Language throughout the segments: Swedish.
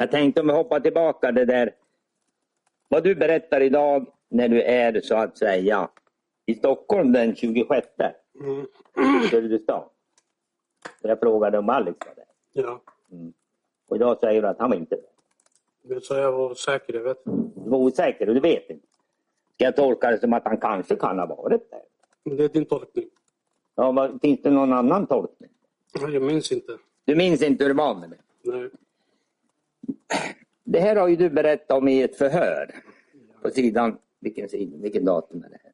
Jag tänkte om vi hoppar tillbaka det där. Vad du berättar idag när du är så att säga i Stockholm den 26. Mm. Så jag frågade om Alex var där. Ja, Och idag säger du att han var inte där. men så jag var säker, jag vet. Du var osäker och du vet inte. Ska jag tolka det som att han kanske kan ha varit där? Det är din tolkning. Ja, vad, finns det någon annan tolkning? Ja, Jag minns inte. Du minns inte hur det var med det? Nej. Det här har ju du berättat om i ett förhör. På sidan, vilken, sida, vilken datum är det här?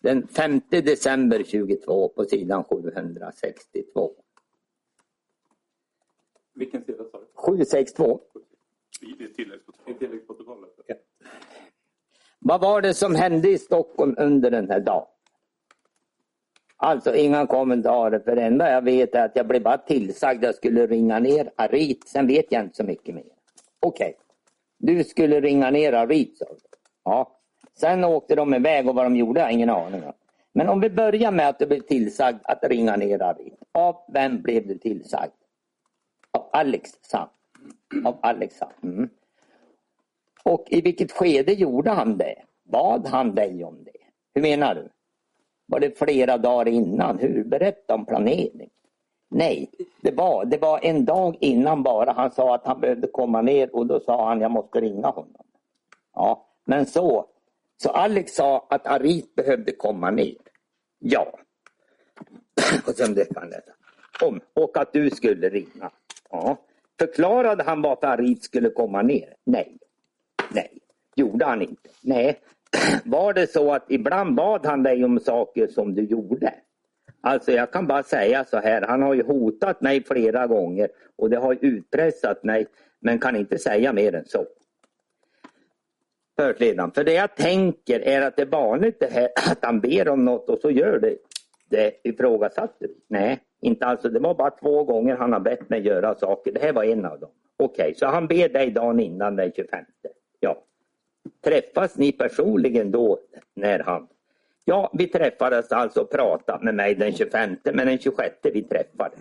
Den 5 december 22 på sidan 762. Vilken sida sa du? 762. I tilläggsprotokollet. Tilläggsprotokollet. Vad var det som hände i Stockholm under den här dagen? Alltså inga kommentarer för det enda jag vet är att jag blev bara tillsagd att jag skulle ringa ner Arit. Sen vet jag inte så mycket mer. Okej. Du skulle ringa ner Arit sa. Ja. Sen åkte de iväg och vad de gjorde har jag ingen aning om. Men om vi börjar med att du blev tillsagd att ringa ner Arit. Av vem blev du tillsagd? Av Alex Sam. Av Alex Sam. mm. Och i vilket skede gjorde han det? Bad han dig om det? Hur menar du? Var det flera dagar innan? Hur? Berätta om planering. Nej, det var, det var en dag innan bara. Han sa att han behövde komma ner och då sa han jag måste ringa honom. Ja, men så. Så Alex sa att Arit behövde komma ner. Ja. Och sen det kan läsa. Om, och att du skulle ringa. Ja. Förklarade han varför Arit skulle komma ner? Nej. Nej, gjorde han inte. Nej, var det så att ibland bad han dig om saker som du gjorde? Alltså jag kan bara säga så här, han har ju hotat mig flera gånger och det har utpressat mig men kan inte säga mer än så. Förhörsledaren, för det jag tänker är att det är vanligt det här att han ber om något och så gör det. Det ifrågasatte du? Nej, inte alls. Det var bara två gånger han har bett mig göra saker. Det här var en av dem. Okej, så han ber dig dagen innan den 25. Ja. Träffas ni personligen då när han... Ja, vi träffades alltså och pratade med mig den 25 men den 26 vi träffades.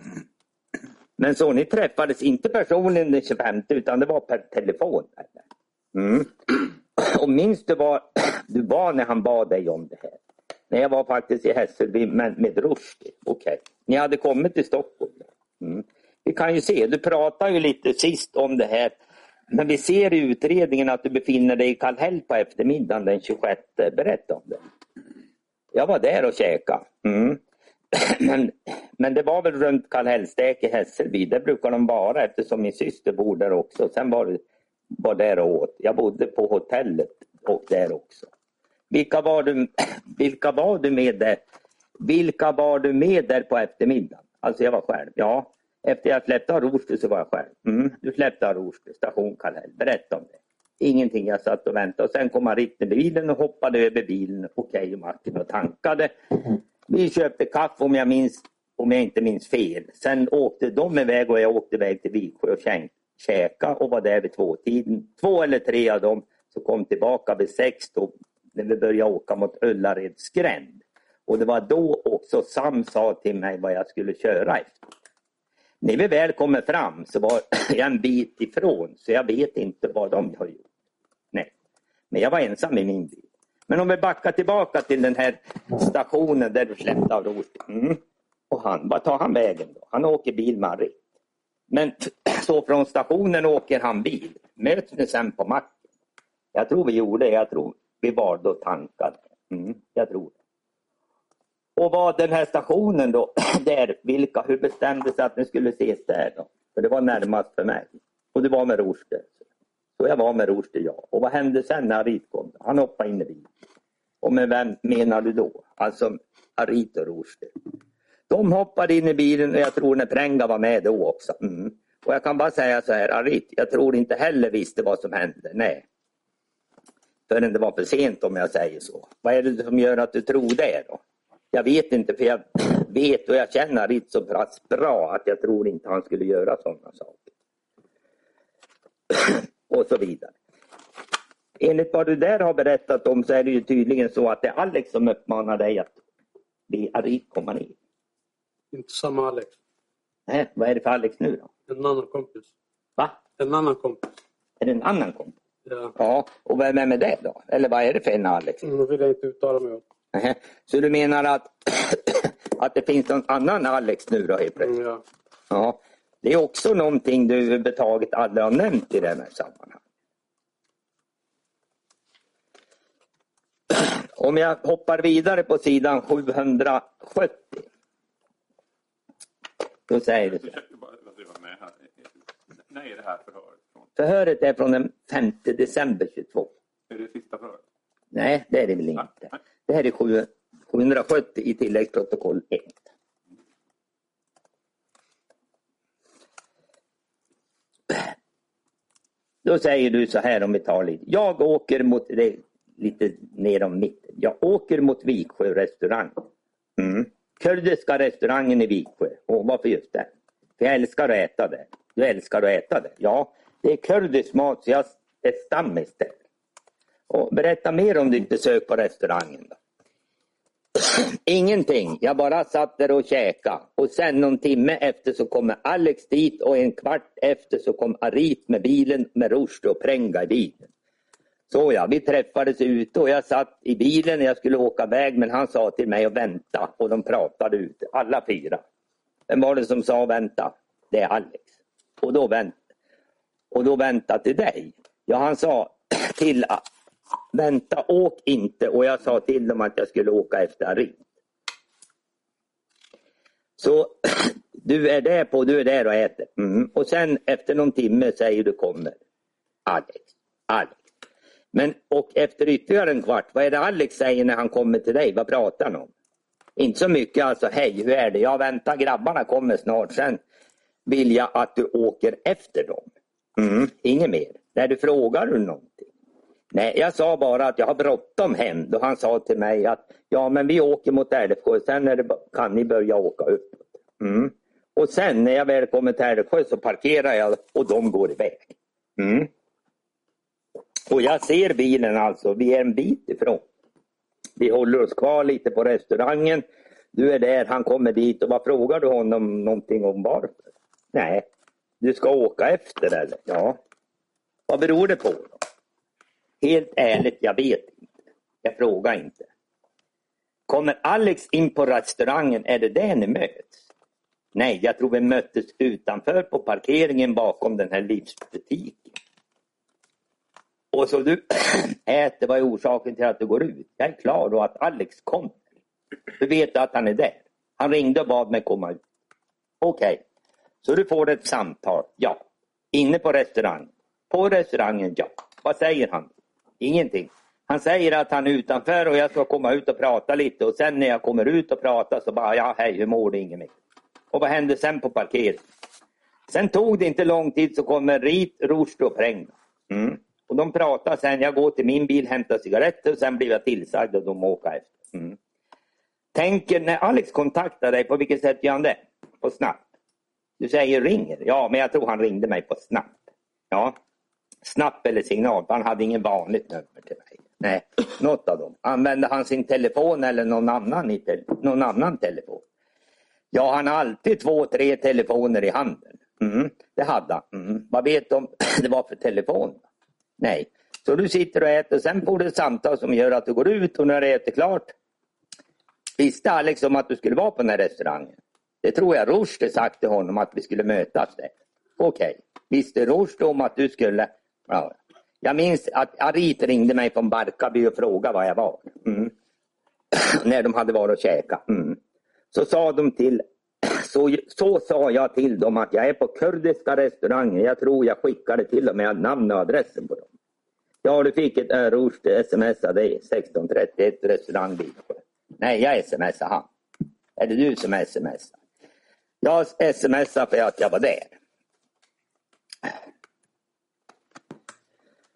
Men så ni träffades inte personligen den 25 utan det var per telefon? Eller? Mm. Och minns du var du var när han bad dig om det här? När jag var faktiskt i Hässelby med, med Rushdie. Okej, ni hade kommit till Stockholm. Mm. Vi kan ju se, du pratade ju lite sist om det här men vi ser i utredningen att du befinner dig i Kallhäll på eftermiddagen den 26. Berätta om det. Jag var där och käkade. Mm. Men, men det var väl runt Kallhällstek i Hässelby. Där brukar de vara eftersom min syster bor där också. Sen var det var där och åt. Jag bodde på hotellet och där också. Vilka var du, vilka var du med där? Vilka var du med där på eftermiddagen? Alltså jag var själv. Ja, efter jag släppte av Rosby så var jag själv. Mm, du släppte av Rosby, station Kallhäll. Berätta om det. Ingenting, jag satt och väntade. Och sen kom han riktigt bilen och hoppade över bilen. Okej, Martin och tankade. Vi köpte kaffe om jag, minns, om jag inte minns fel. Sen åkte de iväg och jag åkte iväg till Viksjö och käk- käka och var där vid tvåtiden. Två eller tre av dem så kom tillbaka vid sex då, när vi började åka mot Öllareds gränd. Och det var då också Sam sa till mig vad jag skulle köra efter. När vi väl kommer fram så var jag en bit ifrån så jag vet inte vad de har gjort. Nej. Men jag var ensam i min bil. Men om vi backar tillbaka till den här stationen där du släppte av roten. Mm. Och han, vad tar han vägen då? Han åker bil med Harry. Men så från stationen åker han bil. Möts ni sen på macken? Jag tror vi gjorde det. Jag tror vi var då tankade. Mm, jag tror det. Och var den här stationen då, där, vilka, hur bestämdes sig att ni skulle ses där då? För det var närmast för mig. Och det var med Rushdie. Så jag var med Rushdie, ja. Och vad hände sen när Arit kom? Han hoppade in i bilen. Och med vem menar du då? Alltså Arit och Rushdie. De hoppade in i bilen och jag tror när Prenga var med då också. Mm. Och jag kan bara säga så här, Arit, jag tror inte heller visste vad som hände. Nej. Förrän det var för sent om jag säger så. Vad är det som gör att du tror det då? Jag vet inte för jag vet och jag känner Arit så pass bra att jag tror inte han skulle göra sådana saker. och så vidare. Enligt vad du där har berättat om så är det ju tydligen så att det är Alex som uppmanar dig att be Arit komma ner. Inte samma Alex. Nej, vad är det för Alex nu då? En annan kompis. Va? En annan kompis. Är det en annan kompis? Ja. Ja, och vem är med det då? Eller vad är det för en Alex? Mm, vill jag inte uttala mig om. Så du menar att, att det finns någon annan Alex nu då helt plötsligt? Mm, ja. Ja. Det är också någonting du överhuvudtaget aldrig har nämnt i det här sammanhanget. Om jag hoppar vidare på sidan 770. Då säger det så. Du här. När är det här förhöret? Från? Förhöret är från den 5 december 22. Är det sista förhöret? Nej, det är det väl inte. Det här är 770 i tilläggsprotokoll 1. Då säger du så här om vi tar lite. Jag åker mot, det lite ner om mitten. Jag åker mot Viksjö restaurang. Mm. Kurdiska restaurangen i Viksjö. Och varför just den? För jag älskar att äta där. Du älskar att äta där? Ja, det är kurdisk mat så jag är stammis där. Och berätta mer om ditt besök på restaurangen. Då. Ingenting, jag bara satt där och käkade. Och sen någon timme efter så kommer Alex dit och en kvart efter så kom Arit med bilen med Rushdie och Prenga i bilen. Så ja, vi träffades ute och jag satt i bilen och jag skulle åka iväg men han sa till mig att vänta och de pratade ute, alla fyra. Vem var det som sa vänta? Det är Alex. Och då vänta. Och då vänta till dig. Ja, han sa till vänta, åk inte. Och jag sa till dem att jag skulle åka efter Arit. Så du är där på, du är där och äter. Mm. Och sen efter någon timme säger du kommer. Alex, Alex. Men och efter ytterligare en kvart, vad är det Alex säger när han kommer till dig? Vad pratar han om? Inte så mycket alltså, hej hur är det? Ja vänta grabbarna kommer snart. Sen vill jag att du åker efter dem. Mm. Inget mer. När du frågar du någonting. Nej, jag sa bara att jag har bråttom hem. Då han sa till mig att ja, men vi åker mot Älvsjö. Sen är det, kan ni börja åka uppåt. Mm. Och sen när jag väl kommer till Älvsjö så parkerar jag och de går iväg. Mm. Och jag ser bilen alltså. Vi är en bit ifrån. Vi håller oss kvar lite på restaurangen. Du är där, han kommer dit och vad frågar du honom någonting om varför? Nej, du ska åka efter eller? Ja. Vad beror det på? Helt ärligt, jag vet inte. Jag frågar inte. Kommer Alex in på restaurangen, är det där ni möts? Nej, jag tror vi möttes utanför på parkeringen bakom den här livsbutiken. Och så du äter, vad är orsaken till att du går ut? Jag är klar då att Alex kommer. Du vet att han är där. Han ringde och bad mig komma ut. Okej, okay. så du får ett samtal, ja. Inne på restaurangen. På restaurangen, ja. Vad säger han? Ingenting. Han säger att han är utanför och jag ska komma ut och prata lite och sen när jag kommer ut och pratar så bara, ja hej hur mår du? Inget mer. Och vad hände sen på parkeringen? Sen tog det inte lång tid så kommer Rit, Rushdie och Präng. Mm. Och de pratar sen, jag går till min bil, hämtar cigaretter och sen blir jag tillsagd och de åker efter. Mm. Tänker, när Alex kontaktar dig, på vilket sätt gör han det? På Snap? Du säger ringer. Ja, men jag tror han ringde mig på Snap. Ja, Snapp eller signal, han hade ingen vanligt nummer till mig. Nej, något av dem. Använde han sin telefon eller någon annan, i te någon annan telefon? Ja, han har alltid två, tre telefoner i handen. Mm, det hade han. Mm. Vad vet du om det var för telefon? Nej. Så du sitter och äter, sen får du ett samtal som gör att du går ut och när du äter klart Visste Alex om att du skulle vara på den här restaurangen? Det tror jag Rushdie sagt till honom att vi skulle mötas där. Okej. Okay. Visste Rushdie om att du skulle... Ja. Jag minns att Arit ringde mig från Barkarby och frågade var jag var. Mm. När de hade varit och käkat. Mm. Så sa de till så, så sa jag till dem att jag är på kurdiska restauranger. Jag tror jag skickade till och med namn och adressen på dem. Ja, du fick ett örors Rushdie sms av dig 1631 restaurang Viksjö. Nej, jag smsade han. Är det du som smsar? Jag smsade för att jag var där.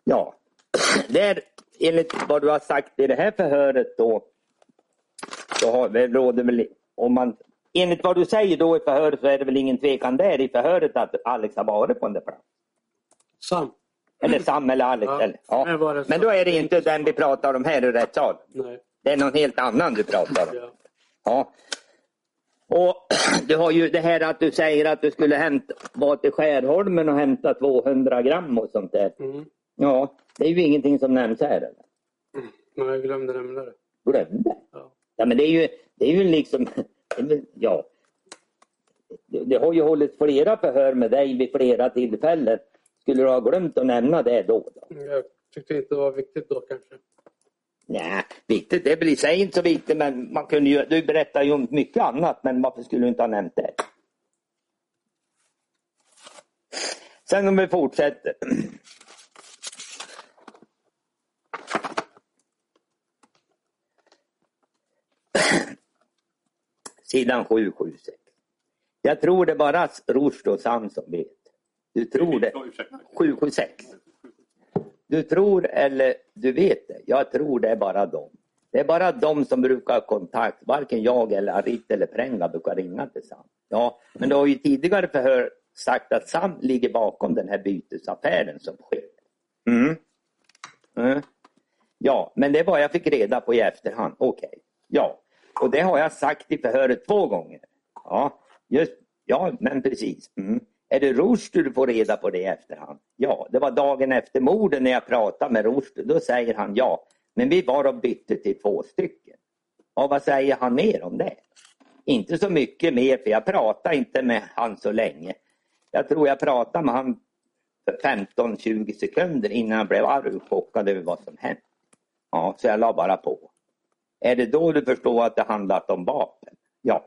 Ja, där, enligt vad du har sagt i det här förhöret då, så har, det råder väl, om man, enligt vad du säger då i förhöret så är det väl ingen tvekan där i förhöret att Alex har varit på den där platsen? Sam? Eller Sam eller Alex? Ja, eller, ja. det Men då är det inte den vi pratar om här i rättssalen. Nej. Det är någon helt annan du pratar om. Ja. Ja. Och du har ju det här att du säger att du skulle hämta, vara till Skärholmen och hämta 200 gram och sånt där. Mm. Ja, det är ju ingenting som nämns här. Eller? Men jag glömde nämna det. Glömde? Ja. Ja men det är ju, det är ju liksom, ja. Det, har ju hållits flera förhör med dig vid flera tillfällen. Skulle du ha glömt att nämna det då? då? Jag tyckte inte det var viktigt då kanske. Nej, viktigt, det blir sig inte så viktigt men man kunde ju, du berättar ju om mycket annat men varför skulle du inte ha nämnt det? Sen om vi fortsätter. Sidan 776. Jag tror det bara Rushdie och Sam som vet. Du tror det? Ja, ursäkta. 776. Du tror eller du vet det. Jag tror det är bara dem. Det är bara de som brukar ha kontakt. Varken jag eller Arit eller Prenga brukar ringa till Sam. Ja, men du har ju tidigare förhör sagt att Sam ligger bakom den här bytesaffären som sker. Mm. Mm. Ja, men det vad jag fick reda på i efterhand. Okej. Ja, och det har jag sagt i förhöret två gånger. Ja, just, ja men precis. Mm. Är det Rushdie du får reda på det i efterhand? Ja, det var dagen efter morden när jag pratade med Rushdie. Då säger han ja, men vi var och bytte till två stycken. Ja, vad säger han mer om det? Inte så mycket mer, för jag pratade inte med han så länge. Jag tror jag pratade med han 15-20 sekunder innan jag blev arg och chockad över vad som hänt. Ja, så jag la bara på. Är det då du förstår att det handlat om vapen? Ja.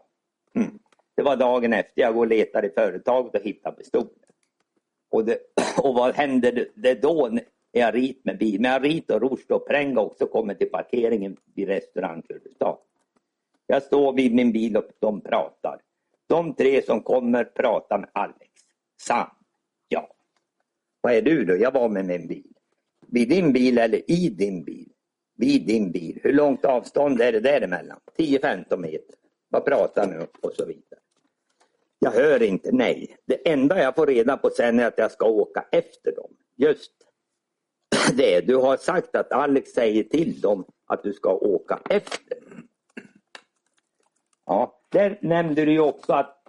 Mm. Det var dagen efter jag går och letar i företaget och hittar pistolen. Och, det, och vad händer det- då när jag rit med bil? Men jag Rit och Rushdie och Prenga också kommer till parkeringen vid restaurang Kurdistan. Jag står vid min bil och de pratar. De tre som kommer pratar med Alex. Sam. Ja. Vad är du då? Jag var med min bil. Vid din bil eller i din bil? Vid din bil. Hur långt avstånd är det däremellan? 10-15 meter. Vad pratar ni om? Och så vidare. Jag hör inte, nej. Det enda jag får reda på sen är att jag ska åka efter dem. Just det. Du har sagt att Alex säger till dem att du ska åka efter. Ja, där nämnde du ju också att,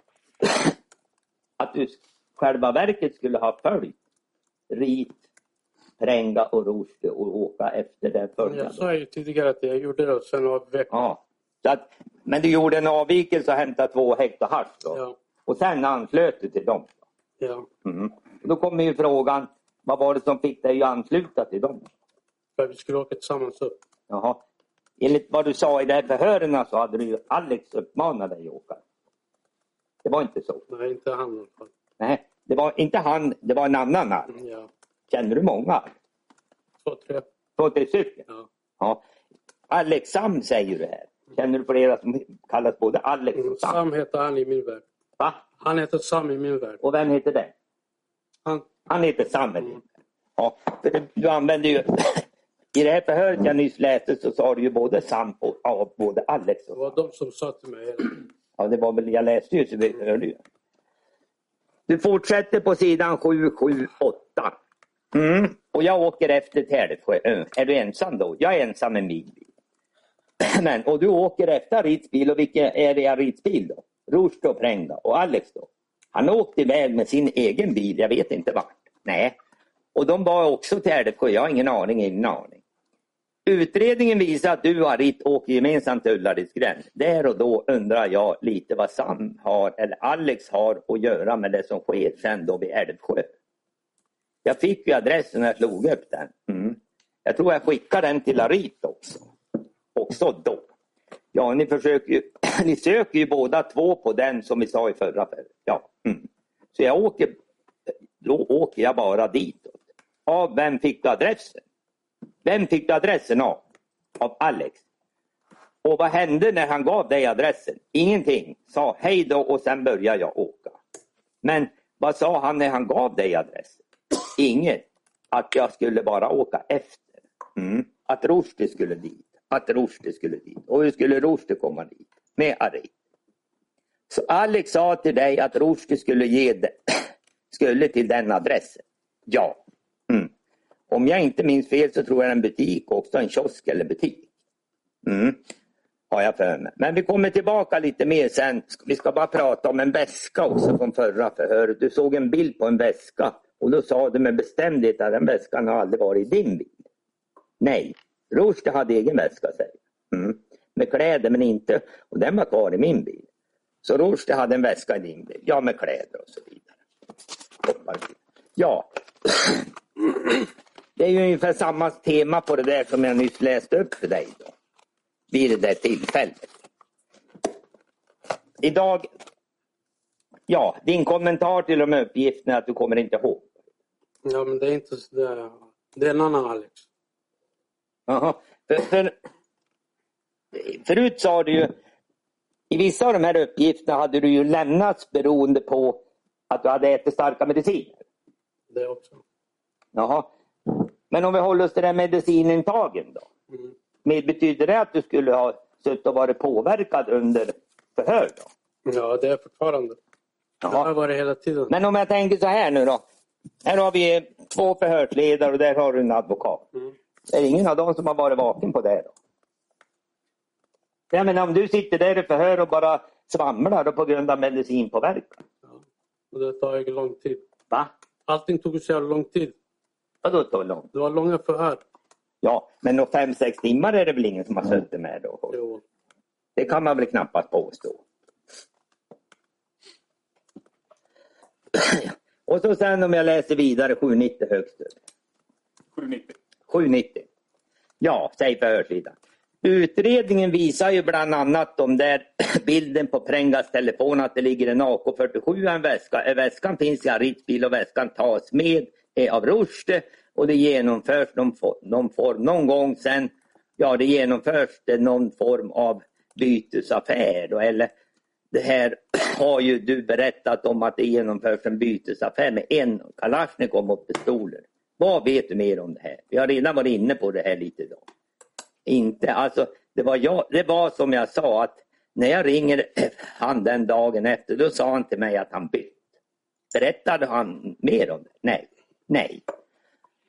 att du själva verket skulle ha följt Rit, Prenga och Rushdie och åka efter den följande. jag sa ju tidigare att jag gjorde det och sen av veckan. Ja. Att, men du gjorde en avvikelse och hämtade två hektar hasch då? Ja. Och sen anslöt du till dem? ja. Mm. Då kommer ju frågan, vad var det som fick dig att ansluta till dem? För vi skulle åka tillsammans upp. Jaha. Enligt vad du sa i de här förhören så hade du ju Alex uppmanat dig att åka. Det var inte så? Nej, inte han i alla fall. Nej, det var inte han, det var en annan Alex. Mm, Ja. Känner du många? Två, tre. Två, tre stycken? Ja. Ja. Alex Sam säger du här. Känner du flera som kallas både Alex Mm, och Sam? Sam heter han i min värld. Va? Han heter Sam i min värld. Och vem heter det? Han, Han heter Samuel. Mm. Ja, för du, använder ju... I det här förhöret jag nyss läste så sa du ju både Sam och ja, både Alex det och var Sam. de som sa till mig. Ja, det var väl, jag läste ju så vi hörde ju. Du fortsätter på sidan 778. Mm. Och jag åker efter till Älvsjö. Är du ensam då? Jag är ensam med min bil. Men, och du åker efter Ritz bil och vilken är det Ritz bil då? Rushdie och Prenga och Alex då? Han åkte iväg med sin egen bil, jag vet inte vart. Nej. Och de var också till Älvsjö, jag har ingen aning, ingen aning. Utredningen visar att du och Arit åker gemensamt till Ullareds gräns. Där och då undrar jag lite vad Sam har, eller Alex har att göra med det som sker sen då vid Älvsjö. Jag fick ju adressen när jag slog upp den. Mm. Jag tror jag skickade den till Larit också. Också då. Ja, ni försöker ju, ni söker ju båda två på den som vi sa i förra för. Ja. Mm. Så jag åker, då åker jag bara ditåt. Av vem fick du adressen? Vem fick du adressen av? Av Alex. Och vad hände när han gav dig adressen? Ingenting. Sa hej då och sen började jag åka. Men vad sa han när han gav dig adressen? Inget. att jag skulle bara åka efter. Mm. Att Rushdie skulle dit. Att Rushdie skulle dit. Och hur skulle Rushdie komma dit? Med Arit. Så Alex sa till dig att Rushdie skulle ge det, skulle till den adressen. Ja. Mm. Om jag inte minns fel så tror jag en butik också, en kiosk eller butik. Mm. Har jag för mig. Men vi kommer tillbaka lite mer sen. Vi ska bara prata om en väska också från förra förhöret. Du såg en bild på en väska och då sa du med bestämdhet att den väskan har aldrig varit i din bil. Nej, Rushdie hade egen väska säger mm. Med kläder men inte, och den var kvar i min bil. Så Rushdie hade en väska i din bil, ja med kläder och så vidare. Ja. Det är ju ungefär samma tema på det där som jag nyss läste upp för dig då. Vid det där tillfället. Idag, ja, din kommentar till de uppgifterna är att du kommer inte ihåg. Ja, men det är inte så det, det är en annan Alex. Jaha. För, för, förut sa du ju, i vissa av de här uppgifterna hade du ju lämnats beroende på att du hade ätit starka mediciner. Det också. Jaha. Men om vi håller oss till den medicinintagen då? Mm. Men betyder det att du skulle ha suttit och varit påverkad under förhör då? Ja, det är fortfarande. Det har Jaha. varit hela tiden. Men om jag tänker så här nu då. Här har vi två förhörsledare och där har du en advokat. Mm. Är det ingen av dem som har varit vaken på det då? Jag menar om du sitter där i förhör och bara svamlar på grund av medicinpåverkan. Ja. Och det tar ju lång tid. Va? Allting tog så jävla lång tid. Vadå så långt? Det var långa förhör. Ja, men fem, sex timmar är det väl ingen som har suttit med då? Jo. Det kan man väl knappast påstå. Och så sen om jag läser vidare 790 högst upp. 790. 790. Ja, säg förhörssidan. Utredningen visar ju bland annat om där bilden på Prengas telefon att det ligger en AK47 i en väska. Eh, Väskan finns i Arits bil och väskan tas med av Rushdie och det genomförs någon, någon form någon gång sen. Ja, det genomförs det någon form av bytesaffär då, eller det här har ju du berättat om att det genomförs en bytesaffär med en Kalashnikov mot pistoler. Vad vet du mer om det här? Vi har redan varit inne på det här lite idag. Inte, alltså det var, jag, det var som jag sa att när jag ringer han den dagen efter då sa han till mig att han bytt. Berättade han mer om det? Nej. Nej.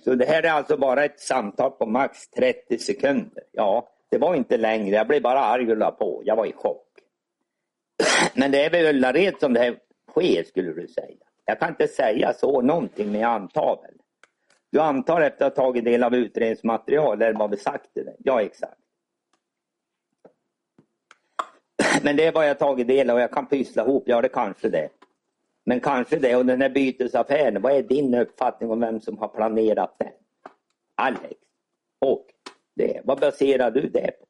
Så det här är alltså bara ett samtal på max 30 sekunder. Ja, det var inte längre. Jag blev bara arg och la på. Jag var i chock. Men det är väl Ullared som det här sker skulle du säga. Jag kan inte säga så någonting men jag antar väl. Du antar efter att ha tagit del av utredningsmaterial eller vad vi sagt till dig? Ja exakt. Men det är vad jag tagit del av och jag kan pyssla ihop, ja det kanske det. Men kanske det och den här bytesaffären, vad är din uppfattning om vem som har planerat den? Alex. Och det, vad baserar du det på?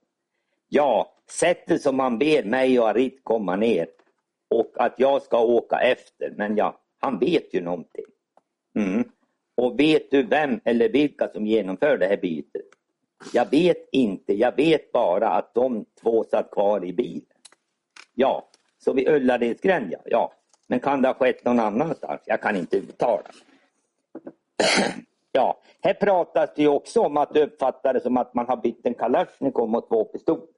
Ja, sättet som han ber mig och Arit komma ner och att jag ska åka efter, men ja, han vet ju någonting. Mm. Och vet du vem eller vilka som genomför det här bytet? Jag vet inte, jag vet bara att de två satt kvar i bilen. Ja, så vid Ullaredsgränd ja. ja. Men kan det ha skett någon annanstans? Jag kan inte uttala. ja, här pratas det ju också om att det som att man har bytt en Kalashnikov mot två pistoler.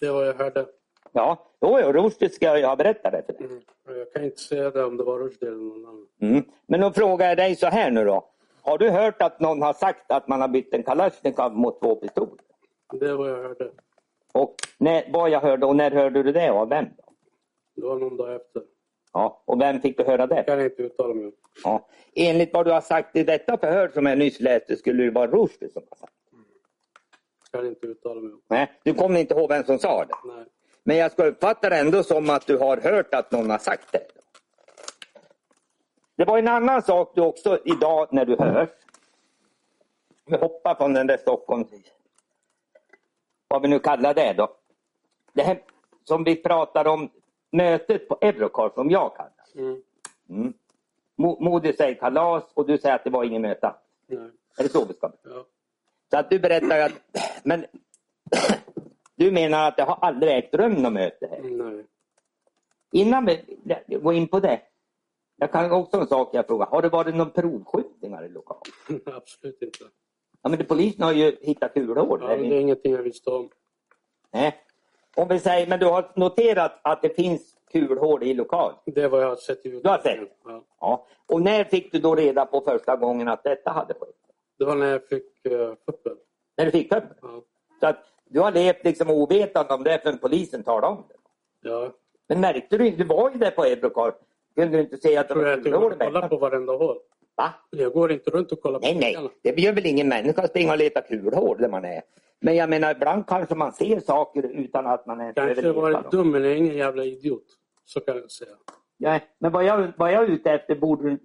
Det var jag hörde. Ja, jo, jo, Rushdie ska jag ha berättat det för dig. Mm. Jag kan inte säga det om det var Rushdie eller någon annan. Mm. Men då frågar jag dig så här nu då. Har du hört att någon har sagt att man har bytt en Kalashnikov mot två pistoler? Det var jag hörde. Och när, vad jag hörde och när hörde du det av vem? Då? Det var någon dag efter. Ja, och vem fick du höra det? Det kan jag inte uttala mig om. Ja. Enligt vad du har sagt i detta förhör som jag nyss läste skulle det vara Rushdie som har sagt. Det kan inte uttala mig om. Nej, du kommer inte ihåg vem som sa det. Nej. Men jag ska uppfatta det ändå som att du har hört att någon har sagt det. Det var en annan sak du också idag när du hörs. Vi hoppar från den där Stockholm. Vad vi nu kallar det då. Det här som vi pratar om mötet på Eurocar som jag kallar. Mm. Mm. Mo- Modi säger kalas och du säger att det var ingen möte. Nej. Är det så vi ska? Ja. Så att du berättar att, men du menar att det har aldrig ägt rum något möte här? Nej. Innan vi går in på det. Jag kan också en sak jag frågar. Har det varit någon provskjutningar i lokalen? Absolut inte. Ja, men polisen har ju hittat kulhål. Ja, det är ingenting jag visste om. Nej. Om vi säger, men du har noterat att det finns kulhål i lokalen? Det vad jag har sett i Du har sett? Ja. Ja. Och när fick du då reda på första gången att detta hade skett? Det var när jag fick uh, kuppen. När du fick upp det? Ja. Så att du har levt liksom ovetande om det förrän polisen talade om det? Ja. Men märkte du inte? Du var ju där på Eurocar. Kunde du inte se att Tror jag att jag kollar på varenda hål. Va? Jag går inte runt och kollar på Nej, nej. Det gör väl ingen människa att springa och leta kulhål där man är. Men jag menar, ibland kanske man ser saker utan att man ens Kanske jag dem. dum men jag är ingen jävla idiot. Så kan jag säga. Ja, men vad jag, vad jag är ute efter borde du...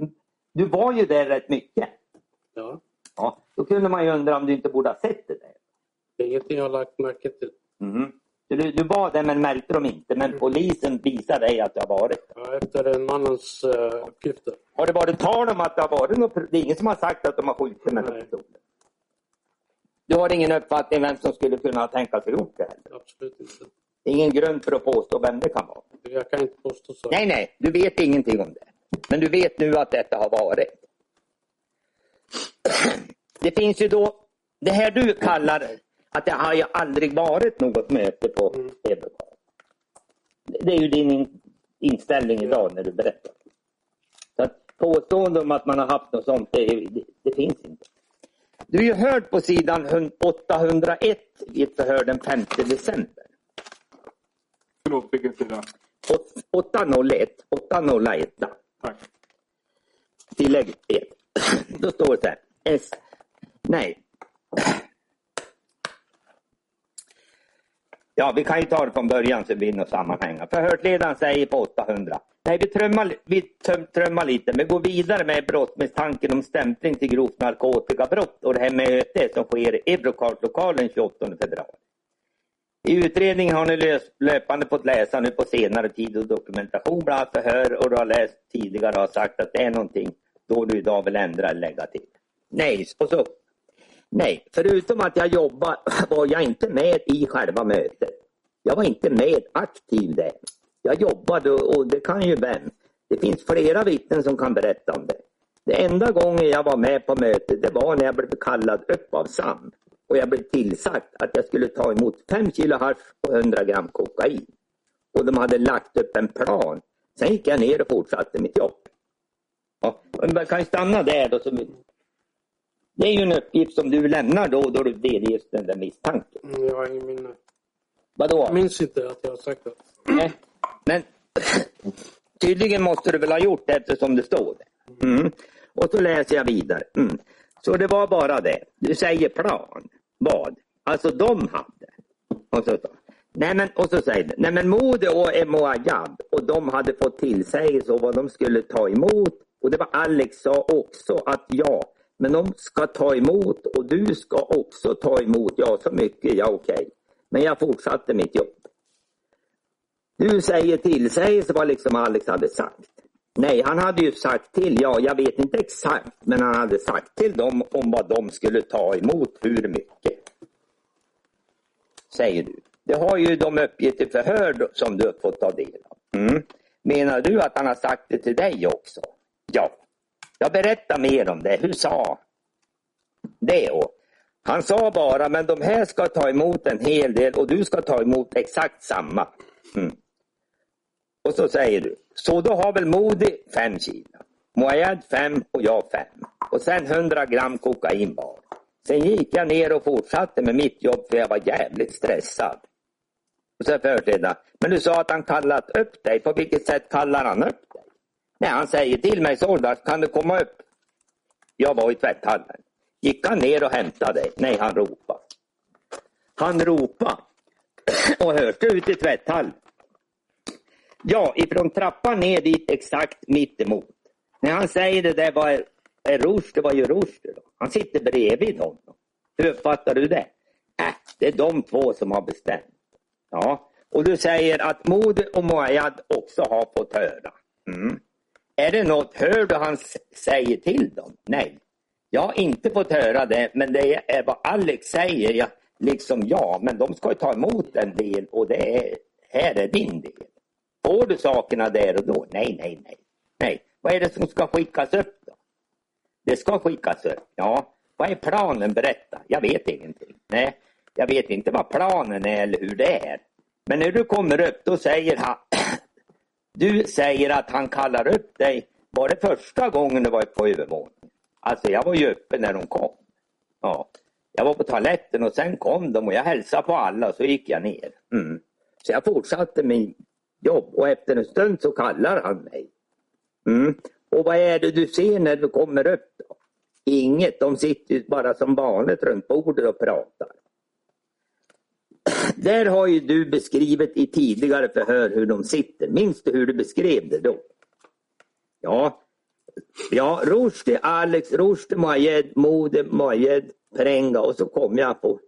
Du var ju där rätt mycket. Ja. Ja, då kunde man ju undra om du inte borde ha sett det där. Det är ingenting jag har lagt märke till. Så du, du var där men märkte dem inte. Men polisen visar dig att du har varit. Ja, efter en mannens uh, uppgifter. Har det varit tal om att det har varit något... Det är ingen som har sagt att de har skjutit med pistolen. Du har ingen uppfattning vem som skulle kunna tänkas ha gjort det heller. Absolut inte. Det är ingen grund för att påstå vem det kan vara. Jag kan inte påstå så. Nej, nej, du vet ingenting om det. Men du vet nu att detta har varit. Det finns ju då, det här du kallar att det har ju aldrig varit något möte på Mm. Det är ju din in- inställning idag när du berättar. Så att påstående om att man har haft något sånt, det, det, det finns inte. Du är ju hörd på sidan hun- 801 i ett förhör den 5 december. Förlåt, vilken sida? Åt- 801, 801. Tack. Tillägg 1. Då står det så här. S. Nej. Ja, vi kan ju ta det från början så det blir något sammanhang. Förhörsledaren säger på 800. Nej, vi trummar, vi trummar lite. Vi går vidare med brottsmisstanken om stämpling till grovt narkotikabrott och det här mötet som sker i Eurocarlokalen 28 februari. I utredningen har ni lös, löpande fått läsa nu på senare tid och dokumentation, bland annat förhör och du har läst tidigare och har sagt att det är någonting då du idag vill ändra eller lägga till. Nej, och så, nej, förutom att jag jobbar var jag inte med i själva mötet. Jag var inte med aktiv där. Jag jobbade och och det kan ju vem. Det finns flera vittnen som kan berätta om det. Det enda gången jag var med på mötet det var när jag blev kallad upp av Sam och jag blev tillsagt att jag skulle ta emot 5 kilo hasch och 100 gram kokain. Och de hade lagt upp en plan. Sen gick jag ner och fortsatte mitt jobb. Ja, man kan stanna där då. Det är ju en uppgift som du lämnar då, då du delges den där misstanken. Mm, Jag har ingen minne. Vadå? Jag minns inte att jag har sagt det. Nej. Men tydligen måste du väl ha gjort det eftersom det står det. Mm. Och så läser jag vidare. Mm. Så det var bara det. Du säger plan. Vad? Alltså de hade. Och så, nej men, och så säger du. Nej men Mode och Emoajab och de hade fått tillsägelse om vad de skulle ta emot. Och det var Alex sa också att ja, men de ska ta emot och du ska också ta emot. Ja, så mycket. Ja, okej. Men jag fortsatte mitt jobb. Du säger till, tillsägelse vad liksom Alex hade sagt. Nej, han hade ju sagt till, ja jag vet inte exakt, men han hade sagt till dem om vad de skulle ta emot, hur mycket. Säger du. Det har ju de uppgifter förhör som du har fått ta del av. Mm. Menar du att han har sagt det till dig också? Ja. Jag berättar mer om det. Hur sa det? Och han sa bara, men de här ska ta emot en hel del och du ska ta emot exakt samma. Mm. Och så säger du, så då har väl Modi fem kilo, Moayed fem och jag fem. Och sen 100 gram kokain var. Sen gick jag ner och fortsatte med mitt jobb för jag var jävligt stressad. Och så förhörsledaren, men du sa att han kallat upp dig. På vilket sätt kallar han upp dig? Nej, han säger till mig Soldat, kan du komma upp? Jag var i tvätthallen. Gick han ner och hämtade dig? Nej, han ropade. Han ropade och hörde ut i tvätthallen. Ja, ifrån trappan ner dit exakt mitt emot. När han säger det där vad är, är Rushdie, vad gör Rushdie då? Han sitter bredvid honom. Hur uppfattar du det? Äh, det är de två som har bestämt. Ja, och du säger att Mode och Mojad också har fått höra. Mm. Är det något, hör du han säger till dem? Nej. Jag har inte fått höra det, men det är vad Alex säger, jag, liksom ja, men de ska ju ta emot en del och det är, här är din del. Får du sakerna där och då? Nej, nej, nej. Nej, Vad är det som ska skickas upp då? Det ska skickas upp. Ja, vad är planen? Berätta. Jag vet ingenting. Nej, jag vet inte vad planen är eller hur det är. Men när du kommer upp då säger han Du säger att han kallar upp dig. Var det första gången du var på övervåningen? Alltså jag var ju uppe när de kom. Ja. Jag var på toaletten och sen kom de och jag hälsade på alla och så gick jag ner. Mm. Så jag fortsatte min jobb och efter en stund så kallar han mig. Mm. Och vad är det du ser när du kommer upp då? Inget, de sitter ju bara som vanligt runt bordet och pratar. Där har ju du beskrivit i tidigare förhör hur de sitter. Minns du hur du beskrev det då? Ja, ja Rushdie, Alex, Rushdie, Majed, Mode, Majed, Prenga och så kom jag på,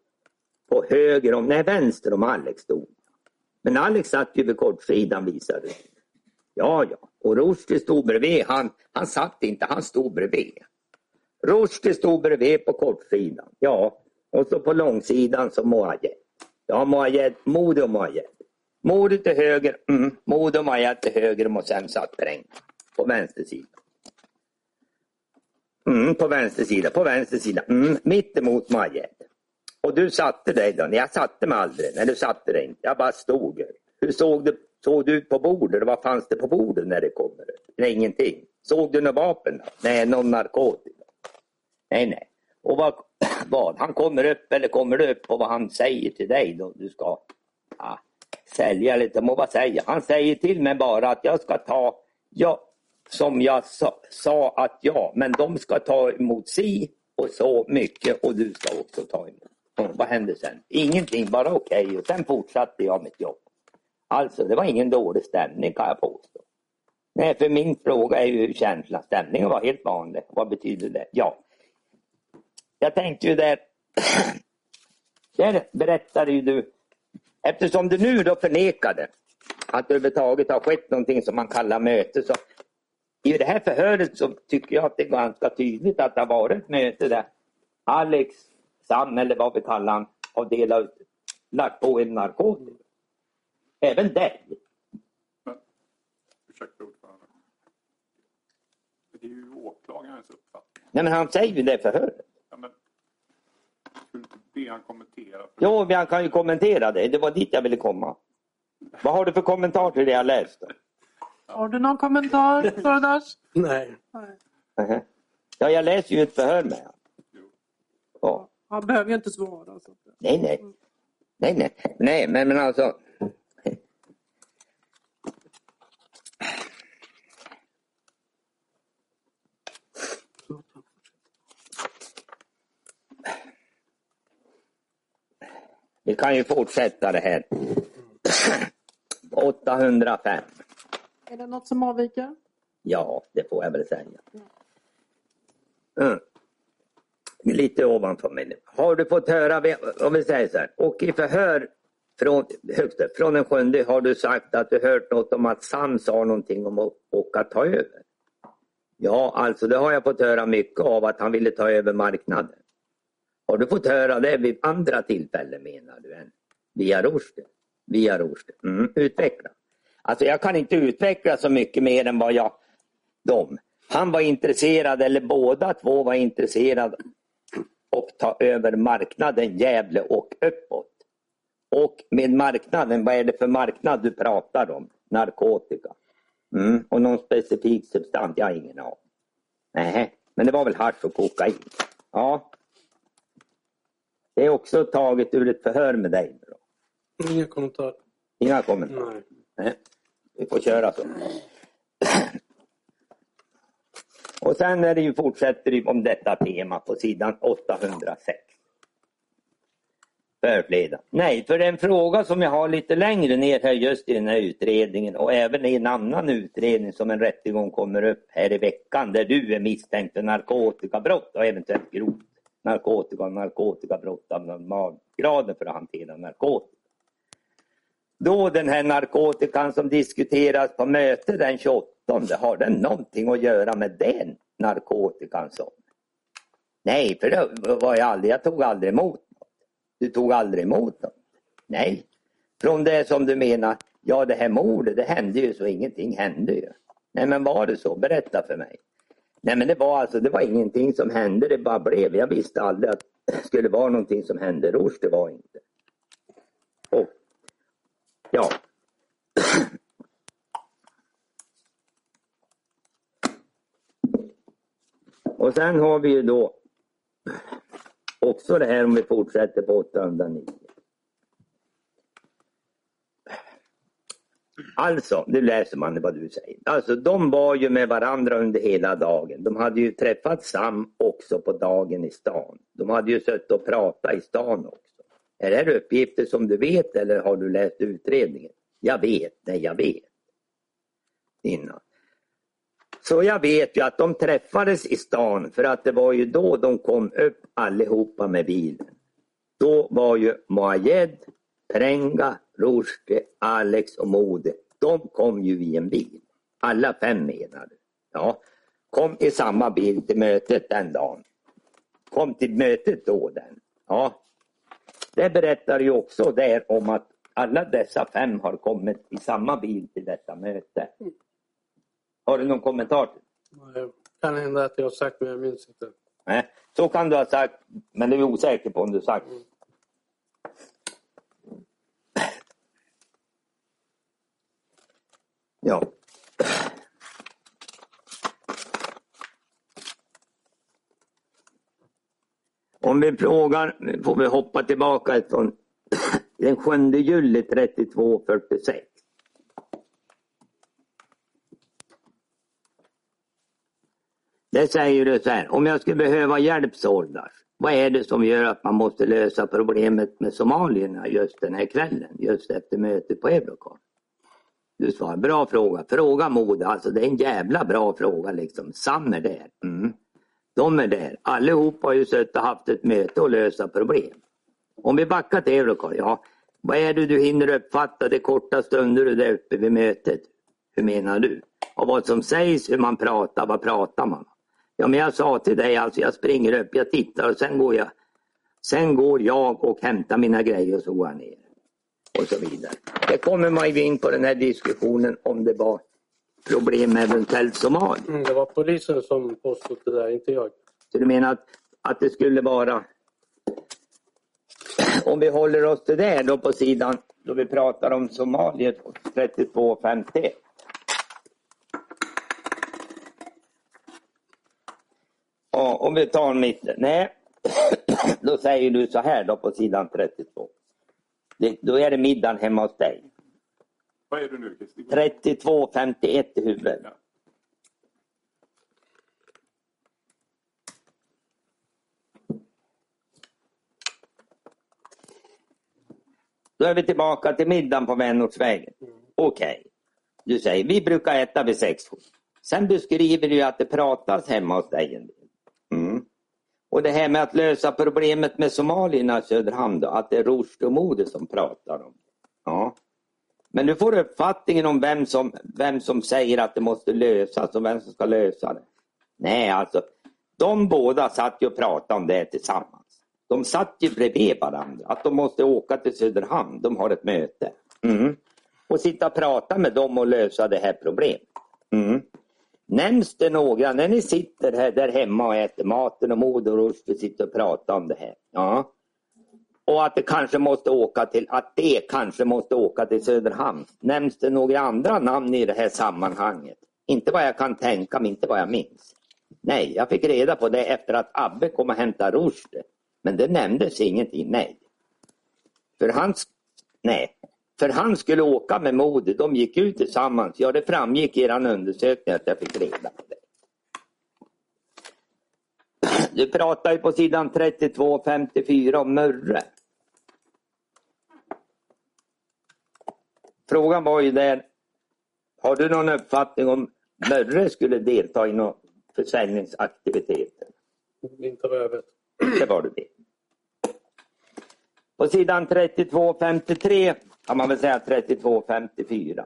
på höger om, nej vänster om Alex stod. Men Alex satt ju vid kortsidan visade. Ja, ja. Och Rushdie stod bredvid. Han, han satt inte, han stod bredvid. Rushdie stod bredvid på kortsidan. Ja, och så på långsidan så Ja, Majed, Modo och Majed. Modo till höger, mm. Modo och Majed till höger och sen satt Präng på vänster sida. Mm, på vänster sida, på vänster sida. Mm, mitt emot Majed. Och du satte dig då? Jag satte mig aldrig. Nej, du satte dig inte. Jag bara stod. Hur såg du, såg du ut på bordet? Vad fanns det på bordet när det kommer? Nej, ingenting. Såg du några vapen? Då? Nej, någon narkotika? Nej, nej. Och vad, vad? Han kommer upp eller kommer du upp och vad han säger till dig då? Du ska ja, sälja lite, må vad säga. Han säger till mig bara att jag ska ta, ja, som jag sa, sa att ja, men de ska ta emot si och så mycket och du ska också ta emot. Och vad hände sen? Ingenting, bara okej okay. och sen fortsatte jag mitt jobb. Alltså det var ingen dålig stämning kan jag påstå. Nej, för min fråga är ju känslan. Stämningen var helt vanlig. Vad betyder det? Ja. Jag tänkte ju där, där berättade ju du, eftersom du nu då förnekade att det överhuvudtaget har skett någonting som man kallar möte så i det här förhöret så tycker jag att det är ganska tydligt att det har varit ett möte där Alex, Sam eller vad vi kallar han, har delat, lagt på en narkotika. Även dig. Men, ursäkta ordförande. Det är ju åklagarens uppfattning. Nej men han säger ju det i förhöret. Skulle be han kommentera? Jo, men han kan ju kommentera det. Det var dit jag ville komma. Vad har du för kommentar till det jag läste? Har du någon kommentar, Sordas? Nej. Uh-huh. Ja, jag läser ju ett förhör med honom. Ja. Han behöver ju inte svara. Så. Nej, nej. Nej, nej. Nej, men, men alltså. Vi kan ju fortsätta det här. 805. Är det något som avviker? Ja, det får jag väl säga. Mm. Lite ovanför mig nu. Har du fått höra, om vi säger så här, och i förhör från, högst från den sjunde har du sagt att du hört något om att Sam sa någonting om att åka ta över. Ja, alltså det har jag fått höra mycket av att han ville ta över marknaden. Har du fått höra det vid andra tillfällen menar du? Än? Via Rushdie? Via Rushdie. Mm, utveckla. Alltså jag kan inte utveckla så mycket mer än vad jag... De. Han var intresserad, eller båda två var intresserade och ta över marknaden Gävle och uppåt. Och med marknaden, vad är det för marknad du pratar om? Narkotika. Mm. Och någon specifik substans, jag har ingen aning. Nej, men det var väl hasch och kokain. Ja. Det är också taget ur ett förhör med dig. Då. Inga kommentarer. Inga kommentarer? Nej. Nej. Vi får köra så. Och sen är det ju, fortsätter det om detta tema på sidan 806. Förfleda. Nej, för det är en fråga som jag har lite längre ner här just i den här utredningen och även i en annan utredning som en rättegång kommer upp här i veckan där du är misstänkt för narkotikabrott och eventuellt grovt narkotika och narkotikabrott av normalgraden för att hantera narkotika. Då den här narkotikan som diskuteras på mötet den 28, har den någonting att göra med den narkotikan? Som? Nej, för det var jag aldrig, jag tog aldrig emot något. Du tog aldrig emot något? Nej. Från det som du menar, ja det här mordet, det hände ju så ingenting hände ju. Nej men var det så? Berätta för mig. Nej men det var alltså, det var ingenting som hände, det bara blev. Jag visste aldrig att det skulle vara någonting som hände Rors, det var inte. Och, ja. Och sen har vi ju då också det här om vi fortsätter på 809. Alltså, nu läser man vad du säger. Alltså de var ju med varandra under hela dagen. De hade ju träffat Sam också på dagen i stan. De hade ju suttit och pratat i stan också. Är det här uppgifter som du vet eller har du läst utredningen? Jag vet, nej jag vet. Innan. Så jag vet ju att de träffades i stan för att det var ju då de kom upp allihopa med bilen. Då var ju Moayed, Prenga, Rushdie, Alex och Mode. De kom ju i en bil. Alla fem menar du. Ja. Kom i samma bil till mötet den dagen. Kom till mötet då den. Ja. Det berättar ju också där om att alla dessa fem har kommit i samma bil till detta möte. Har du någon kommentar? Det kan hända att jag har sagt men jag minns inte. Nej, så kan du ha sagt, men du är osäker på om du sagt. Ja. Om vi frågar, nu får vi hoppa tillbaka från den 7 juli 3246. Det säger du så här, om jag skulle behöva hjälp Sordas, vad är det som gör att man måste lösa problemet med somalierna just den här kvällen, just efter mötet på Eurocon? Du svarar, bra fråga. Fråga Mode, alltså det är en jävla bra fråga liksom. Sam är där. Mm. De är där. Allihop har ju suttit och haft ett möte och lösa problem. Om vi backar till Eurocon, ja. Vad är det du hinner uppfatta de korta stunder du är där uppe vid mötet? Hur menar du? Och vad som sägs, hur man pratar, vad pratar man? Ja men jag sa till dig, alltså jag springer upp, jag tittar och sen går jag Sen går jag och hämtar mina grejer och så går jag ner. Och så vidare. Det kommer man ju in på den här diskussionen om det var problem med eventuellt Somalia. Mm, det var polisen som påstod det där, inte jag. Så du menar att, att det skulle vara om vi håller oss till det då på sidan då vi pratar om Somalia 3251. Ja, om vi tar mitten. Nej, då säger du så här då på sidan 32. Det, då är det middagen hemma hos dig. Vad är du nu Kristin? 3251 i huvudet. Ja. Då är vi tillbaka till middagen på vänortsvägen. Okej. Du säger, vi brukar äta vid sex. Sen beskriver du att det pratas hemma hos dig. Mm. Och det här med att lösa problemet med somalierna i Söderhamn då, att det är Rushdie och Mode som pratar om det. Ja. Men du får uppfattningen om vem som, vem som säger att det måste lösas och vem som ska lösa det. Nej, alltså. De båda satt ju och pratade om det tillsammans. De satt ju bredvid varandra. Att de måste åka till Söderhamn. De har ett möte. Mm. Och sitta och prata med dem och lösa det här problemet. Mm. Nämns det några, när ni sitter här där hemma och äter maten och Moder och Rushdie sitter och pratar om det här. Ja. Och att det kanske måste åka till, att det kanske måste åka till Söderhamn. Nämns det några andra namn i det här sammanhanget? Inte vad jag kan tänka mig, inte vad jag minns. Nej, jag fick reda på det efter att Abbe kom och hämtade Rushdie. Men det nämndes ingenting, nej. För han, nej. För han skulle åka med Mode, de gick ut tillsammans. Ja, det framgick i er undersökning att jag fick reda på det. Du pratar ju på sidan 32 54 om Mörre. Frågan var ju där, har du någon uppfattning om Mörre skulle delta i några försäljningsaktiviteter? Inte vad jag vet. Det var du det. På sidan 32-53 kan man väl säga 32-54.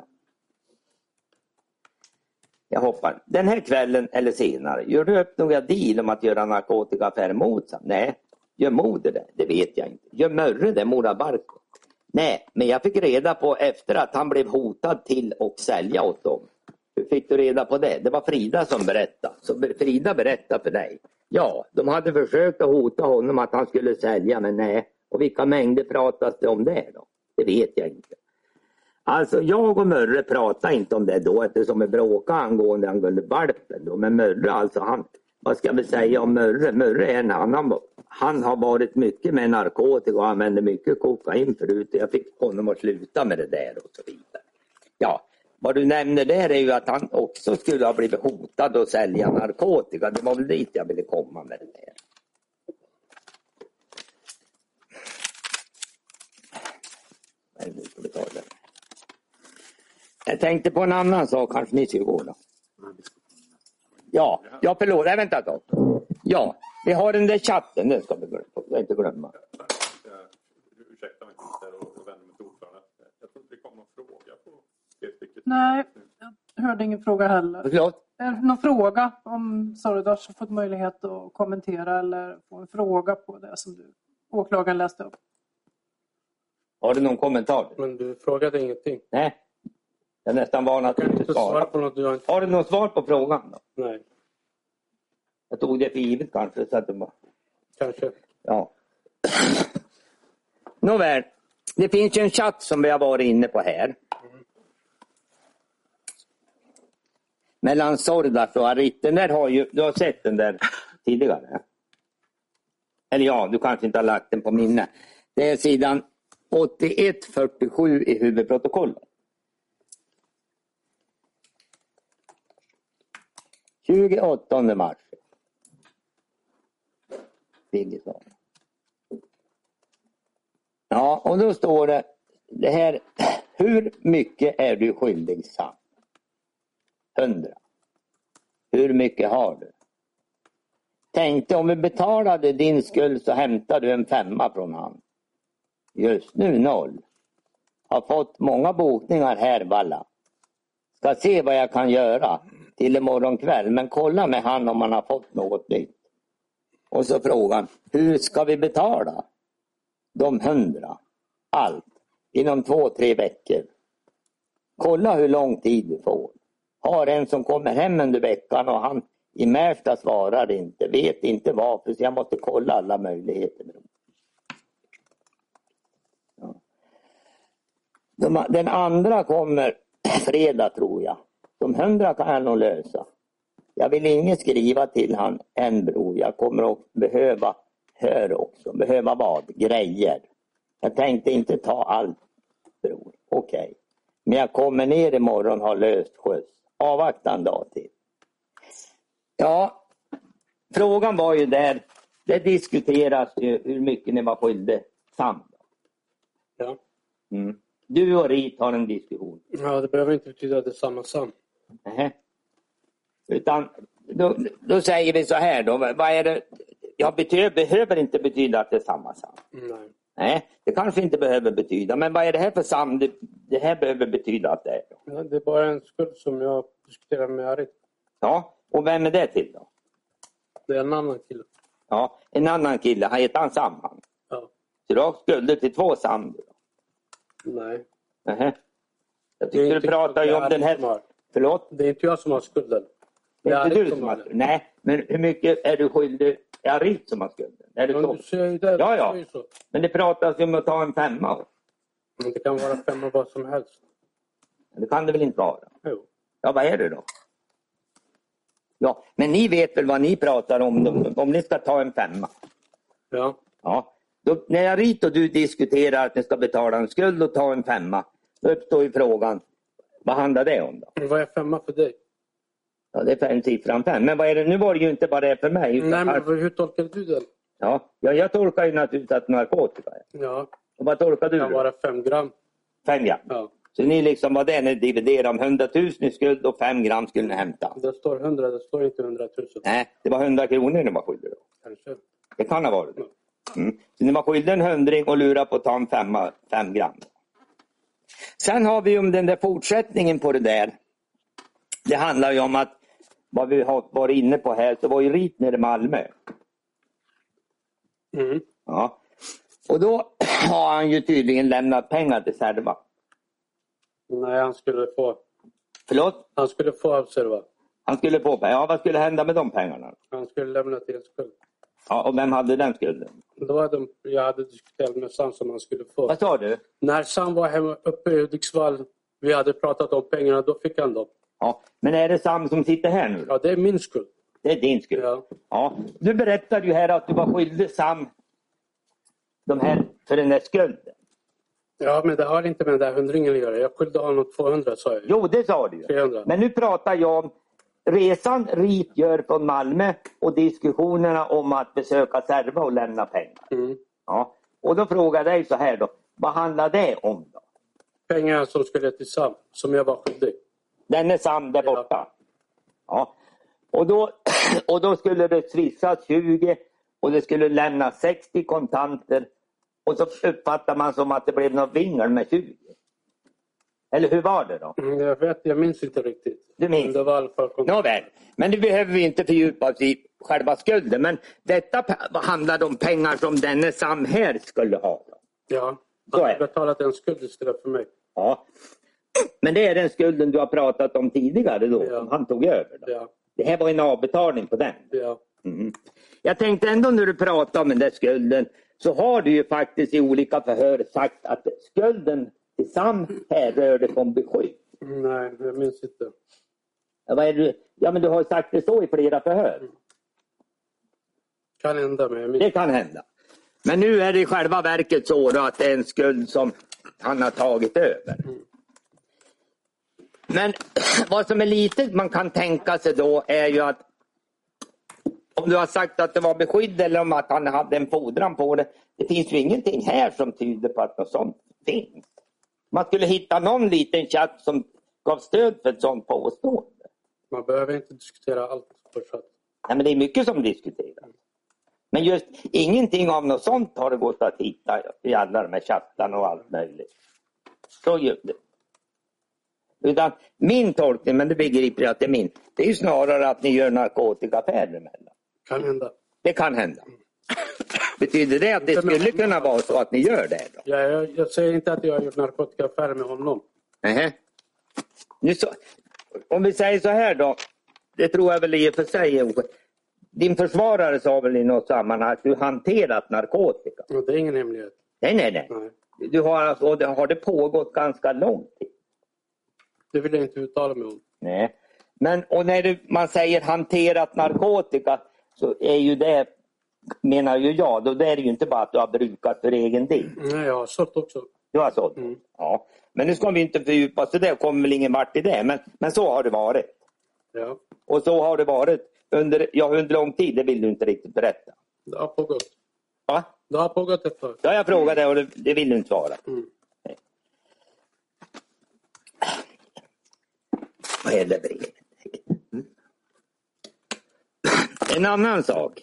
Jag hoppar. Den här kvällen eller senare, gör du upp några deal om att göra narkotikaaffärer mot Sam? Nej. Gör Moder det? Det vet jag inte. Gör Mörre det, Mora Barko? Nej, men jag fick reda på efter att han blev hotad till att sälja åt dem. Hur fick du reda på det? Det var Frida som berättade. Så Frida berättade för dig. Ja, de hade försökt att hota honom att han skulle sälja men nej. Och vilka mängder pratas det om det då? Det vet jag inte. Alltså jag och Mörre pratade inte om det då eftersom vi bråkade angående, angående valpen. Då. Men Mörre alltså han, vad ska vi säga om Mörre? Mörre är en annan. Han har varit mycket med narkotika och använde mycket kokain förut. Jag fick honom att sluta med det där och så vidare. Ja, vad du nämner där är ju att han också skulle ha blivit hotad att sälja narkotika. Det var väl dit jag ville komma med det där. Nej, nu ska vi ta det. Jag tänkte på en annan sak, kanske ni ska gå då. Ja, ja förlåt, nej vänta ett tag. Ja, vi har den där chatten, den ska vi glömma. inte glömma. Jag, ursäkta mig och, och vänder mig till ordförande. Jag tror inte det kom någon fråga på. Nej, jag hörde ingen fråga heller. Förlåt? Är det någon fråga om Sordas har fått möjlighet att kommentera eller få en fråga på det som du, åklagaren läste upp? Har du någon kommentar? Men du frågade ingenting. Nej. Jag är nästan van att inte svara på något du har inte... Har du något svar på frågan? Då? Nej, Jag tog det för givet kanske. Så att det bara... kanske. Ja. Nåväl, det finns ju en chatt som vi har varit inne på här. Mellan Sordas och Arit. Den där har ju, du har sett den där tidigare? Eller ja, du kanske inte har lagt den på minne. Det är sidan 8147 i huvudprotokollet. 28 mars. Ja, och då står det, det här, hur mycket är du skyldig Sam? 100. Hur mycket har du? Tänkte om vi betalade din skuld så hämtar du en femma från han. Just nu noll. Har fått många bokningar här Valla. Ska se vad jag kan göra till imorgon kväll men kolla med han om han har fått något nytt. Och så frågan, hur ska vi betala? De hundra. Allt. Inom två, tre veckor. Kolla hur lång tid du får. Har en som kommer hem under veckan och han i Märsta svarar inte, vet inte varför, så jag måste kolla alla möjligheter. Med dem. Ja. De, den andra kommer fredag tror jag. De hundra kan jag nog lösa. Jag vill inget skriva till han än bror. Jag kommer att behöva, hör också, behöva vad? Grejer. Jag tänkte inte ta allt bror. Okej. Okay. Men jag kommer ner imorgon och har löst skjuts. Avvakta en dag till. Ja, frågan var ju där. Det diskuteras ju hur mycket ni var skyldig Sam. Ja. Mm. Du och Rit har en diskussion. ja, det behöver inte betyda att det är samma sam. Nähä. Utan då, då säger vi så här då. Vad är det? Jag betyder, behöver inte betyda att det är samma sam. Nej. Nej, det kanske inte behöver betyda. Men vad är det här för sam? Det, det här behöver betyda att det är. Ja, Det är bara en skuld som jag diskuterar med Arit. Ja, och vem är det till då? Det är en annan kille. Ja, en annan kille. Han heter han Sam han. Ja. Så du har skulder till två Sam? Nej. Nähä. Jag tycker du pratar ju om den här... har. Förlåt? Det är inte jag som har skulden. Det är inte du som har det. Nej, men hur mycket är du skyldig? Är Arit som har skulden? Är det Men så? det. Ja, ja. så. Men det pratas ju om att ta en femma. Men det kan vara fem av vad som helst. Det kan det väl inte vara? Jo. Ja, vad är det då? Ja, men ni vet väl vad ni pratar om, om ni ska ta en femma? Ja. Ja. Då, när jag Rit och du diskuterar att ni ska betala en skuld och ta en femma, då uppstår ju frågan, vad handlar det om då? Vad är femma för dig? Ja, det är fem siffran fem. Men vad är det? Nu var det ju inte bara det för mig. Nej, men hur tolkar du den? ja, ja, jag tolkar ju naturligtvis att narkotika är. Ja, Och vad tolkar det du kan då? vara fem gram. Fem gram. Ja. Så ni liksom var det ni dividerade om 100 000 i skuld och fem gram skulle ni hämta? Det står hundra, det står inte hundratusen. Nej, det var 100 kronor ni var skyldiga då. Kanske. Det kan ha varit det. Mm. Så var skyldiga en hundring och lura på att ta en femma, fem gram. Sen har vi om den där fortsättningen på det där. Det handlar ju om att vad vi har varit inne på här så var ju Rit nere i Malmö. Mm. Ja. Och då har han ju tydligen lämnat pengar till Serva. Nej, han skulle få Förlåt? Han skulle få av sig det, va? Han skulle få pengar. Ja, vad skulle hända med de pengarna? Han skulle lämna till skuld. Ja, och vem hade den skulden? Då var de, jag hade diskuterat med Sam som han skulle få. Vad sa du? När Sam var hemma uppe i Hudiksvall, vi hade pratat om pengarna, då fick han dem. Ja, men är det Sam som sitter här nu? Ja, det är min skuld. Det är din skuld? Ja. Ja. Du berättade ju här att du var skyldig Sam de här, för den där skulden. ja, men det har inte med den där hundringen att göra. Jag skyllde honom 200 sa jag. Jo, det sa du ju. 300. Men nu pratar jag om resan RIT gör från Malmö och diskussionerna om att besöka Serva och lämna pengar. Mm. Ja. Och då frågar jag dig så här då. Vad handlar det om då? Pengarna som skulle till Sam, som jag var skyldig. Den är Sam där borta. Ja. Och, då, och då skulle det swishas 20 och det skulle lämnas 60 kontanter. Och så uppfattar man som att det blev något vingel med 20. Eller hur var det då? Mm, Jag vet, jag minns inte riktigt. Du minns? Det var. Nåväl, men nu behöver vi inte fördjupa oss i själva skulden. Men detta handlade om pengar som denne Sam här skulle ha. Då. Ja, han har det. betalat en skuld istället för mig. Ja. Men det är den skulden du har pratat om tidigare då, Ja. som han tog över. Då. Ja, Det här var en avbetalning på den. ja. Mm. Jag tänkte ändå när du pratar om den där skulden så har du ju faktiskt i olika förhör sagt att skulden Sam härrörde från beskydd. Mm, Nej, jag minns inte. Ja, vad är det? ja men du har sagt det så i flera förhör. Kan hända, men jag minns Det kan hända. Men nu är det i själva verket så att det är en skuld som han har tagit över. Men vad som är lite man kan tänka sig då är ju att om du har sagt att det var beskydd eller om att han hade en fordran på det. Det finns ju ingenting här som tyder på att något sånt finns. Man skulle hitta någon liten chatt som gav stöd för ett sånt påstående. Man behöver inte diskutera allt på chatt. Nej, men det är mycket som diskuteras. Men just ingenting av något sånt har det gått att hitta i alla de här chattarna och allt möjligt. Så gör det. Utan min tolkning, men det begriper jag att det är min, det är ju snarare att ni gör narkotikaaffärer emellan. Kan hända. Det kan hända. Betyder det att det skulle kunna vara så att ni gör det? Då? Ja, jag, jag säger inte att jag har gjort narkotikaaffärer med honom. Nähä. Nu så, om vi säger så här då. Det tror jag väl i och för sig är. Din försvarare sa väl i något sammanhang att du hanterat narkotika? Och det är ingen hemlighet. Nej, nej, nej. Nej. Du har, alltså, det, har det pågått ganska lång tid? Det vill jag inte uttala mig om. Nej. Men och när du, man säger hanterat narkotika så är ju det, menar ju jag, då det är det ju inte bara att du har brukat för egen del. Nej, jag har sålt också. Du har sålt? Mm. Ja. Men nu ska vi inte fördjupa oss i det, kommer väl ingen vart i det. Men, men så har det varit. Ja, Och så har det varit under, ja, under lång tid, det vill du inte riktigt berätta. det har pågått. Va? Det har pågått ett tag. Ja, jag frågade och det, det vill du inte svara. Mm. Vad är det brevet? Mm. En annan sak.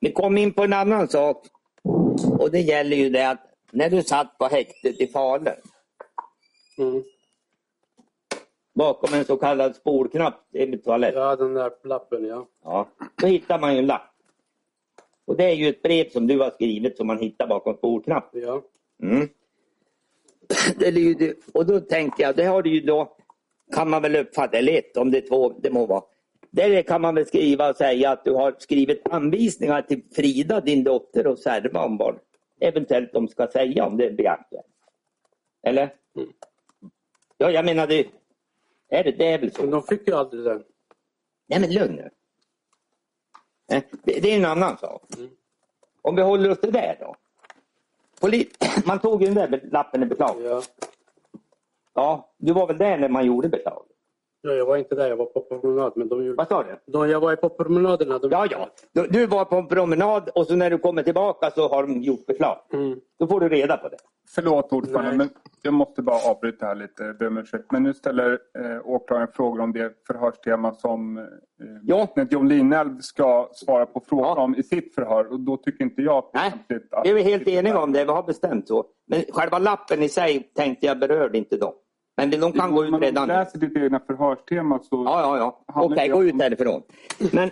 Vi kom in på en annan sak. Och det gäller ju det att när du satt på häktet i Falun Mm. bakom en så kallad spolknapp i toaletten. Ja, den där lappen, ja. Ja, då hittar man ju en lapp. Och det är ju ett brev som du har skrivit som man hittar bakom spolknappen. Ja, Mm. Det lyder, och då tänkte jag, det har du ju då, kan man väl uppfatta, eller ett om det är två, det må vara. Där kan man väl skriva och säga att du har skrivit anvisningar till Frida, din dotter och Serva om vad eventuellt de ska säga om det blir aktuellt. Eller? Mm. Ja, jag menar det, är det, det är väl så. men de fick ju aldrig den. Nej men lugn nu. Eh, Det, det är en annan sak. Mm. Om vi håller oss till det då. Poli- man tog ju den där lappen i beslag. Ja. Ja, du var väl där när man gjorde beslaget? Ja, jag var inte där. Jag var på promenad. Men de gjorde... Vad sa du? De, jag var på promenaderna. De... Ja, ja. Du, du var på en promenad och så när du kommer tillbaka så har de gjort beslag. Mm. Då får du reda på det. Förlåt ordförande, Nej. men jag måste bara avbryta här lite. Ber. Men nu ställer eh, åklagaren frågor om det förhörstema som eh, Ja. John Linelv ska svara på frågor Ja. om i sitt förhör. Och då tycker inte jag att det är Nej, lämpligt att... vi är helt eniga om det. Vi har bestämt så. Men själva lappen i sig tänkte jag berörde inte dem. Men de kan gå ut Men om du redan nu. läser ditt egna förhörstema så... Ja, ja, ja. Okej, det gå ut därifrån. Men,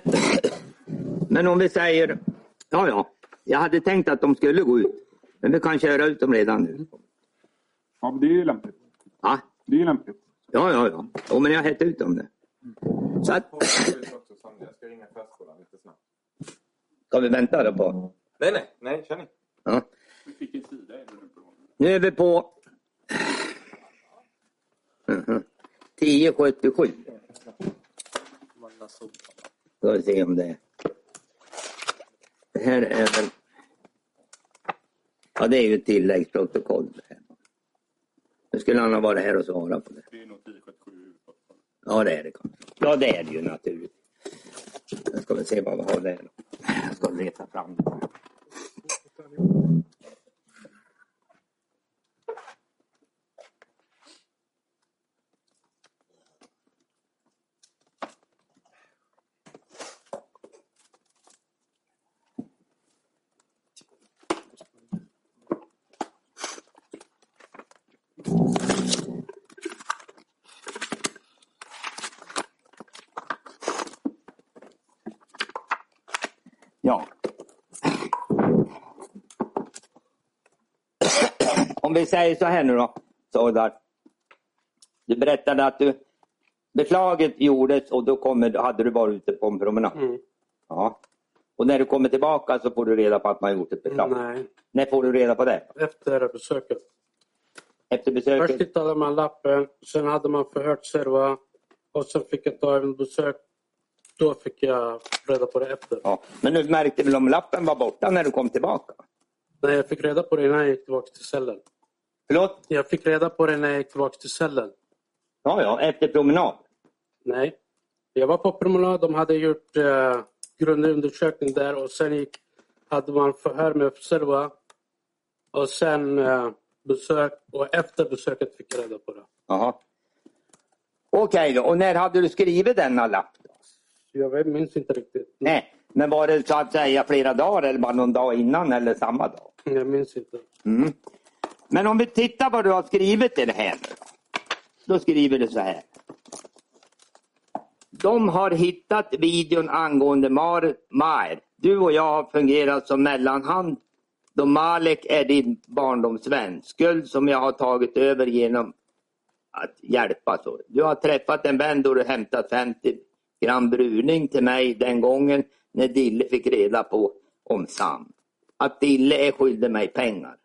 men om vi säger, ja, ja. Jag hade tänkt att de skulle gå ut. Men vi kan köra ut dem redan nu. Ja, men det är ju lämpligt. Ja, Det är ju lämpligt. ja, ja. ja. Jo, men jag har hett ut dem nu. Så att, Jag ska ringa klasskolan lite snabbt. ska vi vänta då på? Nej, nej, nej, kör ni. Ja. Vilken sida är det nu på? Nu är vi på. 1077. Ska vi se om det. Det här är väl... Ja, det är ju ett tilläggsprotokoll. Nu skulle han ha varit här och svarat på det. Det är nog 1077 huvudprotokoll. Ja, det är det kanske. Ja, det är det ju naturligtvis. Jag ska vi se vad vi har där. Jag ska leta fram det. Ja. Om vi säger så här nu då, Sardar. Du berättade att du, beslaget gjordes och då kommer, hade du varit ute på en promenad. Mm. Ja. Och när du kommer tillbaka så får du reda på att man gjort ett beslag. Nej, När får du reda på det? efter besöket. Efter Först besöket? tittade man lappen, sen hade man förhört Serva och sen fick jag ta en besök. Då fick jag reda på det efter. Ja. Men du märkte väl om lappen var borta när du kom tillbaka? Nej, jag fick reda på det innan jag gick tillbaka till cellen. Förlåt? Jag fick reda på det när jag gick tillbaka till cellen. Ja, ja, efter promenad. Nej. Jag var på promenad, de hade gjort eh, grundlig undersökning där och sen gick, hade man förhör med Serva. Och sen eh, besök och efter besöket fick jag reda på det. Jaha. Okej då, och när hade du skrivit denna lapp? Jag minns inte riktigt. Nej, men var det så att säga flera dagar eller bara någon dag innan eller samma dag? Jag minns inte. Mm. Men om vi tittar vad du har skrivit i det här nu då. Skriver du så här. De har hittat videon angående Mar Mar. Du och jag har fungerat som mellanhand då Malek är din barndomsvän. Skuld som jag har tagit över genom att hjälpa. Så. Du har träffat en vän då du hämtat 50 gram bruning till mig den gången när Dille fick reda på om Sam. Att Dille är skyldig mig pengar.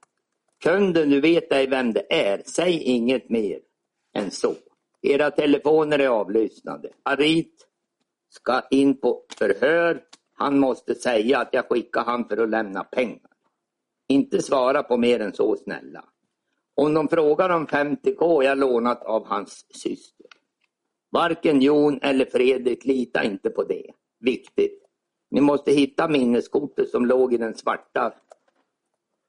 Kunden, du vet ej vem det är. Säg inget mer än så. Era telefoner är avlyssnade. Arit ska in på förhör. Han måste säga att jag skickar han för att lämna pengar. Inte svara på mer än så snälla. Om de frågar om 50k jag lånat av hans syster. Varken Jon eller Fredrik, lita inte på det. Viktigt. Ni måste hitta minneskortet som låg i den svarta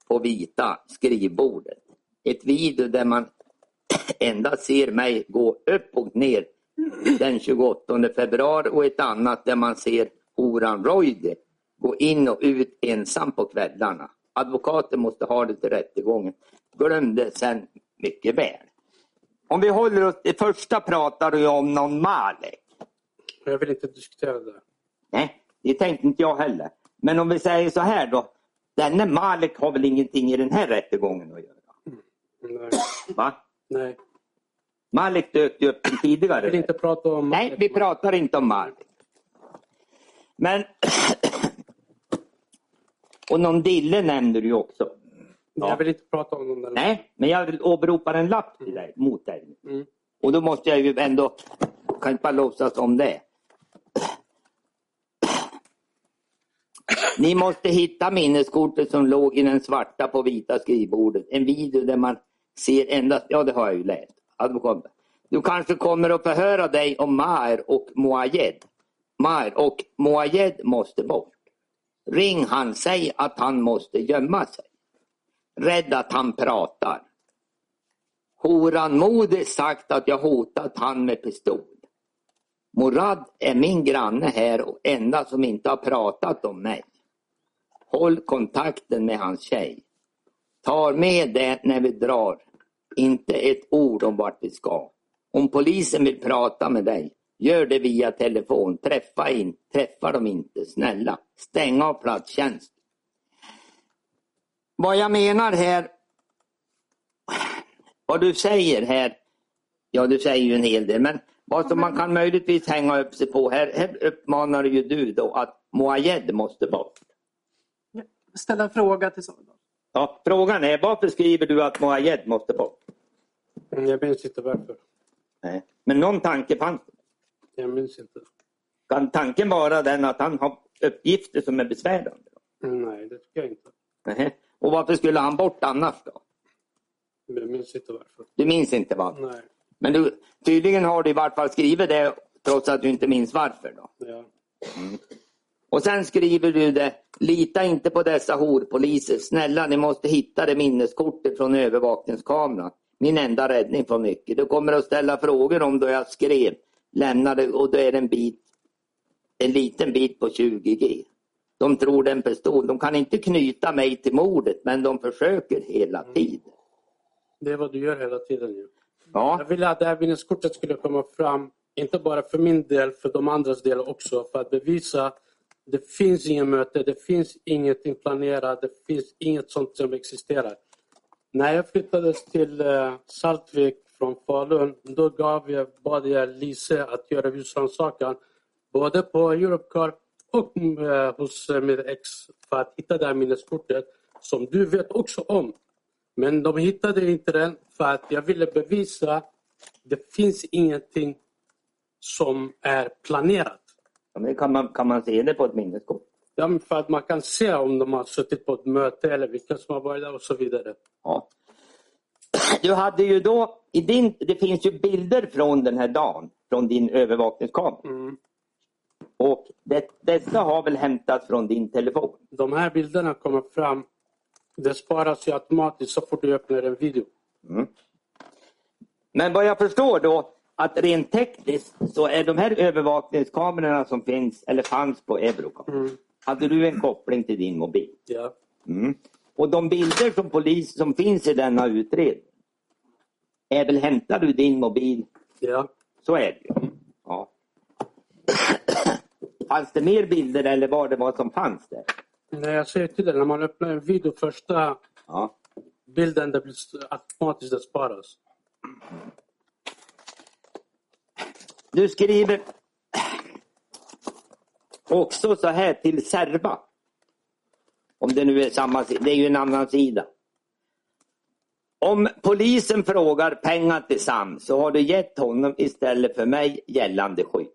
på vita skrivbordet. Ett video där man endast ser mig gå upp och ner den 28 februari och ett annat där man ser Horan Roide gå in och ut ensam på kvällarna. Advokaten måste ha det till rättegången. Glöm det sen mycket väl. Om vi håller oss, det första pratar du om någon Malek. Jag vill inte diskutera det. Nej, det tänkte inte jag heller. Men om vi säger så här då. Denne Malek har väl ingenting i den här rättegången att göra? Nej. Va? Nej. Malek dök ju upp Jag vill tidigare. inte prata om... Nej, vi pratar inte om Malek. Men... Och någon Dille nämnde du ju också. Jag vill inte prata om dem. Nej, men jag åberopar en lapp till dig, mot dig. Mm. Och då måste jag ju ändå, kan inte bara låtsas om det. Ni måste hitta minneskortet som låg i den svarta på vita skrivbordet. En video där man ser endast, ja det har jag ju läst. Advokat. Du kanske kommer att förhöra dig om Maher och Moayed. Maher och Moayed måste bort. Ring han, säg att han måste gömma sig. Rädd att han pratar. Horan Modi sagt att jag hotat han med pistol. Morad är min granne här och enda som inte har pratat om mig. Håll kontakten med hans tjej. Tar med det när vi drar. Inte ett ord om vart vi ska. Om polisen vill prata med dig, gör det via telefon. Träffa, in, träffa dem inte, snälla. Stäng av platstjänst. vad jag menar här, vad du säger här, ja du säger ju en hel del, men vad som man kan möjligtvis hänga upp sig på här, här uppmanar ju du då att Moayed måste bort. Ställa en fråga till Sordo. Ja, frågan är varför skriver du att Moayed måste bort? Mm, Jag minns inte varför. Nej. Men någon tanke fanns det. Jag minns inte. Kan tanken vara den att han har uppgifter som är besvärande? Mm, Nej, det tycker jag inte. Nej. Och varför skulle han bort annars då? Jag minns inte varför. Du minns inte vad? Nej. Men du, tydligen har du i vart fall skrivit det trots att du inte minns varför. Då. Ja. Och sen skriver du det, lita inte på dessa horpoliser. Snälla, ni måste hitta det minneskortet från övervakningskameran. Min enda räddning från mycket. Du kommer att ställa frågor om då jag skrev, lämnade och då är det en bit, en liten bit på 20G. De tror det är en pistol. De kan inte knyta mig till mordet, men de försöker hela tiden. Det är vad du gör hela tiden. Ju. Ja, Jag ville att det här minneskortet skulle komma fram, inte bara för min del, för de andras del också, för att bevisa det finns inget möte, det finns ingenting planerat, det finns inget sånt som existerar. När jag flyttades till eh, Saltvik från Falun, då gav jag, bad jag Lise att göra husrannsakan både på Europcar och eh, hos eh, mitt ex för att hitta det här minneskortet som du vet också om. Men de hittade inte den för att jag ville bevisa att det finns ingenting som är planerat. Ja, men kan man, kan man se det på ett minneskort? Ja, men för att man kan se om de har suttit på ett möte eller vilka som har varit där och så vidare. Ja. Du hade ju då, i din, det finns ju bilder från den här dagen, från din övervakningskamera. Mm. Och det, dessa har väl hämtats från din telefon? De här bilderna kommer fram. Det sparas ju automatiskt så fort du öppnar en video. Men vad jag förstår då, att rent tekniskt så är de här övervakningskamerorna som finns, eller fanns på Eurocam, Mm. hade du en koppling till din mobil? Ja. Mm. Och de bilder som polis som finns i denna utredning, är väl hämtade ur din mobil? Ja. Så är det ju. Ja. Fanns det mer bilder eller var det vad som fanns där? När jag säger till dig, när man öppnar en video, första Ja. bilden det blir automatiskt det sparas. Du skriver också så här till Serva. Om det nu är samma sida, det är ju en annan sida. Om polisen frågar pengar till Sam så har du gett honom istället för mig gällande skydd.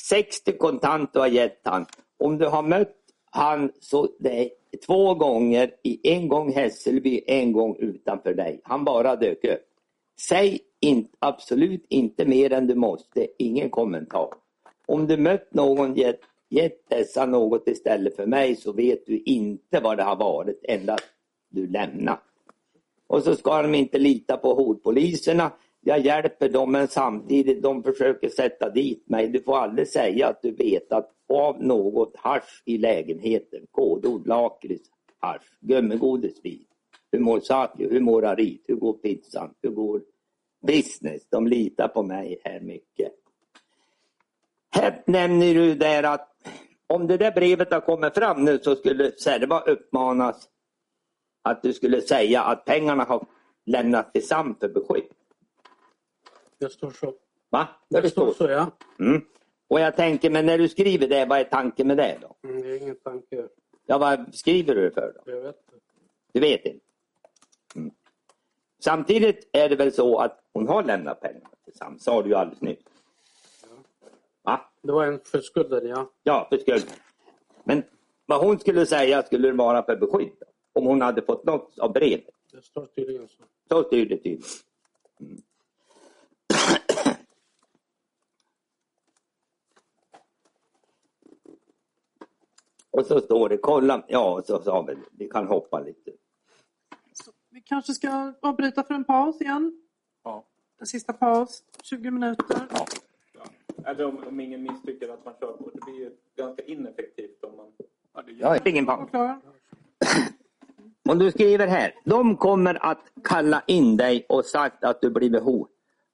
60 kontant du har gett han. Om du har mött han så det är två gånger, i en gång Hässelby, en gång utanför dig. Han bara dök upp. Säg in, absolut inte mer än du måste, ingen kommentar. Om du mött någon gett, gett dessa något istället för mig så vet du inte vad det har varit, endast du lämnat. Och så ska de inte lita på hotpoliserna. Jag hjälper dem men samtidigt de försöker sätta dit mig. Du får aldrig säga att du vet att av något hasch i lägenheten, kodord, lakrits, hasch, gummigodis, vin. Hur mår Satjo? Hur mår Arit? Hur går pizzan? Hur går business? De litar på mig här mycket. Här nämner du där att om det där brevet har kommit fram nu så skulle Serva uppmanas att du skulle säga att pengarna har lämnats till Sam för beskydd. Det står så. Va? Ja, Det står så, ja. Mm. Och jag tänker, men när du skriver det, vad är tanken med det då? Mm, det är ingen tanke. Ja, vad skriver du det för då? Jag vet inte. Du vet inte? Samtidigt är det väl så att hon har lämnat pengar till Sam, sa du ju alldeles nyss. Va? Det var en för skulden, ja. Ja, för skull. Men vad hon skulle säga skulle det vara för beskydd? Om hon hade fått något av brevet. Det står tydligen så. Så styr det tydligen. Mm. Och så står det, kolla, ja så sa vi, vi kan hoppa lite. Vi kanske ska avbryta för en paus igen. Ja. En sista paus, 20 minuter. Ja. Eller om, om ingen misstycker att man kör på. Det blir ju ganska ineffektivt om man... Ja, det Ja, ingen paus. Och du skriver här, de kommer att kalla in dig och sagt att du blivit hot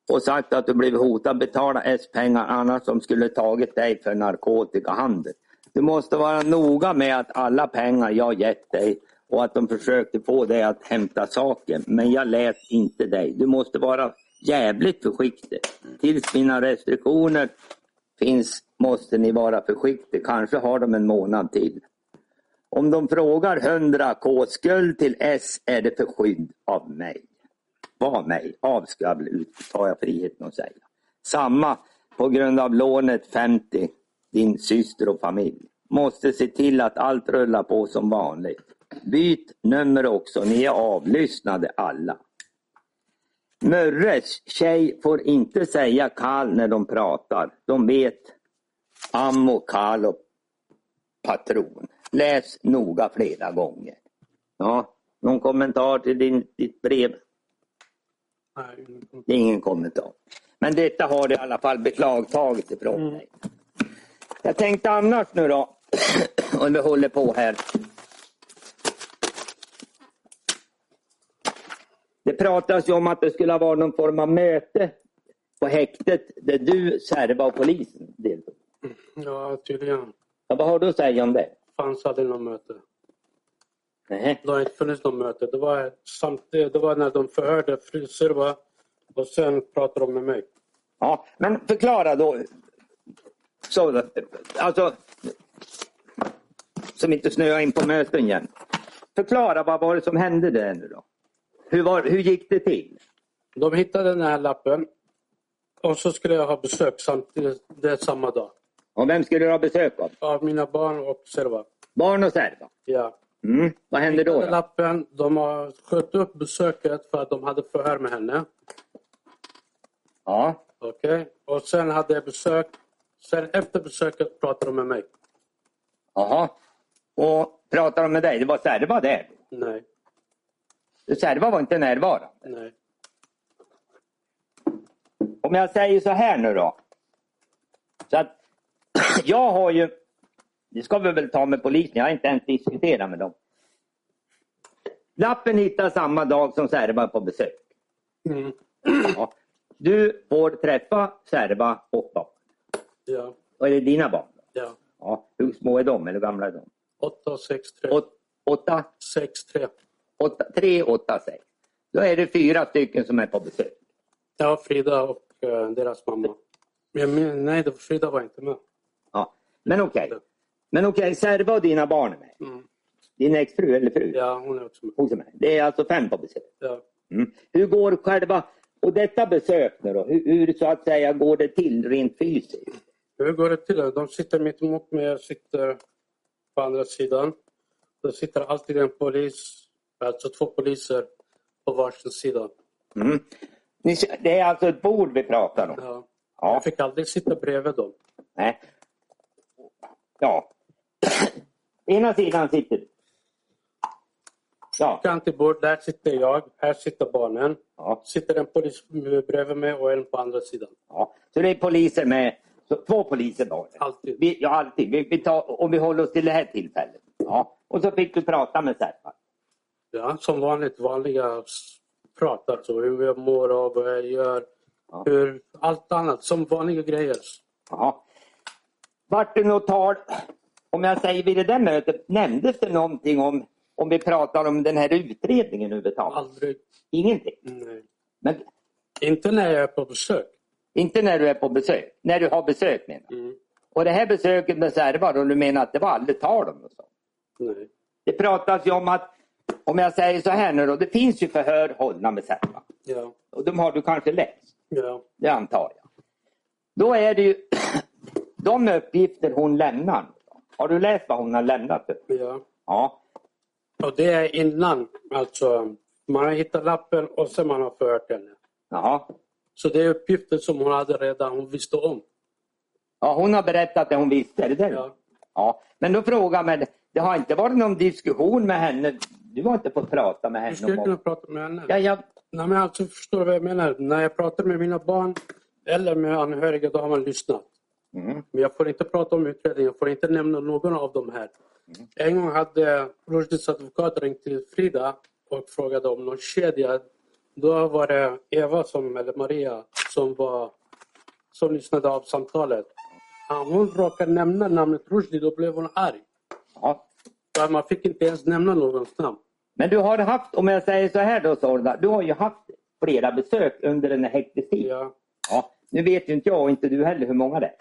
och sagt att du blivit hotad betala S-pengar annars som skulle tagit dig för narkotikahandel. Du måste vara noga med att alla pengar jag gett dig och att de försökte få dig att hämta saken. Men jag lät inte dig. Du måste vara jävligt försiktig. Tills mina restriktioner finns måste ni vara försiktiga. Kanske har de en månad till. Om de frågar 100 K skuld till S är det för skydd av mig. Var mig, av ska jag ut, tar jag friheten att säga. Samma på grund av lånet 50, din syster och familj. Måste se till att allt rullar på som vanligt. Byt nummer också, ni är avlyssnade alla. Mörres tjej får inte säga Karl när de pratar. De vet ammo, Karl och patron. Läs noga flera gånger. Ja, någon kommentar till din, ditt brev? Nej, Det är ingen kommentar. Men detta har du i alla fall beklagtagit ifrån Mm. dig. Jag tänkte annars nu då, om vi håller på här. Det pratas ju om att det skulle ha varit någon form av möte på häktet där du, Serva och polisen deltog. ja, tydligen Ja, vad har du att säga om det? fanns aldrig något möte. Nej. Det har inte funnits något möte. Det var, samtidigt, det var när de förhörde fru Sirva och sen pratade de med mig. Ja, men förklara då. Så, alltså, som inte snöar in på möten igen. Förklara vad var det som hände där nu då? Hur, var, hur gick det till? De hittade den här lappen och så skulle jag ha besök samtidigt, det samma dag. Och vem skulle du ha besök av? Av mina barn och Sirva. Barn och Serva? Ja. Mm. Vad hände då? då? lappen. De har skött upp besöket för att de hade förhör med henne. Ja. Okej. Och sen hade jag besök. Sen efter besöket pratade de med mig. Jaha. Och pratade de med dig? Det var Serva där? Nej, Serva var inte närvarande. nej. Om jag säger så här nu då. Så att jag har ju, det ska vi väl ta med polisen, jag har inte ens diskuterat med dem. Lappen hittas samma dag som Serva på besök. Mm. Ja. Du får träffa Serva och barn. Ja, Och är det dina barn? Ja. Ja. Hur små är de? Eller hur gamla är de? 8, 6, 3. Åt, åtta, 6, 3. Åtta, tre, åtta, sex. Då är det fyra stycken som är på besök. Ja, Frida och eh, deras mamma. Men, nej, det- Frida var inte med. Ja. Men okej. Men okej, Serva och dina barn är med. Mm. Din exfru eller fru? Ja, hon är också med. Hon är. Det är alltså fem på besök. Ja. Mm. Hur går själva, och detta besök nu då, hur, hur så att säga går det till rent fysiskt? Hur går det till? De sitter mitt emot mig, jag sitter på andra sidan. Det sitter alltid en polis, alltså två poliser på varsin sida. Mm. Ni, det är alltså ett bord vi pratar om? Ja. Ja. Jag fick aldrig sitta bredvid dem. Nej. Ja. Ena sidan sitter du. Ja. Kantibord, där sitter jag, här sitter barnen. Ja. Sitter en polis bredvid mig och en på andra sidan. ja. Så det är poliser med, två poliser det? Alltid. Vi, ja, alltid. Vi, vi tar, om vi håller oss till det här tillfället. Ja. Och så fick du prata med Serpa. Ja, som vanligt, vanliga s- prat alltså. Hur jag mår och vad jag gör. Ja. Hur, allt annat, som vanliga grejer. Jaha. Vart det något tal, om jag säger vid det där mötet, nämndes det någonting om, om vi pratar om den här utredningen överhuvudtaget? Aldrig. Ingenting. Nej. Men Inte när jag är på besök. inte när du är på besök, när du har besök menar. Mm. Och det här besöket med Servar, och du menar att det var aldrig tal om något sånt? Nej. Det pratas ju om att, om jag säger så här nu då, det finns ju förhör hållna med Servar. Ja. Och de har du kanske läst, Ja. det antar jag. Då är det ju de uppgifter hon lämnar. Har du läst vad hon har lämnat? ja. Ja. Och det är innan. Alltså, man har hittat lappen och sen man har förhört henne. Jaha. Så det är uppgifter som hon hade redan, hon visste om. Ja, hon har berättat det hon visste, är det det? Ja. ja. Men då frågar man, det har inte varit någon diskussion med henne? Du har inte fått prata med henne? skulle om- kunna prata med henne. Ja, ja. Nej, men alltså, förstår du vad jag menar? När jag pratar med mina barn eller med anhöriga, då har man lyssnat. Mm. Men jag får inte prata om utredningen, jag får inte nämna någon av dem här. En gång hade Rushdies advokat ringt till Frida och frågade om någon kedja. Då var det Eva, som, eller Maria, som, var, som lyssnade av samtalet. Hon råkade nämna namnet Rushdie, då blev hon arg. Ja, Man fick inte ens nämna någons namn. Men du har haft, om jag säger så här då Sorda, du har ju haft flera besök under den här häktestiden. Ja, Ja, nu vet ju inte jag och inte du heller hur många det är.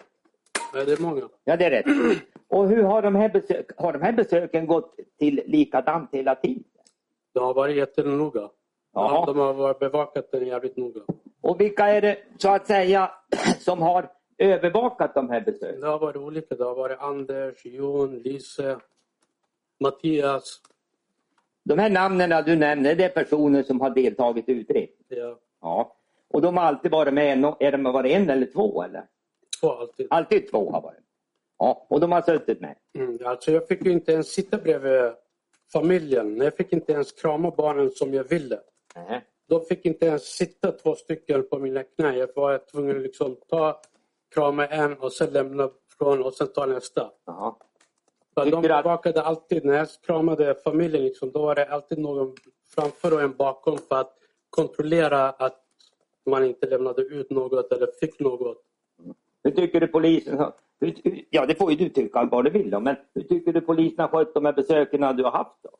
Nej, det är många. Ja, det är rätt. Och hur har de här, besök, har de här besöken gått till likadant hela tiden? De har varit jättenoga. Jaha. De har bevakat den jävligt noga. Och vilka är det så att säga som har övervakat de här besöken? Det har varit olika. Det har varit Anders, Jon, Lise, Mattias. De här namnen du nämner, det är personer som har deltagit i utredningen? Ja, Ja. Och de har alltid varit med, no- är de varit en eller två eller? två alltid. Alltid två har varit Ja, och de har suttit med. Mm, alltså jag fick ju inte ens sitta bredvid familjen. Jag fick inte ens krama barnen som jag ville. Nej. De fick inte ens sitta två stycken på mina knän. Jag var tvungen att liksom ta, krama en och sen lämna från och sen ta nästa. Ja. De bevakade alltid, när jag kramade familjen, liksom, då var det alltid någon framför och en bakom för att kontrollera att man inte lämnade ut något eller fick något. Hur tycker du polisen har... Ja, det får ju du tycka vad du vill men hur tycker du polisen har skött de här besöken du har haft då?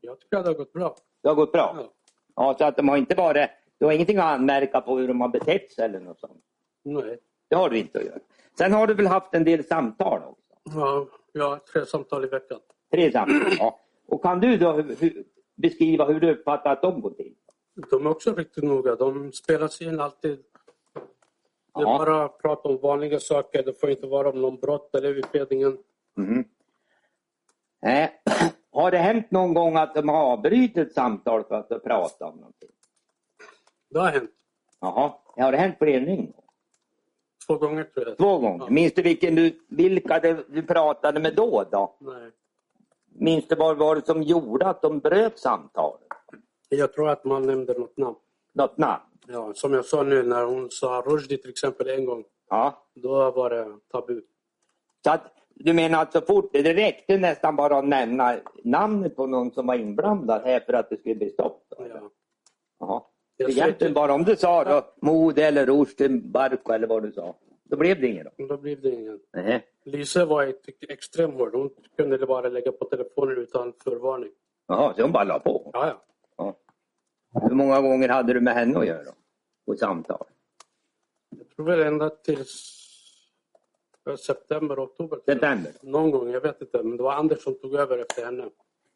Jag tycker att det har gått bra. Det har gått bra? Ja. Ja, så att de har inte varit... Du har ingenting att anmärka på hur de har betett sig eller något sånt? Nej. Det har du inte att göra. Sen har du väl haft en del samtal också? Ja, har tre samtal i veckan. Tre samtal? Ja. Och kan du då beskriva hur du uppfattar att de går till? De är också riktigt noga. De spelas in alltid. Det är Ja. bara prat om vanliga saker. Det får inte vara om någon brott eller utredningen. Mhm. Nej. Har det hänt någon gång att de har avbrutit samtal för att prata om någonting? Det har hänt. Jaha. Har det hänt fler Två gånger tror jag. Två gånger. Ja. Minns du vilken du, vilka du pratade med då? då? Nej. Minns du vad var det som gjorde att de bröt samtalet? Jag tror att man nämnde något namn. Något namn? Ja, som jag sa nu när hon sa Rushdie till exempel en gång. Ja. Då var det tabu. Så att, du menar att så fort, det räckte nästan bara att nämna namnet på någon som var inblandad här för att det skulle bli stopp? Då? Ja. Jaha. Jag Egentligen bara om du sa då Mode eller Rushdie, Barko eller vad du sa. Då blev det inget då? Då blev det ingen. Nej. Lisa var ett extrem hård. Hon kunde bara lägga på telefonen utan förvarning. Jaha, så hon bara la på? Ja, ja. Ja. Hur många gånger hade du med henne att göra? På samtal? Jag tror väl ända till september, oktober. September? Någon gång, jag vet inte. Men det var Anders som tog över efter henne.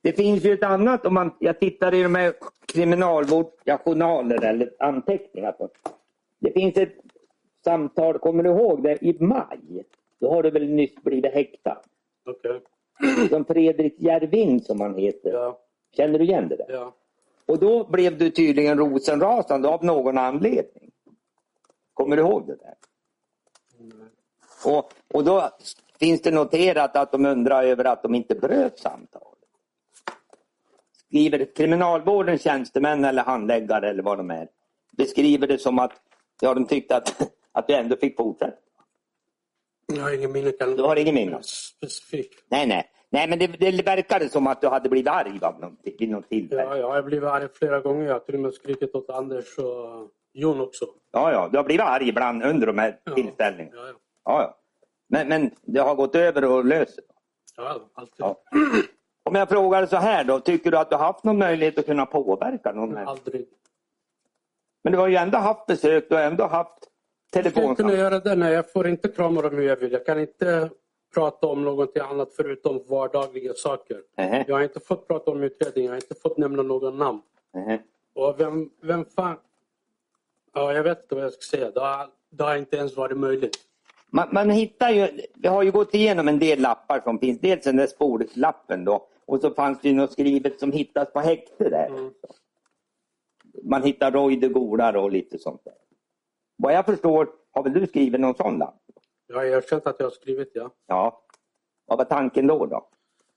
Det finns ju ett annat, om man, jag tittar i de här kriminalvårdsjournaler eller anteckningar. På. Det finns ett samtal, kommer du ihåg det, i maj? Då har du väl nyss blivit häktad? Okej. Som Fredrik Järvin som han heter. Ja, Känner du igen det där? ja. Och då blev du tydligen rosenrasande av någon anledning. Kommer du ihåg det där? Och, och då finns det noterat att de undrar över att de inte bröt samtalet. Skriver kriminalvårdens tjänstemän eller handläggare eller vad de är. Beskriver det som att ja, de tyckte att, att du ändå fick fortsätta. Jag har ingen minne. Du har ingen minne? Specifik. Nej, nej. Nej, men det, det verkade som att du hade blivit arg vid något tillfälle. Ja, ja, jag har blivit arg flera gånger. Jag har till och med skrikit åt Anders och Jon också. Ja, ja, du har blivit arg ibland under de här Ja. tillställningarna. Ja, ja. Ja, ja. Men, men det har gått över och löst. ja alltid. Ja. Om jag frågar så här då, tycker du att du har haft någon möjlighet att kunna påverka någon? Aldrig. Men du har ju ändå haft besök, du har ändå haft Jag skulle kunna telefonsamtal. göra det. Nej, jag får inte krama dem hur jag vill. Jag kan inte prata om någonting annat förutom vardagliga saker. Nähä, Jag har inte fått prata om utredningen. Jag har inte fått nämna någon namn. nähä. Och vem, vem fan... Ja, jag vet inte vad jag ska säga. Det har, det har inte ens varit möjligt. Man, man hittar ju, vi har ju gått igenom en del lappar som finns. Dels den där spårlappen då. Och så fanns det ju något skrivet som hittas på häkte där. Mm. Man hittar Roy de Golar och lite sånt där. Vad jag förstår har väl du skrivit någon sån lapp? Jag har erkänt att jag har skrivit ja. Ja. Vad var tanken då? då?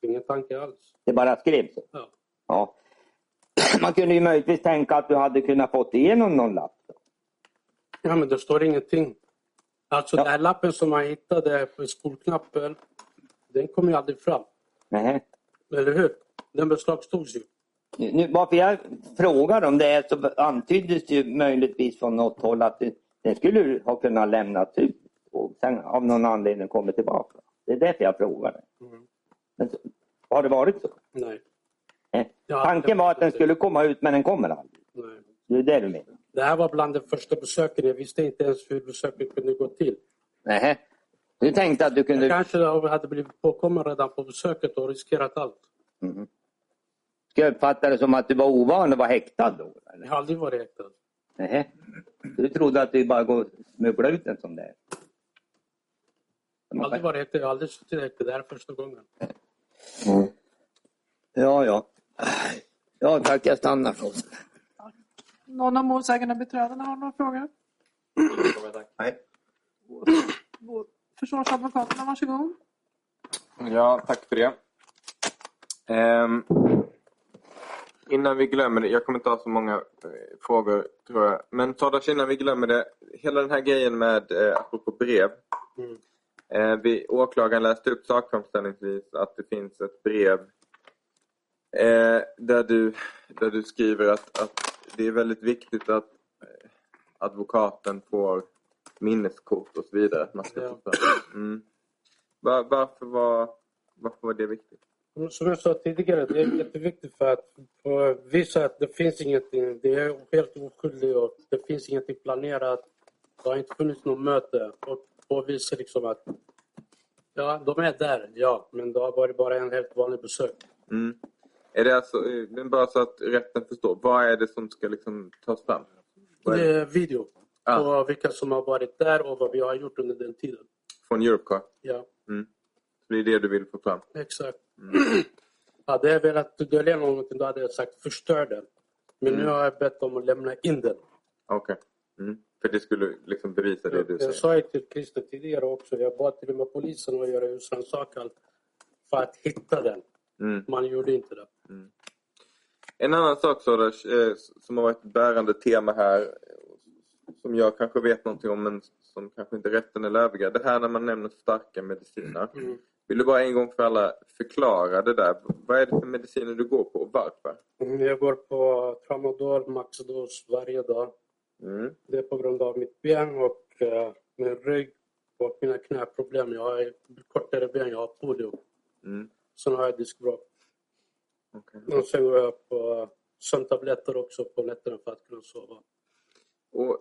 Ingen tanke alls. Det bara skrevs? Ja. Ja. Man kunde ju möjligtvis tänka att du hade kunnat fått igenom någon lapp. Då. Ja, men det står ingenting. Alltså Ja. den här lappen som man hittade på skolknappen, den kom ju aldrig fram. Nej. Eller hur? Den beslagtogs ju. Nu, varför jag frågar om det är så antyddes det ju möjligtvis från något håll att det, den skulle ha kunnat lämnats ut och sen av någon anledning kommit tillbaka. Det är därför jag frågar. Mm. Men, Har det varit så? Nej. Nej. Har Tanken var att den skulle komma ut men den kommer aldrig. Nej. Det är det du menar? Det här var bland de första besöken. Jag visste inte ens hur besöket kunde gå till. Nej. Du tänkte att du Jag kunde... kanske hade blivit påkommen redan på besöket och riskerat allt. Mhm. Ska jag uppfatta det som att du var ovan att vara häktad då? Eller? Jag har aldrig varit häktad. Nej. Du trodde att det bara går att smuggla ut en sån där? Jag har aldrig varit häktad. Jag har aldrig suttit häktad. Det här är första gången. Ja, ja. Ja, tack. Jag stannar så. Någon av målsägande beträdena har några frågor? Nej. Vår- Försvarsadvokaterna, varsågod. Ja, tack för det. Ehm, innan vi glömmer det, jag kommer inte ha så många eh, frågor tror jag. Men Tardas, innan vi glömmer det. Hela den här grejen med, eh, apropå brev. Mm. Eh, vi, åklagaren läste upp sakframställningsvis att det finns ett brev eh, där, du, där du skriver att, att det är väldigt viktigt att eh, advokaten får minneskort och så vidare. Att man ska Ja. mm. Var, varför, var, varför var det viktigt? Som jag sa tidigare, det är jätteviktigt för att visa att det finns ingenting. Det är helt oskyldigt och det finns ingenting planerat. Det har inte funnits något möte. Och påvisa liksom att ja, de är där, ja, men det har varit bara en helt vanlig besök. Mm. Är det alltså, eh, men bara så att rätten förstår, vad är det som ska liksom tas fram? Det? är video Ah. på vilka som har varit där och vad vi har gjort under den tiden. Från Europecar? Ja, Så det är det du vill få fram? exakt. Mm. Hade jag velat dölja någonting då hade jag sagt förstör den. Men nu har jag bett dem att lämna in den. Okej. Mm. För det skulle liksom bevisa det du Jag säger? sa ju till Christer tidigare också, jag bad till och med polisen att göra husrannsakan för att hitta den. Mm. Man gjorde inte det. En annan sak Sodas, eh, som har varit ett bärande tema här, som jag kanske vet någonting om men som kanske inte rätten eller övriga. Det här när man nämner starka mediciner. Mm. Vill du bara en gång för alla förklara det där? Vad är det för mediciner du går på och varför? Mm, Jag går på tramadol, maxdos varje dag. Mm. Det är på grund av mitt ben och eh, min rygg och mina knäproblem. Jag har kortare ben, jag har polio. Mm. Sen har jag diskbråck. okej. Och sen går jag på sömntabletter också på nätterna för att kunna sova. Och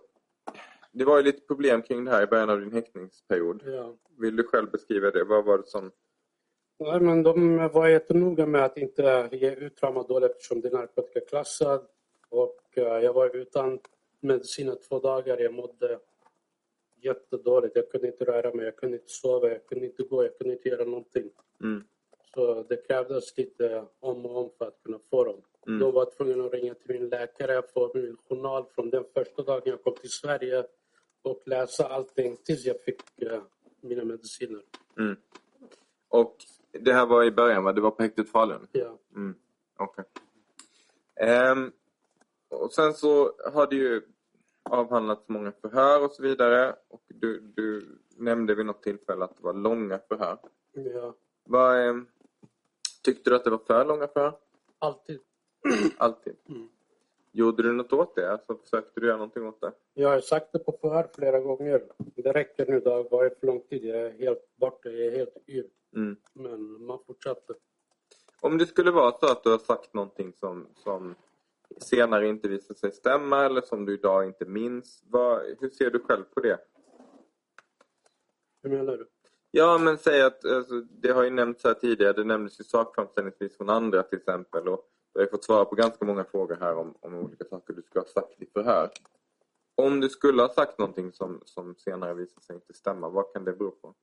det var ju lite problem kring det här i början av din häktningsperiod. Ja. Vill du själv beskriva det? Vad var det som... Nej, men de var jättenoga med att inte ge ut tramadol eftersom det är narkotikaklassad. Och eh, jag var utan mediciner två dagar. Jag mådde jättedåligt. Jag kunde inte röra mig, jag kunde inte sova, jag kunde inte gå, jag kunde inte göra någonting. Mm. Så det krävdes lite om och om för att kunna få dem. Mm. Då var jag tvungen att ringa till min läkare, få min journal från den första dagen jag kom till Sverige och läsa allting tills jag fick eh, mina mediciner. Mm. Och det här var i början va? Det var på häktet Falun? Ja. Mm. Okej. Ehm, och sen så har det ju avhandlats många förhör och så vidare. Och du, du nämnde vid något tillfälle att det var långa förhör. Ja, Vad, ehm, tyckte du att det var för långa förhör? alltid. Alltid? Mm. Gjorde du något åt det? Alltså, försökte du göra någonting åt det? Jag har sagt det på förhör flera gånger. Det räcker nu, det har varit för lång tid. Jag är helt borta, jag är helt yr. Mm. Men man fortsatte. Om det skulle vara så att du har sagt någonting som, som senare inte visar sig stämma eller som du idag inte minns. Vad, hur ser du själv på det? Hur menar du? Ja, men säg att alltså, det har ju nämnts här tidigare. Det nämndes ju sakframställningsvis från andra till exempel. Och du har fått svara på ganska många frågor här om, om olika saker du ska ha sagt i förhör. Om du skulle ha sagt någonting som, som senare visar sig inte stämma, vad kan det bero på?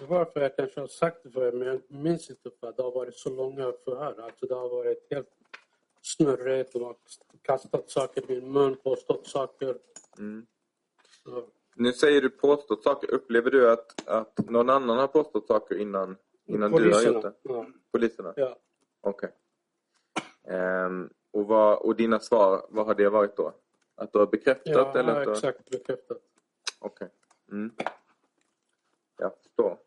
Det var för jag kanske har sagt det för men jag minns inte för att det har varit så långa förhör. Alltså det har varit helt snurrigt. De har kastat saker i min mun, påstått saker. Mm. Nu säger du påstått saker. Upplever du att, att någon annan har påstått saker innan, innan du har gjort det? Ja, Poliserna? ja. Okej. Ehm, och, vad, och dina svar, vad har det varit då? Att du har bekräftat? ja eller att du exakt bekräftat. Okej. Mm. Jag förstår.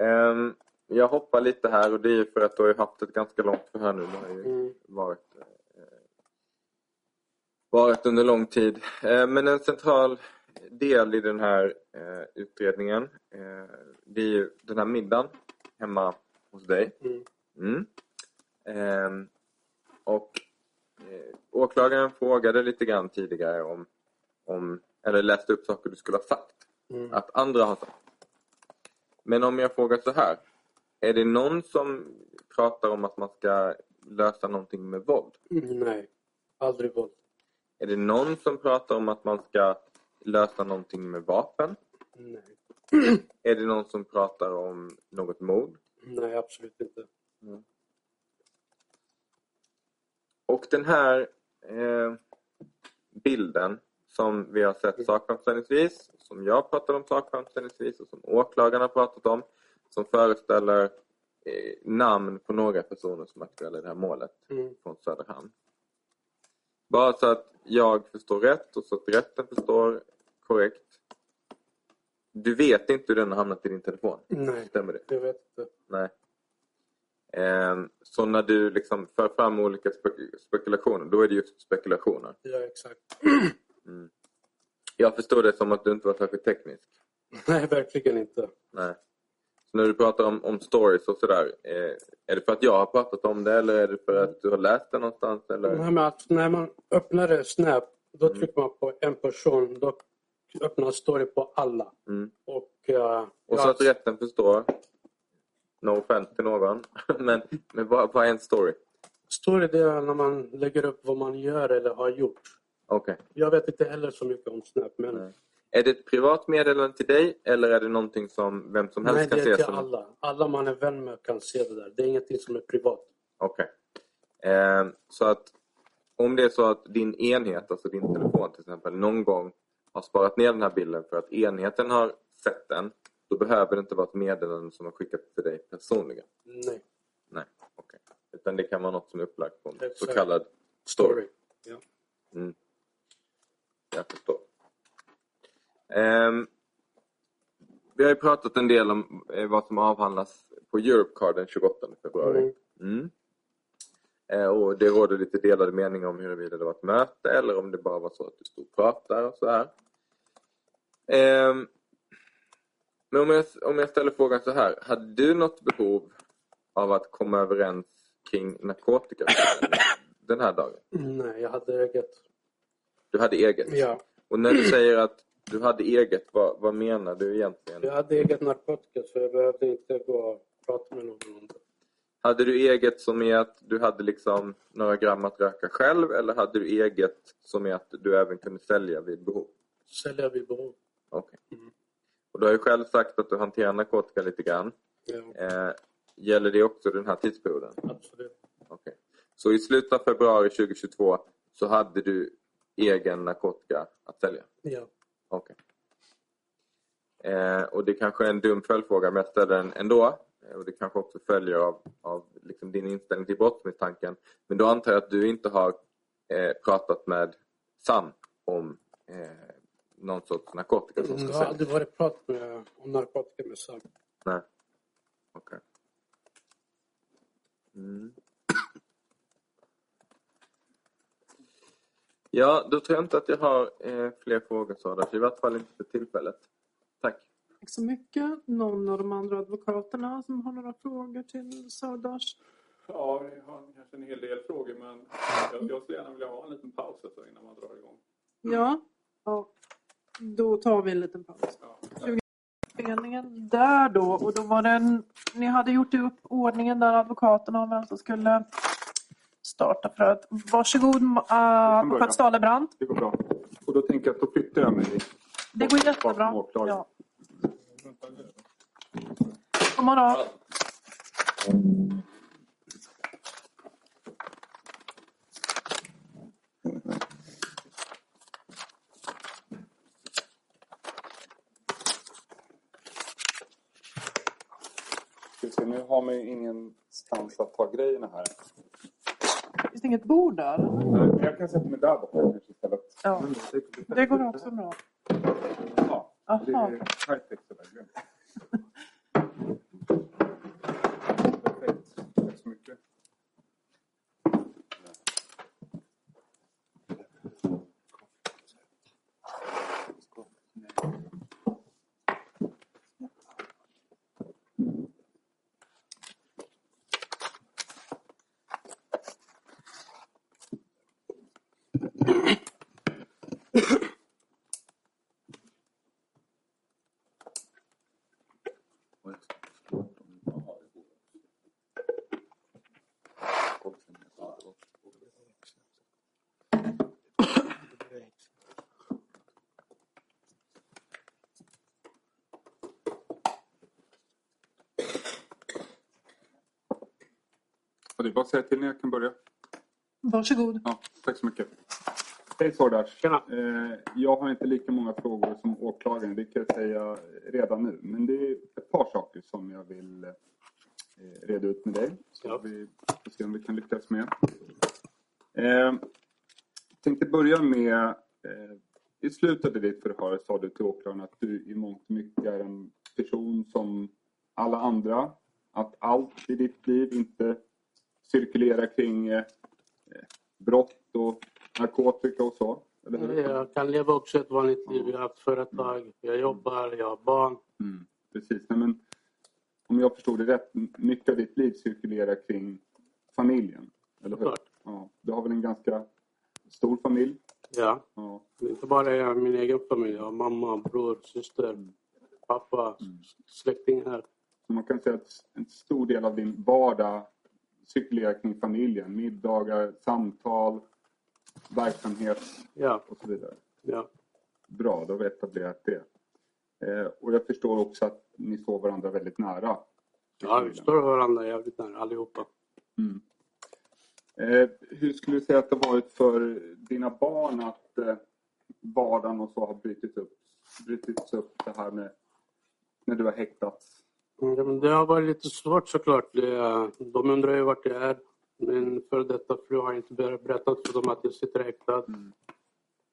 Ehm, jag hoppar lite här och det är för att du har haft ett ganska långt förhör nu. Det har ju Mm. varit, eh, varit under lång tid. Eh, men en central del i den här eh, utredningen eh, det är ju den här middagen hemma hos dig. Mm. Mm. Och eh, åklagaren frågade lite grann tidigare om, om, eller läste upp saker du skulle ha sagt. Mm. Att andra har sagt. Men om jag frågar så här. Är det någon som pratar om att man ska lösa någonting med våld? Mm, Nej, aldrig våld. Är det någon som pratar om att man ska lösa någonting med vapen? Nej. Är det någon som pratar om något mord? Nej, absolut inte. Och den här eh, bilden som vi har sett sakframställningsvis, som jag pratade om sakframställningsvis och som åklagaren har pratat om, som föreställer eh, namn på några personer som är aktuella i det här målet Mm. från Söderhamn. Bara så att jag förstår rätt och så att rätten förstår korrekt. Du vet inte hur den har hamnat i din telefon? Nej, Stämmer det? jag vet inte. Nej. Ehm, så när du liksom för fram olika spek- spekulationer, då är det just spekulationer. Ja, exakt. Mm. Jag förstår det som att du inte var särskilt teknisk. Nej, verkligen inte. Nej. Så när du pratar om, om stories och sådär, eh, är det för att jag har pratat om det eller är det för att du har läst det någonstans? Eller? Nej, men att när man öppnar Snap, då Mm. trycker man på en person. Då öppnar story på alla. Mm. Och, eh, Och så att rätten förstår, no offense till någon, men, men vad, vad är en story? Story det är när man lägger upp vad man gör eller har gjort. Okej. Jag vet inte heller så mycket om Snap. Men Nej. Är det ett privat meddelande till dig eller är det någonting som vem som helst nej, kan det se? är till som... alla. Alla man är vän med kan se det där. Det är ingenting som är privat. Okej. Ehm, så att om det är så att din enhet, alltså din telefon till exempel, någon gång har sparat ner den här bilden för att enheten har sett den, då behöver det inte vara ett meddelande som har skickats till dig personligen. Nej. Nej, okej. Utan det kan vara något som är upplagt på en Exakt. så kallad story. Story. Ja. Mm. Jag förstår. Ehm, vi har ju pratat en del om eh, vad som avhandlas på Europecard den 28 februari. Mm. Mm. Eh, och det råder lite delade meningar om huruvida det var ett möte eller om det bara var så att du stod och pratade och så här. Men om jag, om jag ställer frågan så här. Hade du något behov av att komma överens kring narkotika den här dagen? Nej, jag hade eget. Du hade eget? Ja, Och när du säger att du hade eget, vad, vad menar du egentligen? jag hade eget narkotika så jag behövde inte gå och prata med någon om det. Hade du eget som är att du hade liksom några gram att röka själv eller hade du eget som är att du även kunde sälja vid behov? Sälja vid behov. Okej. Mm. Och du har ju själv sagt att du hanterar narkotika lite grann. Ja, Eh, gäller det också den här tidsperioden? absolut. Okej. Så i slutet av februari 2022 så hade du egen narkotika att sälja? Ja. Okej. Eh, och det kanske är en dum följdfråga men jag ställer den ändå. Eh, Och det kanske också följer av, av liksom din inställning till brottsmisstanken. Men då antar jag att du inte har eh, pratat med Sam om eh, någon sorts narkotika som ska Jag har säljas? aldrig varit prat med, om narkotika med Sam. Nej. Okej. Mm. Ja, då tror jag inte att jag har eh, fler frågor Sara. I vart fall inte för tillfället. Tack. Tack så mycket. Någon av de andra advokaterna som har några frågor till Sardash? Ja, vi har kanske en hel del frågor men jag, jag skulle gärna vilja ha en liten paus innan man drar igång. Ja. ja. Då tar vi en liten paus. Föreningen där då och då var det en, ni hade gjort upp ordningen där advokaterna om vem som skulle starta för att varsågod uh, advokat Stalebrand. Det går bra. Och då tänker jag att då flyttar jag mig. Det går jättebra. Ja. God morgon. Har man ju ingenstans att ta grejerna här. Finns det inget bord där? Nej, jag kan sätta mig där borta kanske istället. Ja. Det går också bra. Ja, det Aha. är sådär. glömt. Perfekt. Tack så mycket. Och det är bara att säga till när jag kan börja. Varsågod. Ja, tack så mycket. Hej Sordas. Tjena. Eh, jag har inte lika många frågor som åklagaren, det kan jag säga redan nu. Men det är ett par saker som jag vill eh, reda ut med dig. Så Ja. vi får se om vi kan lyckas med. Eh, tänkte börja med, eh, i slutet av ditt förhör sa du till åklagaren att du i mångt och mycket är en person som alla andra. Att allt i ditt liv inte cirkulerar kring eh, eh, brott och narkotika och så. Jag kan leva också ett vanligt liv. Jag har haft företag, jag jobbar, jag har barn. Mm, precis. Nej, men, om jag förstod det rätt, mycket av ditt liv cirkulerar kring familjen. Eller hur? Klart. Ja, du har väl en ganska stor familj? Ja, Ja. inte bara jag, min egen familj. Jag har mamma, bror, syster, pappa, släktingar. Så man kan säga att en stor del av din vardag cirkulerar kring familjen. Middagar, samtal, verksamhet Ja, och så vidare. ja. Bra, då har vi etablerat det. Eh, och jag förstår också att ni står varandra väldigt nära. ja vi står varandra jävligt nära allihopa. Mm. Eh, hur skulle du säga att det har varit för dina barn att eh, vardagen och så har brutits upp, brutits upp det här med när du har häktats? Det har varit lite svårt såklart. De undrar ju vart jag är. Min före detta fru har inte ber- berättat för dem att jag sitter häktad. Mm.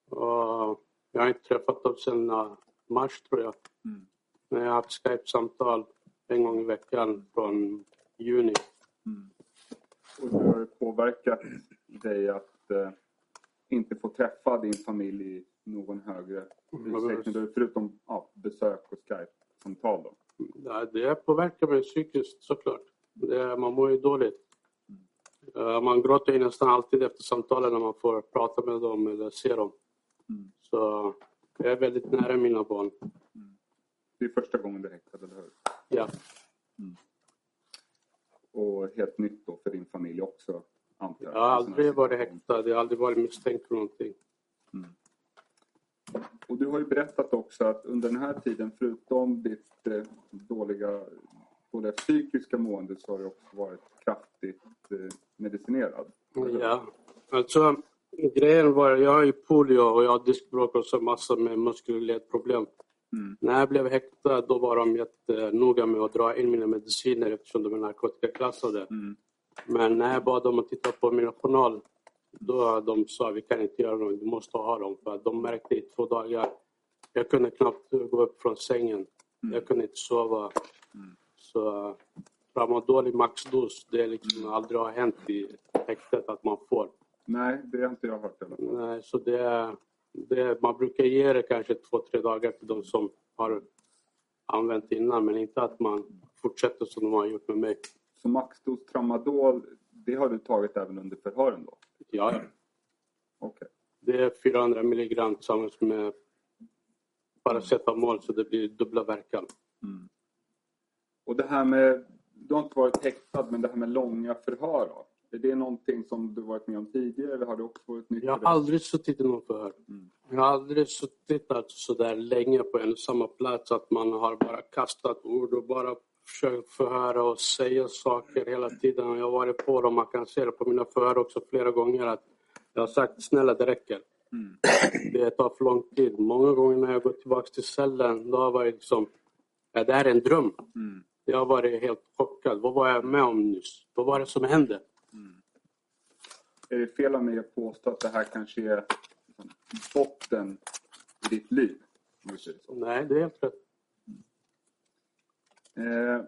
Och jag har inte träffat dem sedan mars tror jag. Mm. Men jag har haft Skype-samtal en gång i veckan från juni. Och hur har det påverkat dig att eh, inte få träffa din familj i någon högre utsträckning? då, Förutom ja, besök och Skype-samtal då? Ja, det påverkar mig psykiskt såklart. Det, man mår ju dåligt. Eh, Man gråter ju nästan alltid efter samtalen när man får prata med dem eller se dem. Mm. Så jag är väldigt nära mina barn. Det är första gången du häktad, eller hur? Ja, Och helt nytt då för din familj också, antar jag har aldrig varit häktad, jag har aldrig varit misstänkt för någonting. Och du har ju berättat också att under den här tiden, förutom ditt eh, dåliga, dåliga psykiska mående, så har du också varit kraftigt eh, medicinerad. Ja, alltså grejen var, jag har ju polio och jag har diskbråck och så massor med ledproblem. Mm. När jag blev häktad då var de jättenoga med att dra in mina mediciner eftersom de är narkotikaklassade. Mm. Men när jag bad dem att titta på min journal då de sa vi kan inte göra något, du måste ha dem. För de märkte i två dagar, jag kunde knappt gå upp från sängen. Jag kunde inte sova. Så tramadol i maxdos, det är liksom aldrig har hänt i häktet att man får. Nej, det har inte jag hört heller. Nej, så det, är- det, är- man brukar ge det kanske två, tre dagar till de som har använt innan men inte att man fortsätter som de har gjort med mig. Så maxdos tramadol, det har du tagit även under förhören då? Ja, ja. Okej. det är 400 milligram tillsammans med paracetamol så det blir dubbla verkan. Och det här med, du har inte varit häktad, men det här med långa förhör då? Är det någonting som du varit med om tidigare eller har det också varit nytt Jag har aldrig suttit i någon förhör. Jag har aldrig suttit alltså så där länge på en och samma plats att man har bara kastat ord och bara försökt förhöra och säga saker hela tiden. Jag har varit på dem, man kan se det på mina förhör också flera gånger att jag har sagt snälla det räcker. Det tar för lång tid. Många gånger när jag går tillbaka till cellen då har jag varit liksom, ja, det här är en dröm. Jag har varit helt chockad. Vad var jag med om nyss? Vad var det som hände? Är det fel av mig att påstå att det här kanske är liksom botten i ditt liv? Nej, det är helt rätt. Eh,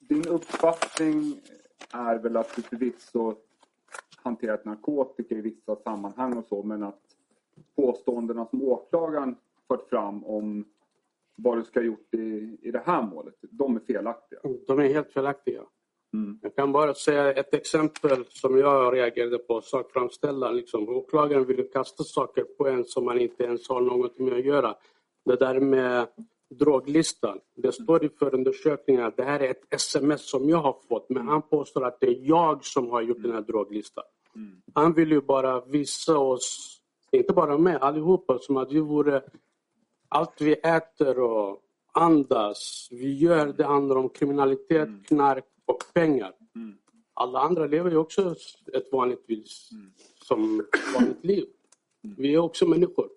din uppfattning är väl att du förvisso hanterat narkotika i vissa sammanhang och så, men att påståendena som åklagaren fört fram om vad du ska ha gjort i, i det här målet, de är felaktiga. De är helt felaktiga. Mm. Jag kan bara säga ett exempel som jag reagerade på. Sakframställan. Liksom. Åklagaren vill ju kasta saker på en som man inte ens har någonting med att göra. Det där med droglistan. Det står i förundersökningen att det här är ett sms som jag har fått. Men han påstår att det är jag som har gjort den här droglistan. Han vill ju bara visa oss, inte bara mig, allihopa, som att vi vore allt vi äter och andas, vi gör, det handlar om kriminalitet, knark och pengar. alla andra lever ju också ett vanligt som ett vanligt liv. Vi är också människor.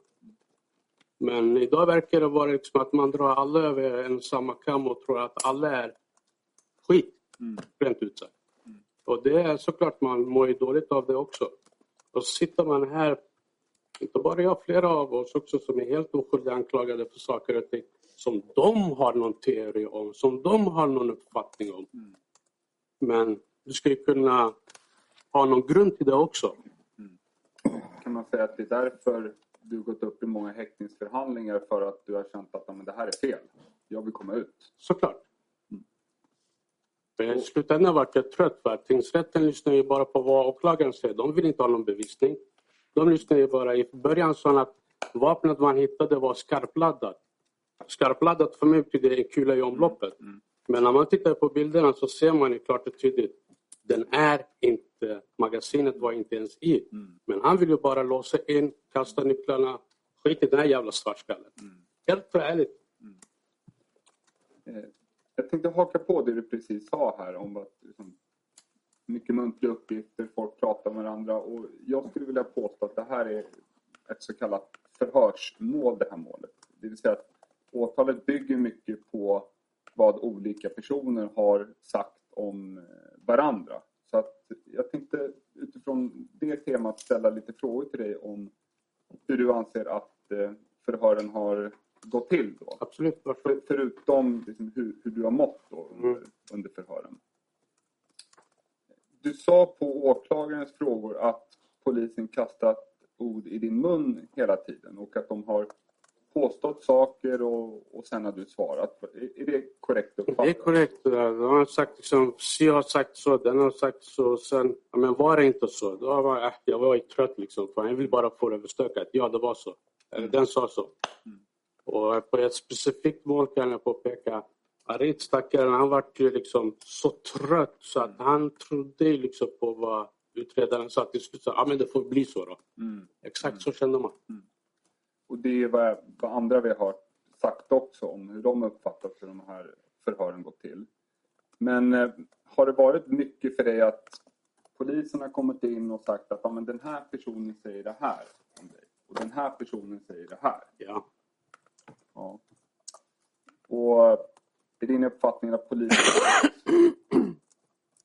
Men idag verkar det vara liksom att man drar alla över en samma kam och tror att alla är skit, rent ut sagt. Och det är såklart man mår ju dåligt av det också. Och så sitter man här, inte bara jag, flera av oss också som är helt oskyldiga anklagade för saker och ting som de har någon teori om, som de har någon uppfattning om. Men du ska ju kunna ha någon grund till det också. Kan man säga att det är därför du gått upp i många häktningsförhandlingar för att du har känt att "Ja, men det här är fel. Jag vill komma ut. Såklart. Men i slutändan vart jag trött för att tingsrätten lyssnar ju bara på vad åklagaren säger. De vill inte ha någon bevisning. De lyssnar ju bara. I början sa han att vapnet man hittade var skarpladdat. Skarpladdat för mig betyder en kula i omloppet. Men när man tittar på bilderna så ser man ju klart och tydligt. Den är inte, magasinet var inte ens i. Men han vill ju bara låsa in, kasta nycklarna. Skit i den här jävla svartskallen. Helt ärligt. Eh, Jag tänkte haka på det du precis sa här om att liksom, mycket muntliga uppgifter, folk pratar med varandra. Och jag skulle vilja påstå att det här är ett så kallat förhörsmål, det här målet. Det vill säga att åtalet bygger mycket på vad olika personer har sagt om eh, varandra. Så att jag tänkte utifrån det temat ställa lite frågor till dig om hur du anser att eh, förhören har gått till. Då. Absolut. För, förutom liksom hur, hur du har mått då under, Mm. under förhören. Du sa på åklagarens frågor att polisen kastat ord i din mun hela tiden och att de har påstått saker och, och sen har du svarat. Är, det korrekt uppfattat? Det är korrekt. De har sagt liksom, si har sagt så, den har sagt så. Sen, men var det inte så? Då var, jag, jag var trött liksom. För jag vill bara få det överstökat. Ja, det var så. Eller den sa så. Och på ett specifikt mål kan jag påpeka. Arit stackaren, han var ju liksom så trött så att han trodde liksom på vad utredaren sa. Till slut ja men det får bli så då. Mm. Exakt så kände man. Och det är vad, vad andra vi har sagt också om hur de uppfattat hur de här förhören gått till. Men eh, har det varit mycket för dig att polisen har kommit in och sagt att ja, men den här personen säger det här om dig och den här personen säger det här? Ja. Ja. Och är din uppfattning att polisen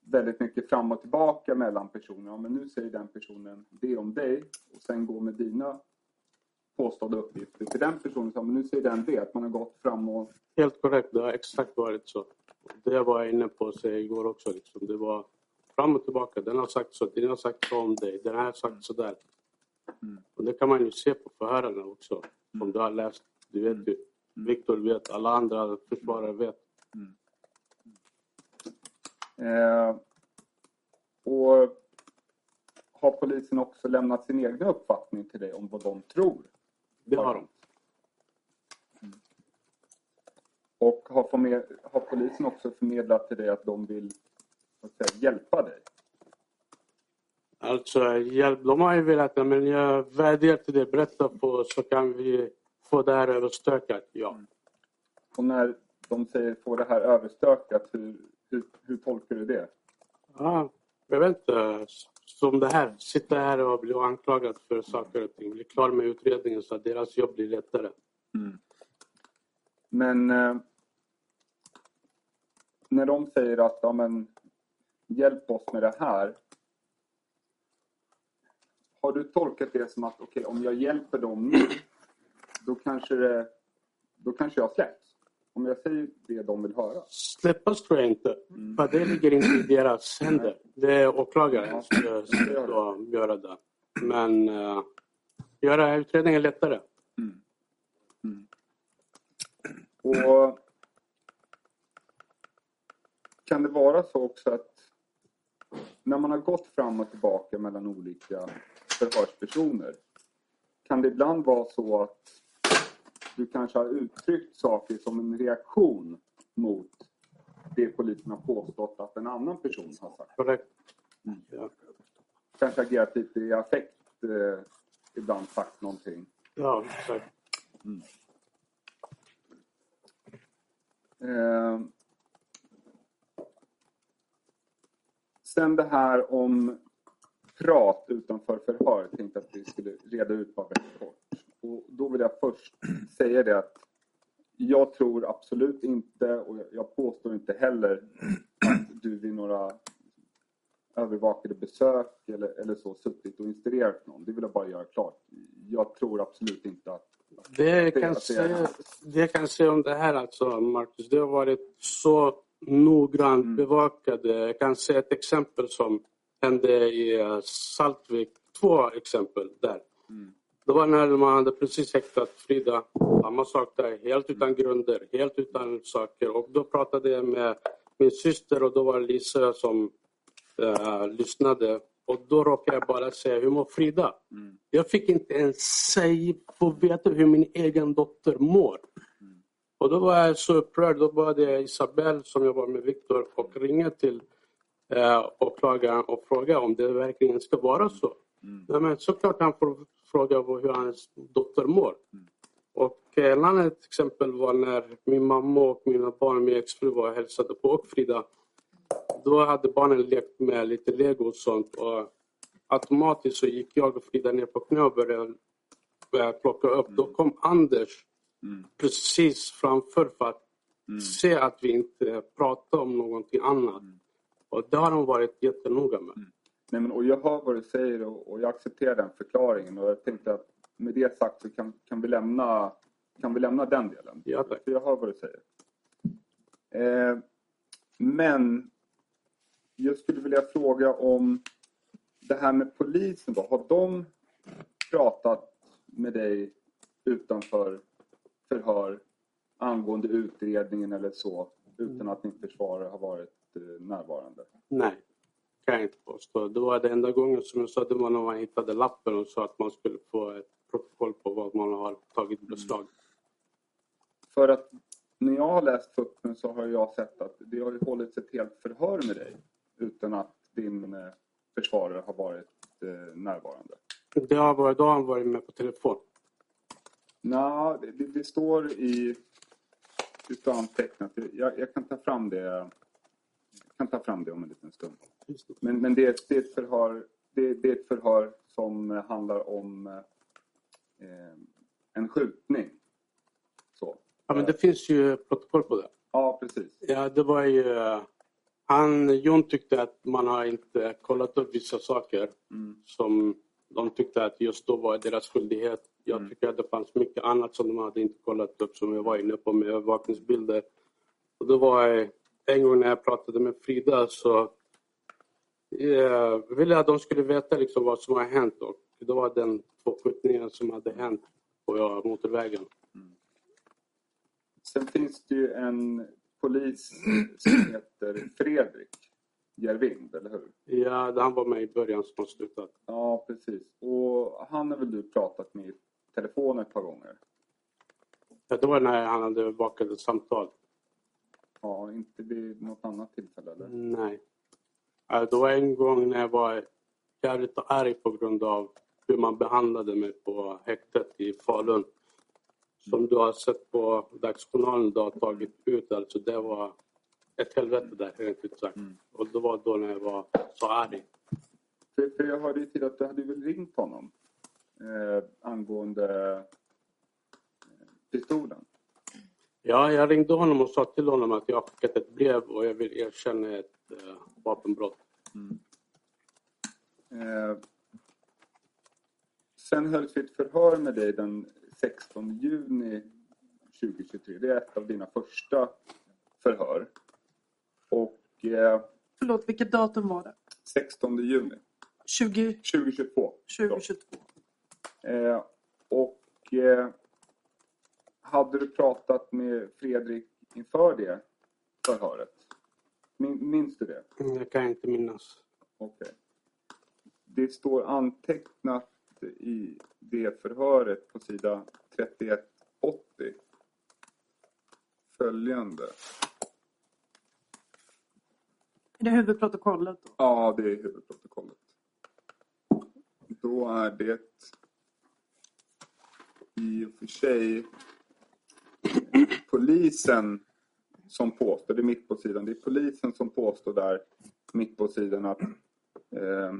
väldigt mycket fram och tillbaka mellan personer? Ja, men nu säger den personen det om dig och sen går med dina påstådda uppgifter till den personen. Men nu säger den det. Att man har gått fram och... Helt korrekt, det har exakt varit så. Det var jag inne på att säga igår också. Liksom. Det var fram och tillbaka. Den har sagt så, den har sagt så om dig, den här har sagt så där. Och det kan man ju se på förhören också. Om du har läst, du vet ju. Viktor vet, alla andra försvarare vet. Eh, och har polisen också lämnat sin egen uppfattning till dig om vad de tror? Det har de. Och har, förmed, har polisen också förmedlat till dig att de vill att säga, hjälpa dig? Alltså, hjälp, de har ju velat det, men jag vädjar till dig, berätta på så kan vi få det här överstökat. Ja. Och när de säger få det här överstökat, hur, hur, hur tolkar du det? Ja, jag vet inte. Som det här, sitta här och bli anklagad för saker och ting. Bli klar med utredningen så att deras jobb blir lättare. Mm. Men eh, när de säger att ja, men, hjälp oss med det här. Har du tolkat det som att okej, om jag hjälper dem nu, då kanske, det, då kanske jag släpps? Om jag säger det de vill höra? Släppas tror jag inte. För det ligger inte i deras händer. Det är åklagaren som ska ska göra det. Men uh, göra utredningen lättare. Och kan det vara så också att när man har gått fram och tillbaka mellan olika förhörspersoner kan det ibland vara så att du kanske har uttryckt saker som en reaktion mot det polisen har påstått att en annan person har sagt. Korrekt. Ja. Kanske agerat lite i affekt eh, ibland sagt någonting. ja, exakt. Eh, sen det här om prat utanför förhör. Jag tänkte att vi skulle reda ut väldigt kort. Och då vill jag först säga det att jag tror absolut inte och jag- påstår inte heller att du vid några övervakade besök eller, eller så suttit och inspirerat någon. Det vill jag bara göra klart. Jag tror absolut inte att... Det jag kan, att det är- säga, det jag kan säga om det här alltså, Marcus, det har varit så noggrant Mm. bevakade. Jag kan säga ett exempel som hände i Saltvik. Två exempel där. Mm. Det var när man hade precis häktat Frida. Samma sak där, helt utan grunder, helt utan saker. Och då pratade jag med min syster och då var det Lisa som eh, lyssnade. Och då råkade jag bara säga, hur mår Frida? Mm. Jag fick inte ens säga, få veta hur min egen dotter mår. Och då var jag så upprörd. Då bad jag Isabel som jobbar med Viktor och ringa till eh, åklagaren och fråga om det verkligen ska vara så. Mm. Ja, men såklart han får fråga vad- hur hans dotter mår. Och eh, en annat exempel var när min mamma och mina barn och min exfru var och hälsade på och Frida. Då hade barnen lekt med lite lego och sånt. Och automatiskt så gick jag och Frida ner på knä och började började plocka upp. Då kom Anders Mm. precis framför för att se att vi inte pratar om någonting annat. Och det har de varit jättenoga med. Nej, men, och jag hör vad du säger och, och jag accepterar den förklaringen. Och jag tänkte att med det sagt så kan, kan, vi, lämna, kan vi lämna den delen. Ja, tack. För jag hör vad du säger. Eh, men jag skulle vilja fråga om det här med polisen. Då. Har de pratat med dig utanför förhör angående utredningen eller så utan att din försvarare har varit eh, närvarande? Nej, kan jag inte påstå. Det var den enda gången som jag sa det var när man hittade lappen och sa att man skulle få ett protokoll på vad man har tagit beslag. För att när jag har läst FUPen så har jag sett att det har ju hållits ett helt förhör med dig utan att din eh, försvarare har varit eh, närvarande. Det har varit, då har han varit med på telefon. Det, det, det står i... Det står antecknat. Jag, jag kan ta fram det. Jag kan ta fram det om en liten stund. Men, men det, är- det, är ett förhör, det, det är ett förhör som handlar om eh, en skjutning. Så. Ja, men det finns ju protokoll på det. Ja, precis. Ja, det var ju... Han, Jon tyckte att man har inte kollat upp vissa saker Mm. som de tyckte att just då var deras skyldighet. Jag Mm. tycker att det fanns mycket annat som de hade inte kollat upp som jag var inne på med övervakningsbilder. Och det var en gång när jag pratade med Frida så eh, ville att de skulle veta liksom vad som har hänt och det var den två skjutningarna som hade hänt på motorvägen. Sen finns det ju en polis som heter Fredrik Järvind, eller hur? Ja, han var med i början som har slutat. Ja, precis. Och han har väl du pratat med i telefon ett par gånger? Ja, det var när han hade bakade samtal. Ja, inte vid något annat tillfälle eller? Nej. Ja, Det var en gång när jag var jävligt arg på grund av hur man behandlade mig på häktet i Falun. Som du har sett på Dagsjournalen du har tagit ut. Alltså det var ett helvete där, rent ut sagt. Och det var då när jag var så arg. För, för jag hörde ju till att du hade väl ringt honom eh, angående eh, pistolen. Ja, jag ringde honom och sa till honom att jag har skickat ett brev och jag vill erkänna ett eh, vapenbrott. Eh, sen hölls ett förhör med dig den 16 juni 2023. Det är ett av dina första förhör. Och eh, Förlåt, vilket datum var det? 16 juni 20, 2022. 2022. Eh, och eh, hade du pratat med Fredrik inför det förhöret? Min, minns du det? Mm, Jag kan inte minnas. Okej. Det står antecknat i det förhöret på sida 3180 följande. Är det huvudprotokollet? Då? Ja, det är huvudprotokollet. Då är det i och för sig polisen som påstår, det är mitt på sidan, det är polisen som påstår där mitt på sidan att, eh,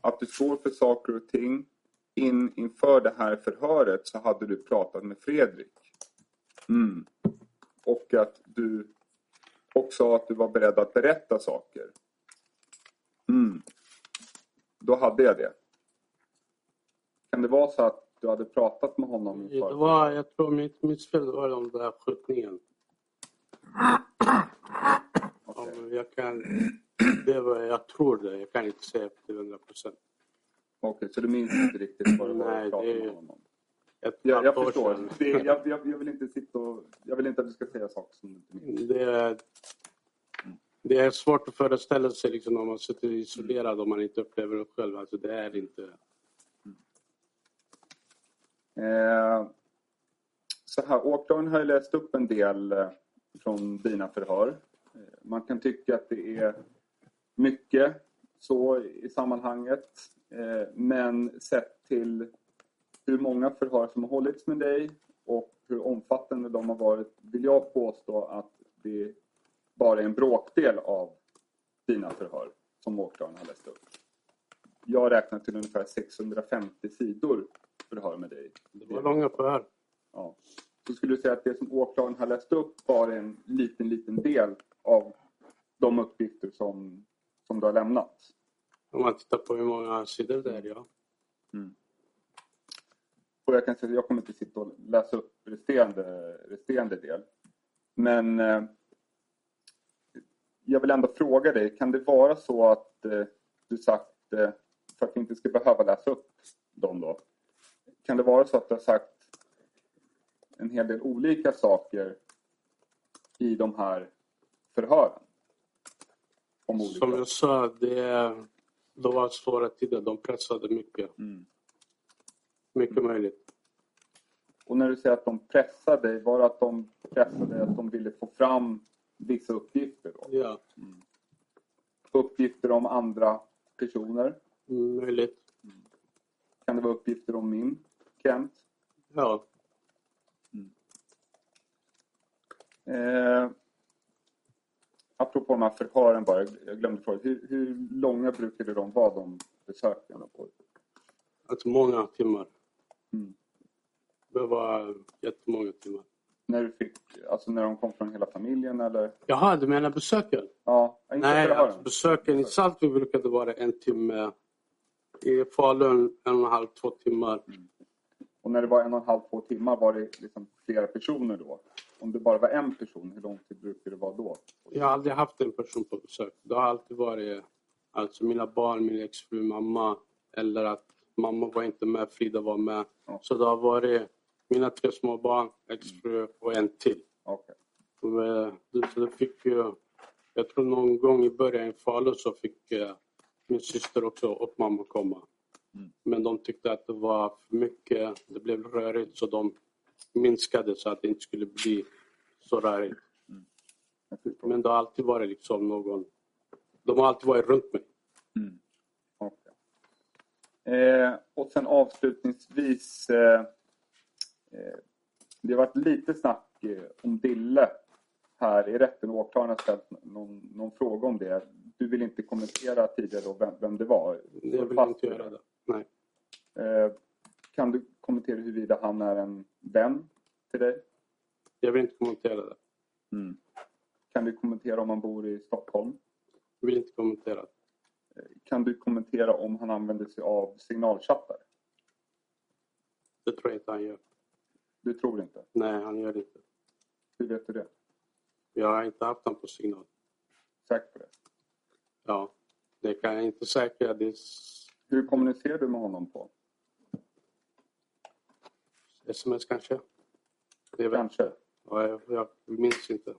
att du står för saker och ting. In, inför det här förhöret så hade du pratat med Fredrik. Mm. Och att du också att du var beredd att berätta saker. Mm. Då hade jag det. Kan det vara så att du hade pratat med honom inför? Det var, jag tror mitt missfel var den där skjutningen. Ja, jag, kan, det var, jag tror det. Jag kan inte säga till 100 procent. Okej, så du minns inte riktigt vad det var Nej, du pratade det- med honom? Ett Jag, jag förstår. Det, jag, jag, jag vill inte sitta och... Jag vill inte att du ska säga saker som du inte minns. Det är, det är svårt att föreställa sig liksom, om man sitter isolerad och man inte upplever det själv. Alltså, det är inte... Eh, så här, åklagaren har ju läst upp en del eh, från dina förhör. Eh, man kan tycka att det är mycket så i sammanhanget. Eh, men sett till hur många förhör som har hållits med dig och hur omfattande de har varit vill jag påstå att det bara är en bråkdel av dina förhör som åklagaren har läst upp. Jag räknar till ungefär 650 sidor förhör med dig. Det var långa förhör. Ja. Så skulle du säga att det som åklagaren har läst upp är en liten, liten del av de uppgifter som, som du har lämnat? Om man tittar på hur många sidor det är, ja. Och jag kan säga att jag kommer inte sitta och läsa upp resterande, resterande del. Men eh, jag vill ändå fråga dig, kan det vara så att eh, du sagt, eh, för att vi inte ska behöva läsa upp dem då, kan det vara så att du har sagt en hel del olika saker i de här förhören? Som jag sa, det, det var svåra tider. De pressade mycket. Mm. Mycket möjligt. Och när du säger att de pressade var det att de pressade att de ville få fram vissa uppgifter? Då? Ja, Uppgifter om andra personer? möjligt. Kan det vara uppgifter om min Kent? Ja, Eh, apropå de här förhören bara, jag glömde fråga. Hur, hur långa brukade de vara, de besöken? På? alltså många timmar. Mm. Det var jättemånga timmar. När du fick, alltså när de kom från hela familjen eller? Jaha, du menar besöken? Ja, Nej, alltså besöken i Saltby brukade vara en timme. I Falun en och en halv, två timmar. Och när det var en och en halv, två timmar, var det liksom flera personer då? Om det bara var en person, hur lång tid brukar det vara då? Jag har aldrig haft en person på besök. Det har alltid varit alltså mina barn, min exfru, mamma. Eller att mamma var inte med, Frida var med. Ja. Så det har varit mina tre små barn, exfru och en till. Och, eh, Så det fick ju, jag tror någon gång i början i Falun så fick eh, min syster också och mamma komma. Mm. Men de tyckte att det var för mycket, det blev rörigt så de minskade så att det inte skulle bli så rörigt. Förstår. Men det har alltid varit liksom någon, de har alltid varit runt mig. Mm. Okej. Eh, och sen avslutningsvis. Eh, eh, det har varit lite snack eh, om Dille här i rätten. Åklagaren har ställt någon, någon fråga om det. Du vill inte kommentera tidigare då vem, vem det var? Jag vill inte göra det. Nej. Eh, kan du kommentera huruvida han är en vän till dig? Jag vill inte kommentera det. Mm. Kan du kommentera om han bor i Stockholm? Jag vill inte kommentera. Kan du kommentera om han använder sig av signalchattar? Det tror jag inte han gör. Du tror inte? Nej, han gör det inte. Hur vet du det? Jag har inte haft honom på signal. Säker på det? Ja, det kan jag inte säkra. Det Hur kommunicerar du med honom på? Sms kanske. Det är väl, Kanske. ja, jag, jag minns inte.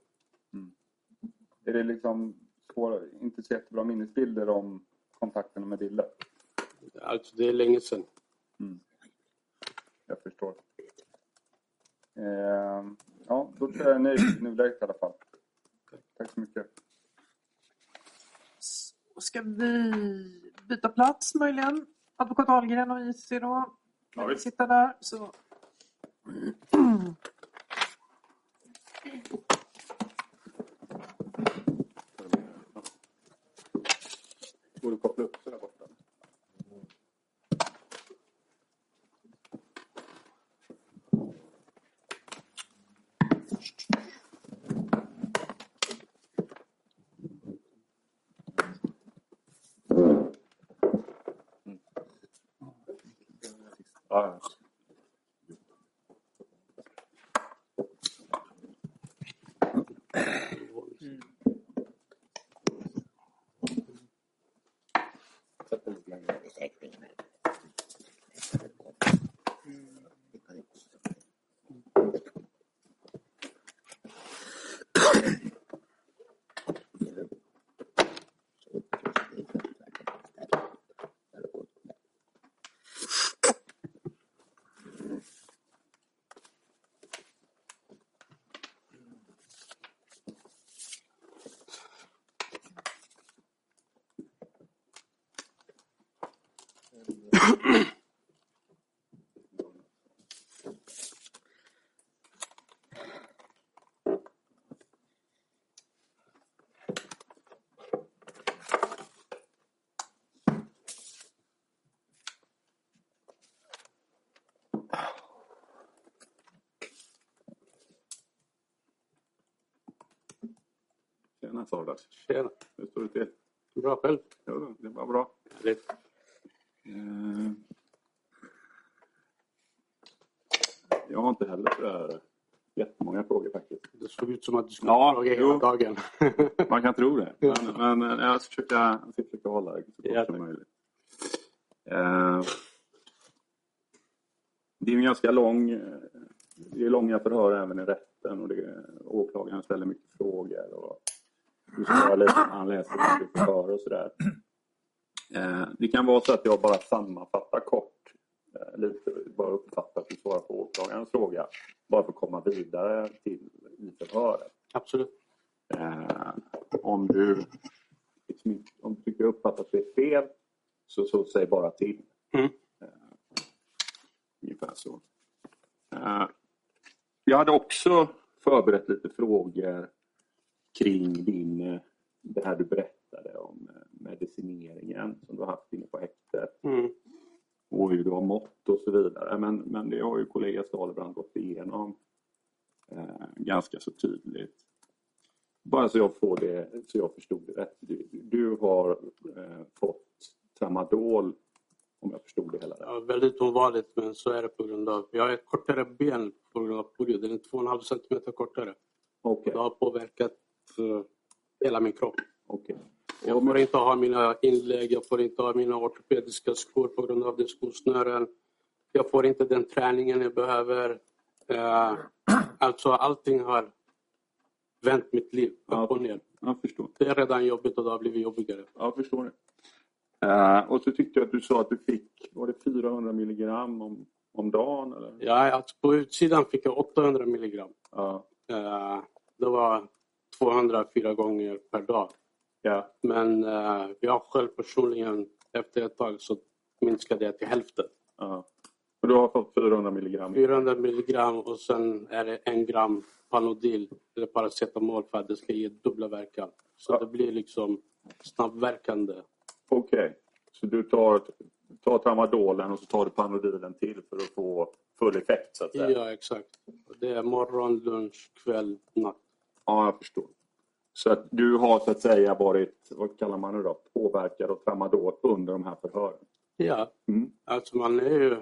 Är det liksom svåra, inte så jättebra minnesbilder om kontakterna med Dille? Alltså, det är länge sedan. Jag förstår. Eh, ja, då tror jag jag är nöjd i nuläget i alla fall. Tack så mycket. Så Ska vi byta plats möjligen? Advokat Ahlgren och IC då. Kan vi sitta där? Så. Går det att koppla upp så där borta? Ja, ja. Sätt den lite längre. Tjena Sardar. Tjena. Hur står det till? Bra själv. Jo, det var bra. Härligt. Eh, Jag har inte heller sådär jättemånga frågor faktiskt. Det såg ut som att du skulle Ja, fråga jo. hela dagen. Man kan tro det. Men, men jag, ska försöka, jag ska försöka hålla det så kort som möjligt. Eh, Det är en ganska lång... eh, Det är långa förhör även i rätten och det, åklagaren ställer mycket frågor. Och han läser mycket förhör och sådär. Eh, Det kan vara så att jag bara sammanfattar kort, eh, lite, bara uppfattar att du svarar på åklagarens fråga. Bara för att komma vidare till i förhöret. Absolut. Eh, om du liksom, om du tycker jag uppfattat att det är fel så, så säg bara till. Mm. Eh, ungefär så. Eh, jag hade också förberett lite frågor kring din, eh, det här du berättade om eh, medicineringen som du har haft inne på häktet Mm. och hur du har mått och så vidare. Men, men det har ju kollega Stalebrand gått igenom eh, ganska så tydligt. Bara så jag får det, så jag förstod det rätt. Du, du har eh, fått tramadol, om jag förstod det hela. Ja, väldigt ovanligt men så är det på grund av... Jag har kortare ben på grund av polio. Den är 2,5 centimeter kortare. Okej, Det har påverkat hela min kropp. okej. Jag får inte ha mina inlägg, jag får inte ha mina ortopediska skor på grund av det skosnören. Jag får inte den träningen jag behöver. Eh, alltså allting har vänt mitt liv upp och ner. Jag förstår. Det är redan jobbigt och det har blivit jobbigare. Jag förstår det. Eh, och så tyckte jag att du sa att du fick, var det 400 milligram om, om dagen? Eller? Ja, alltså på utsidan fick jag 800 milligram. Ja. Eh, det var 204 gånger per dag. ja. Men eh, jag själv personligen, efter ett tag så minskade jag till hälften. ja. Och du har fått 400 milligram? 400 milligram och sen är det en gram Panodil eller paracetamol för att det ska ge dubbla verkan. Så Ja. det blir liksom snabbverkande. Okej, så du tar, tar tramadolen och så tar du panodilen till för att få full effekt så att säga? Ja, exakt. Det är morgon, lunch, kväll, natt. Ja, jag förstår. Så att du har så att säga varit, vad kallar man det då, påverkad av tramadol under de här förhören? Ja, Mm. alltså man är ju...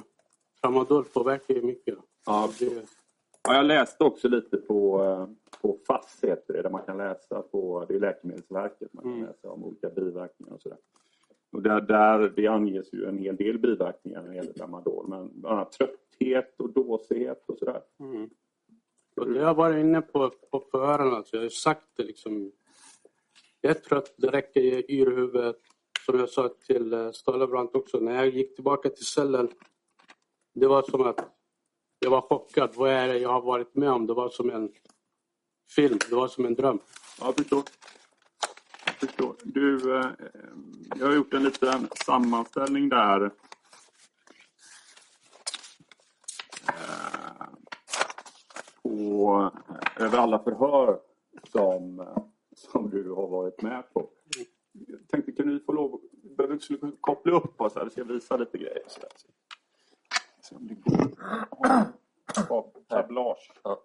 Tramadol påverkar ju mycket. Ja, Det, Ja, jag läste också lite på, eh, på FASS heter det, där man kan läsa på, det är Läkemedelsverket, man kan Mm. läsa om olika biverkningar och sådär. Och där, där, det anges ju en hel del biverkningar när det gäller tramadol, men bland annat trötthet och dåsighet och sådär. mm. Och det har jag varit inne på, på förhören. Alltså. Jag har sagt det liksom. Jag är trött, det räcker i yrhuvudet. Som jag sa till eh, Stalebrant också, när jag gick tillbaka till cellen. Det var som att jag var chockad. Vad är det jag har varit med om? Det var som en film, det var som en dröm. Ja, jag förstår. Jag förstår. Du, eh, jag har gjort en liten sammanställning där. På, över alla förhör som, eh, som du har varit med på. jag tänkte, kan du få lov behöver du koppla upp oss här, så jag visa lite grejer. Så där. Se om det går. Tablage. Ja.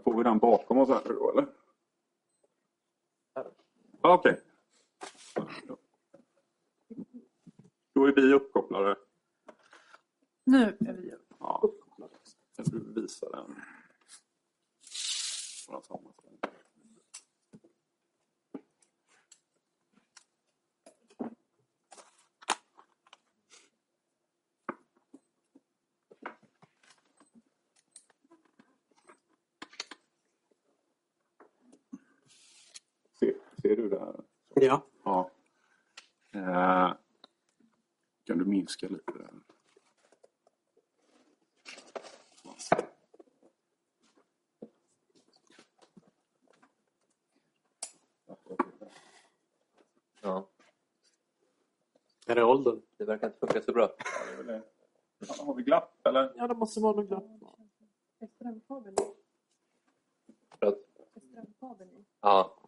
Får vi den bakom oss här då, eller? Ja, Okej. Då är vi uppkopplade. Nu är vi Ja, uppkopplade. Kan du visa den? Våra sammanställning. Ser, du det här? Ja. Ja. Eh, kan du minska lite? där? Ja, Är det åldern? det verkar inte funka så bra. Ja, det är väl det. Ja, Har vi glapp eller? Ja, det måste vara något glapp. Är strömkabeln i? Förlåt? Är strömkabeln i? Ja.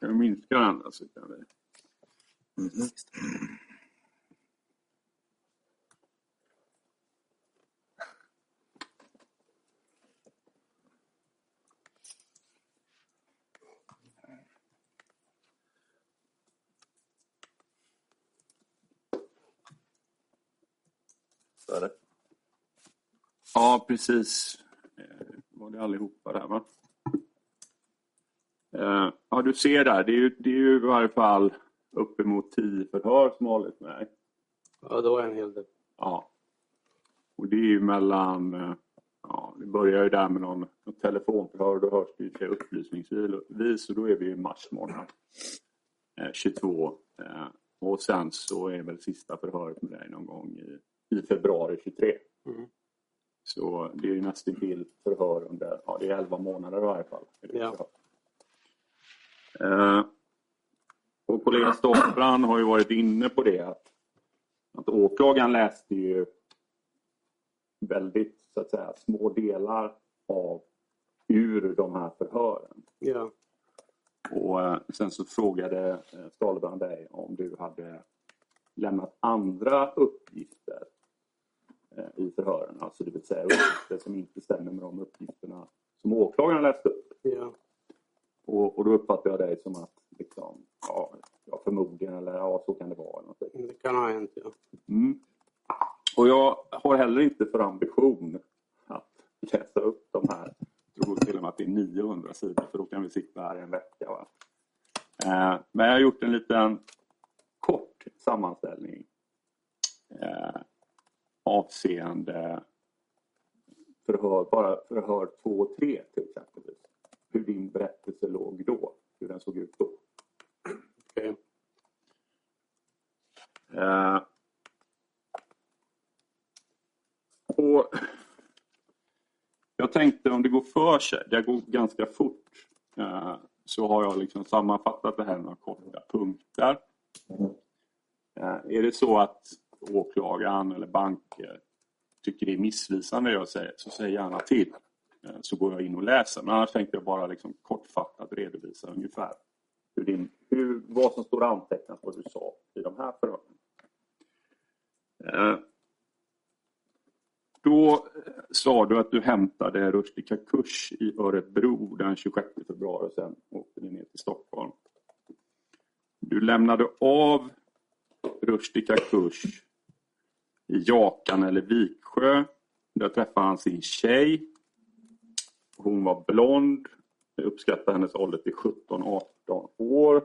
Kan vi minska den? Alltså, kan vi... Så är det. Ja, precis. Var det allihopa där va? Eh, Ja, du ser där. Det är ju, det är ju i varje fall uppemot tio förhör som har hållit med. Ja, det var en hel del. Ja. Och det är ju mellan... eh, Ja, det börjar ju där med någon, någon telefonförhör och då hörs det ju till upplysningsvis och då är vi i mars månad. Eh, 22. Eh, och sen så är väl sista förhöret med dig någon gång i, i februari 23. Mm. Så det är ju nästan till förhör under, ja det är 11 månader i varje fall. Ja. Eh, och kollega Stoffbrand har ju varit inne på det att, att åklagaren läste ju väldigt så att säga små delar av ur de här förhören. Ja. Och eh, sen så frågade eh, dig om du hade lämnat andra uppgifter i förhören. Alltså det vill säga uppgifter som inte stämmer med de uppgifterna som åklagaren läste upp. Ja. Och, och då uppfattar jag dig som att liksom, ja, ja, förmodligen eller ja, så kan det vara. Eller någonting. Det kan ha hänt, ja. Mm. Och jag har heller inte för ambition att läsa upp de här. Jag tror till och med att det är 900 sidor för då kan vi sitta här i en vecka. Va? Eh, men jag har gjort en liten kort sammanställning eh, avseende förhör, bara förhör 2 och 3 till exempel. Hur din berättelse låg då, hur den såg ut då. Okej. Eh, och jag tänkte om det går för sig, det går ganska fort, eh, så har jag liksom sammanfattat det här med några korta punkter. Eh, är det så att åklagaren eller banker eh, tycker det är missvisande jag säger, så säg gärna till. Eh, så går jag in och läser. Men annars tänkte jag bara liksom kortfattat redovisa ungefär hur din, hur, vad som står antecknat vad du sa i de här förhören. Eh, då sa du att du hämtade Rushdie Kakush i Örebro den 26 februari och sen åkte ni ner till Stockholm. Du lämnade av Rushdie Kakush i Jakan eller Viksjö. Där träffade han sin tjej. Hon var blond. Jag uppskattar hennes ålder till 17-18 år.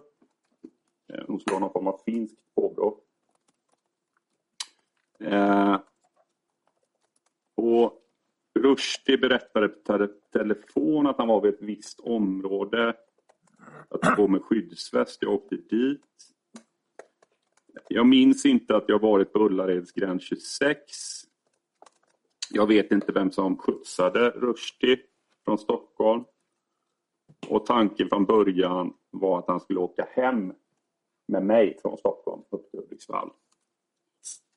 Eh, hon skulle ha någon form av finskt påbrå. Eh, och Rushdie berättade på telefon att han var vid ett visst område. Att han går med skyddsväst. Jag åkte dit. Jag minns inte att jag varit på Ullareds gränd 26. Jag vet inte vem som skjutsade Rushdie från Stockholm. Och tanken från början var att han skulle åka hem med mig från Stockholm upp till Hudiksvall.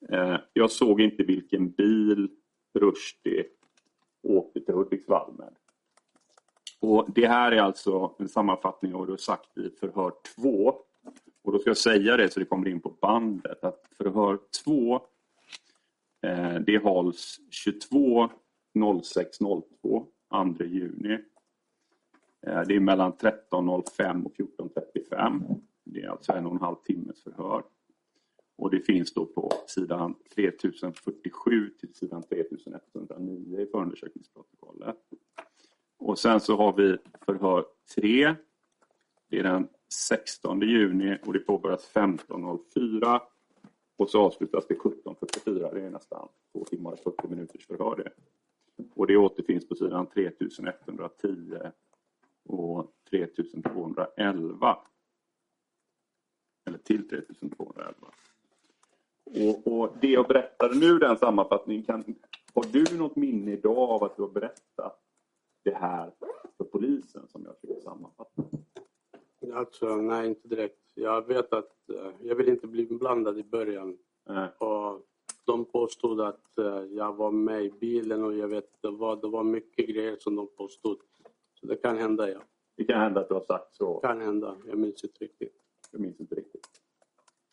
Eh, jag såg inte vilken bil Rushdie åkte till Hudiksvall med. Och det här är alltså en sammanfattning av vad du har sagt i förhör 2. Och då ska jag säga det så det kommer in på bandet att förhör 2 eh, det hålls 22.06.02, 2 juni. Eh, Det är mellan 13.05 och 14.35. Det är alltså en och en halv timmes förhör. Och det finns då på sidan 3047 till sidan 3109 i förundersökningsprotokollet. Och sen så har vi förhör 3. Det är den 16 juni och det påbörjas 15.04. Och så avslutas det 17.44. Det är nästan två timmar och 40 minuters förhör det. Och det återfinns på sidan 3110 och 3211. Eller till 3211. Och, och det jag berättade nu, den sammanfattningen, kan, har du något minne idag av att du har berättat det här för polisen som jag försöker sammanfatta? Alltså, nej, inte direkt. Jag vet att eh, jag vill inte bli inblandad i början. Nej. Och de påstod att eh, jag var med i bilen och jag vet inte vad. Det var mycket grejer som de påstod. Så det kan hända, ja. Det kan hända att du har sagt så. Det kan hända. Jag minns inte riktigt. Jag minns inte riktigt.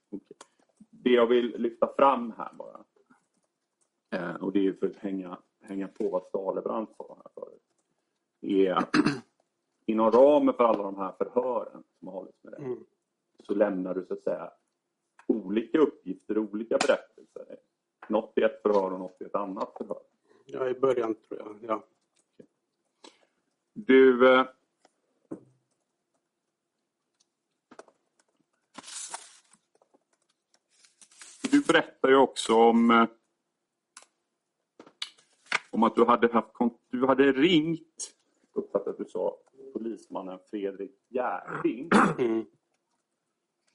Okej. Det jag vill lyfta fram här bara. Eh, och det är för att hänga, hänga på vad Stalebrand sa här förut. Är att inom ramen för alla de här förhören som har hållits med dig. Mm. Så lämnar du så att säga olika uppgifter, olika berättelser. Något i ett förhör och något i ett annat förhör. Ja, i början tror jag. Ja. Du... Eh, du berättar ju också om, eh, om att du hade, haft, du hade ringt, uppfattat att du sa, polismannen Fredrik Järving. Mm.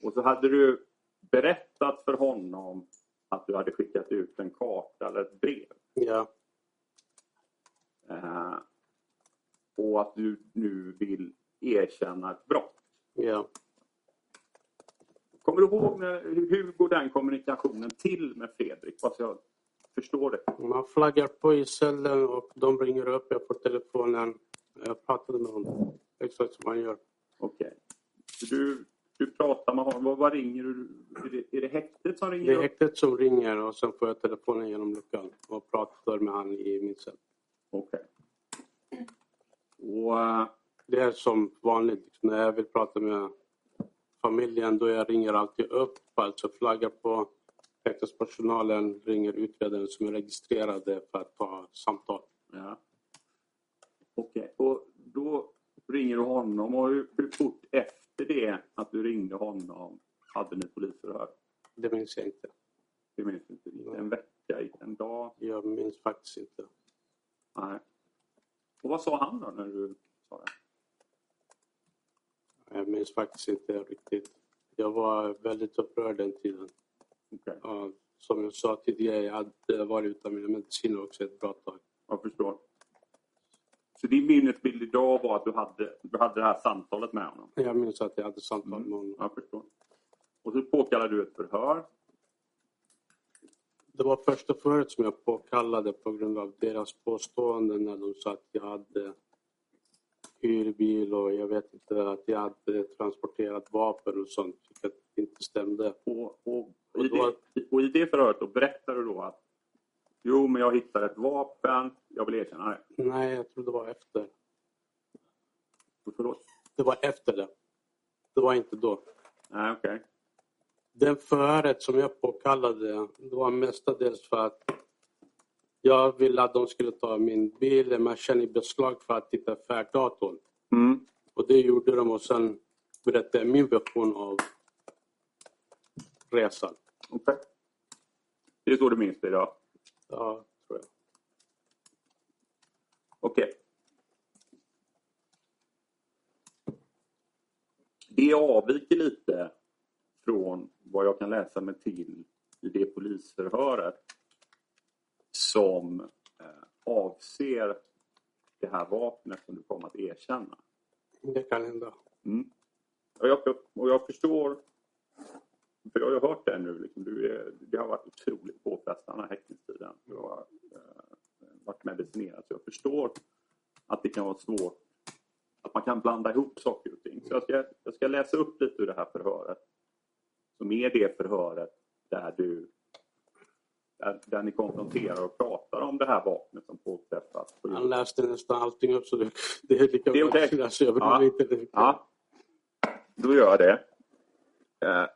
Och så hade du berättat för honom att du hade skickat ut en karta eller ett brev. ja. Eh, och att du nu vill erkänna ett brott. ja. Kommer du ihåg när, hur går den kommunikationen till med Fredrik? Jag förstår det. Man flaggar på i cellen och de ringer upp. Jag får telefonen. Jag pratade med honom. Exakt som man gör. Okej. Så Du, du pratar med honom. Vad, vad ringer du? Är det, är det häktet som ringer Det är häktet som ringer och sen får jag telefonen genom luckan och pratar med han i min cell. Okej. Och, eh, Det är som vanligt. liksom, När jag vill prata med familjen då jag ringer alltid upp, alltså flaggar på. Häktespersonalen ringer utredaren som är registrerade för att ta samtal. ja. Okej. Och då ringer du honom. Och hur, hur fort efter det att du ringde honom hade ni polisförhör? Det minns jag inte. Det minns du inte. Gick En vecka? Gick En dag? Jag minns faktiskt inte. Nej. Och vad sa han då när du sa det? Jag minns faktiskt inte riktigt. Jag var väldigt upprörd den tiden. Okej. Ja, som jag sa tidigare, jag hade varit utan mina mediciner också ett bra tag. Jag förstår. Så din minnesbild idag var att du hade, du hade det här samtalet med honom? Jag minns att jag hade samtal Mm. med honom. Jag förstår. Och så påkallade du ett förhör. Det var första förhöret som jag påkallade på grund av deras påståenden när de sa att jag hade hyrbil och jag vet inte att jag hade transporterat vapen och sånt, vilket inte stämde. Och, och, Och i, det, och i det förhöret då berättar du då att jo, men jag hittade ett vapen. Jag vill erkänna det. Nej, jag tror det var efter. Förlåt. Det var efter det. Det var inte då. Nej, okej. Den förhöret som jag påkallade det var mestadels för att jag ville att de skulle ta min bil, matchen i beslag för att titta färddatorn. Mm. Och det gjorde de och sen berättade jag min version av resan. Okej. Det är så du minns det idag? Ja, tror jag. Okej. Det avviker lite från vad jag kan läsa mig till i det polisförhöret som eh, avser det här vapnet som du kommer att erkänna. Det kan hända. Mm. Och, jag, och jag förstår, för jag har ju hört det nu, liksom, du är, det har varit otroligt påfrestande häktningstiden. Du har eh, varit medicinerad, så jag förstår att det kan vara svårt, att man kan blanda ihop saker och ting. Så jag ska, jag ska läsa upp lite ur det här förhöret, som är det förhöret där du där, där ni konfronterar och pratar om det här vapnet som påträffas. På Han läste nästan allting upp så det, det är lika Det är bra okej. att läsa. Jag Ja. inte. Ja, då gör jag det. Eh,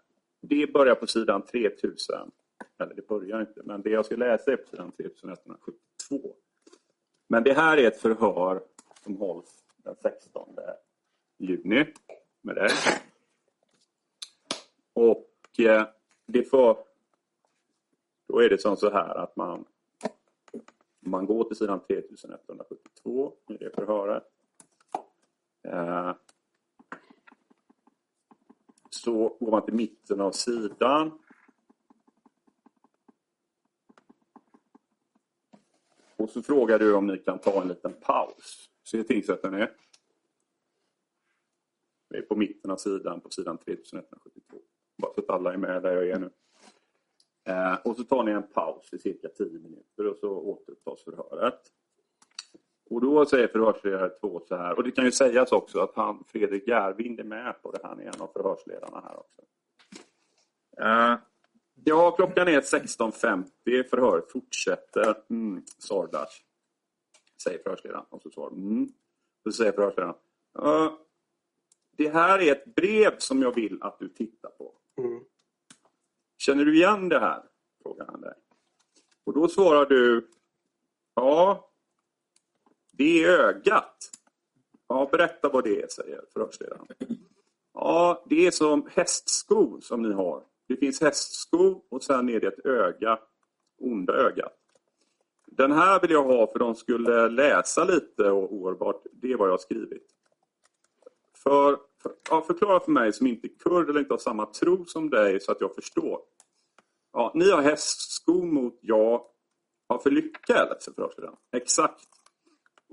det börjar på sidan 3000. Eller det börjar inte, men det jag ska läsa är på sidan 3172. Men det här är ett förhör som hålls den 16 juni med dig. Och eh, det får... Då är det som så här att man, man går till sidan 3172 i det förhöret. Eh, så går man till mitten av sidan. Och så frågar du om ni kan ta en liten paus. Se tingsrätten är. Vi är på mitten av sidan, på sidan 3172. Bara så att alla är med där jag är nu. Eh, och så tar ni en paus i cirka 10 minuter och så återupptas förhöret. Och då säger förhörsledare två så här, och det kan ju sägas också att han, Fredrik Järvind är med på det här, han är en av förhörsledarna här också. Eh, ja, klockan är 16.50, förhöret fortsätter. Mm, Sordash, säger förhörsledaren. Och så svarar mm. Så säger förhörsledaren, "Eh, det här är ett brev som jag vill att du tittar på. Mm. Känner du igen det här? Frågar han dig. Och då svarar du, ja, det är ögat. Ja, berätta vad det är, säger förhörsledaren. Ja, det är som hästsko som ni har. Det finns hästsko och sen är det ett öga, onda ögat. Den här vill jag ha för de skulle läsa lite och oerhört. Det är vad jag har skrivit. För, för, ja, förklara för mig som inte är kurd eller inte har samma tro som dig så att jag förstår. Ja, ni har hästsko mot jag har för lycka, eller? förhörsledaren. Exakt.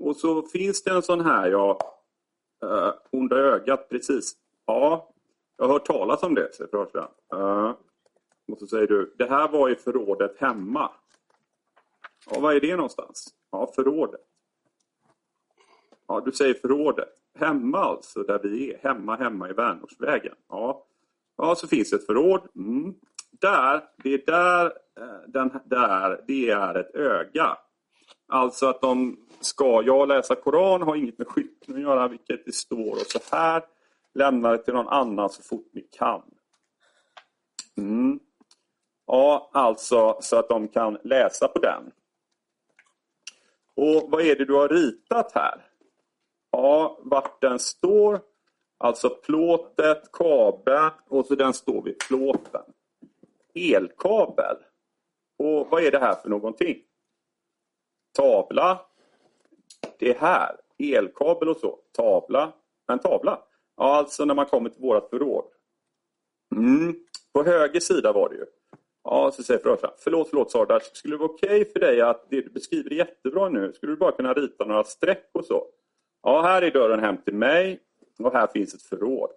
Och så finns det en sån här, ja, uh, onda ögat, precis. Ja, jag har hört talas om det, säger förhörsledaren. Uh, eh, och så säger du, det här var i förrådet hemma. Ja, var är det någonstans? Ja, förrådet. Ja, du säger förrådet. Hemma alltså, där vi är. Hemma, hemma i Värnårsvägen. Ja. ja, så finns ett förråd. Mm. Där, det är där, eh, den, där, det är ett öga. Alltså att de ska, jag läsa Koran har inget med skytten att göra, vilket det står. Och så här, lämna det till någon annan så fort ni kan. Mm. Ja, alltså så att de kan läsa på den. Och vad är det du har ritat här? Ja, vart den står. Alltså plåtet, kabeln och så den står vid plåten. Elkabel. Och vad är det här för någonting? Tavla. Det här. Elkabel och så. Tavla. En tavla. Ja, alltså när man kommer till vårt förråd. Mm. På höger sida var det ju. Ja, så säger förhörsledaren. Förlåt, förlåt Sardash. Skulle det vara okej för dig att det du beskriver är jättebra nu? Skulle du bara kunna rita några streck och så? Ja, här är dörren hem till mig och här finns ett förråd.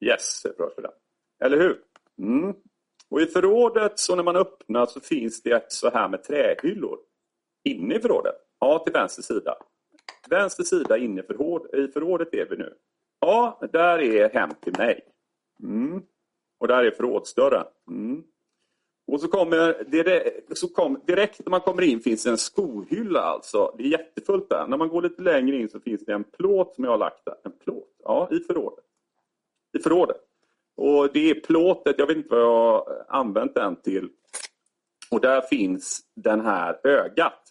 Yes, säger förhörsledaren. Eller hur? Mm. Och i förrådet, så när man öppnar så finns det ett så här med trähyllor. Inne i förrådet? Ja, till vänster sida. Vänster sida inne i förråd, i förrådet är vi nu. Ja, där är hem till mig. Mm. Och där är förrådsdörren. Mm. Och så kommer, direkt, så kom, direkt när man kommer in finns en skohylla alltså. Det är jättefullt där. När man går lite längre in så finns det en plåt som jag har lagt där. En plåt? Ja, i förrådet. I förrådet. Och det är plåtet, jag vet inte vad jag har använt den till. Och där finns den här ögat.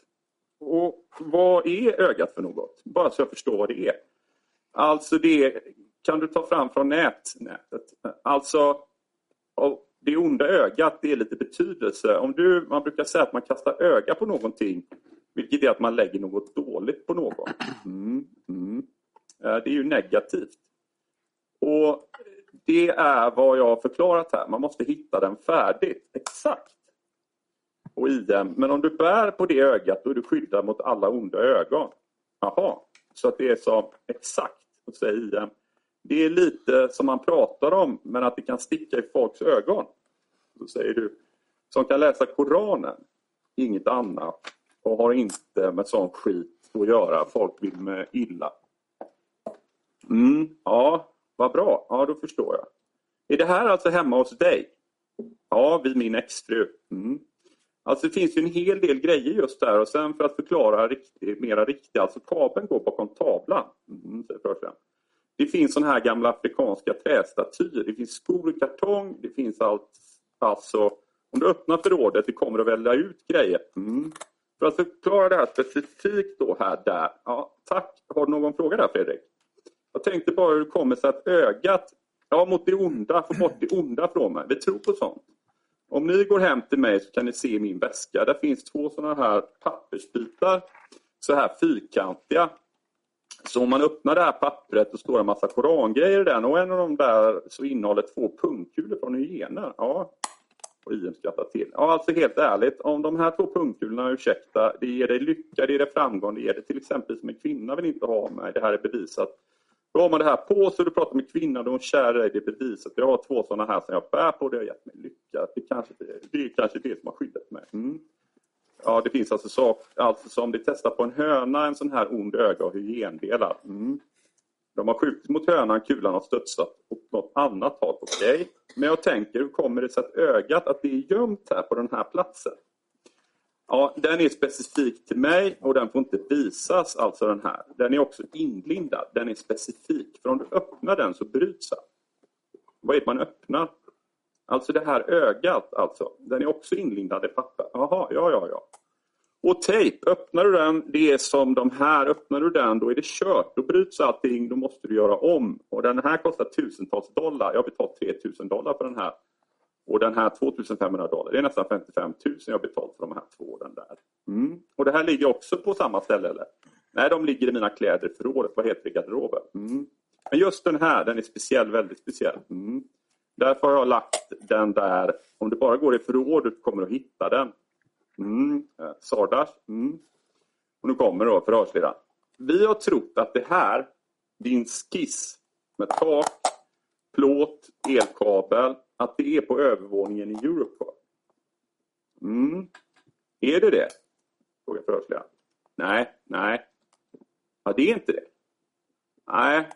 Och vad är ögat för något? Bara så jag förstår vad det är. Alltså det kan du ta fram från nät, nätet. Alltså det onda ögat, det är lite betydelse. Om du, man brukar säga att man kastar öga på någonting, vilket är att man lägger något dåligt på någon. Mm, mm. Det är ju negativt. Och Det är vad jag har förklarat här. Man måste hitta den färdigt. Exakt och IM. Men om du bär på det ögat då är du skyddad mot alla onda ögon. Jaha, så att det är så exakt, och säger IM. Det är lite som man pratar om men att det kan sticka i folks ögon. Då säger du, som kan läsa Koranen, inget annat och har inte med sån skit att göra. Folk vill med illa. Mm, ja, vad bra. Ja, då förstår jag. Är det här alltså hemma hos dig? Ja, vid min exfru. Mm. Alltså det finns ju en hel del grejer just där och sen för att förklara riktigt, mera riktigt, alltså kabeln går bakom tavlan. Mm, det finns sådana här gamla afrikanska trästatyer, det finns skor i kartong, det finns allt, alltså om du öppnar förrådet, det kommer att välja ut grejer. Mm. För att förklara det här specifikt då här, där. Ja, tack. Har du någon fråga där Fredrik? Jag tänkte bara hur det kommer sig att ögat, ja mot det onda, få bort det onda från mig. Vi tror på sånt. Om ni går hem till mig så kan ni se min väska. Där finns två sådana här pappersbitar. Så här fyrkantiga. Så om man öppnar det här pappret så står det en massa korangrejer i den och en av dem där så innehåller två pungkulor från hyener. Ja, och IM skrattar till. Ja, alltså helt ärligt, om de här två pungkulorna, ursäkta, det ger dig lycka, det ger dig framgång, det ger dig till exempel som en kvinna vill inte ha mig, det här är bevisat. Då har man det här på sig, du pratar med kvinnan, och hon kär dig, det är bevisat. Jag har två sådana här som jag bär på, det har gett mig lycka. Det, kanske, det är kanske det som har skyddat mig. Mm. Ja, det finns alltså saker alltså som det testar på en höna, en sån här ond öga och hygiendelar. Mm. De har skjutit mot hönan, kulan har studsat och något annat har okej. Okay. Men jag tänker, hur kommer det sig att ögat, att det är gömt här på den här platsen? Ja, den är specifik till mig och den får inte visas, alltså den här. Den är också inlindad, den är specifik. För om du öppnar den så bryts den. Vad är det man öppnar? Alltså det här ögat, alltså. Den är också inlindad i papper. Jaha, ja, ja, ja. Och tejp, öppnar du den, det är som de här, öppnar du den då är det kört. Då bryts allting, då måste du göra om. Och den här kostar tusentals dollar. Jag har betalt 3000 dollar för den här. Och den här 2500 dollar, det är nästan 55 000 jag har betalt för de här två. åren där. Mm. Och det här ligger också på samma ställe eller? Nej, de ligger i mina kläder i förrådet. Vad heter det? Garderoben. Mm. Men just den här, den är speciell, väldigt speciell. Mm. Därför har jag lagt den där. Om du bara går i förrådet kommer du att hitta den. Mm. Eh, Sardash. Mm. Och nu kommer då förhörsledaren. Vi har trott att det här, din skiss med tak, plåt, elkabel, att det är på övervåningen i Europcar. Mm. Är det det? Frågar förhörsledaren. Nej, nej. Ja, det är inte det. Nej.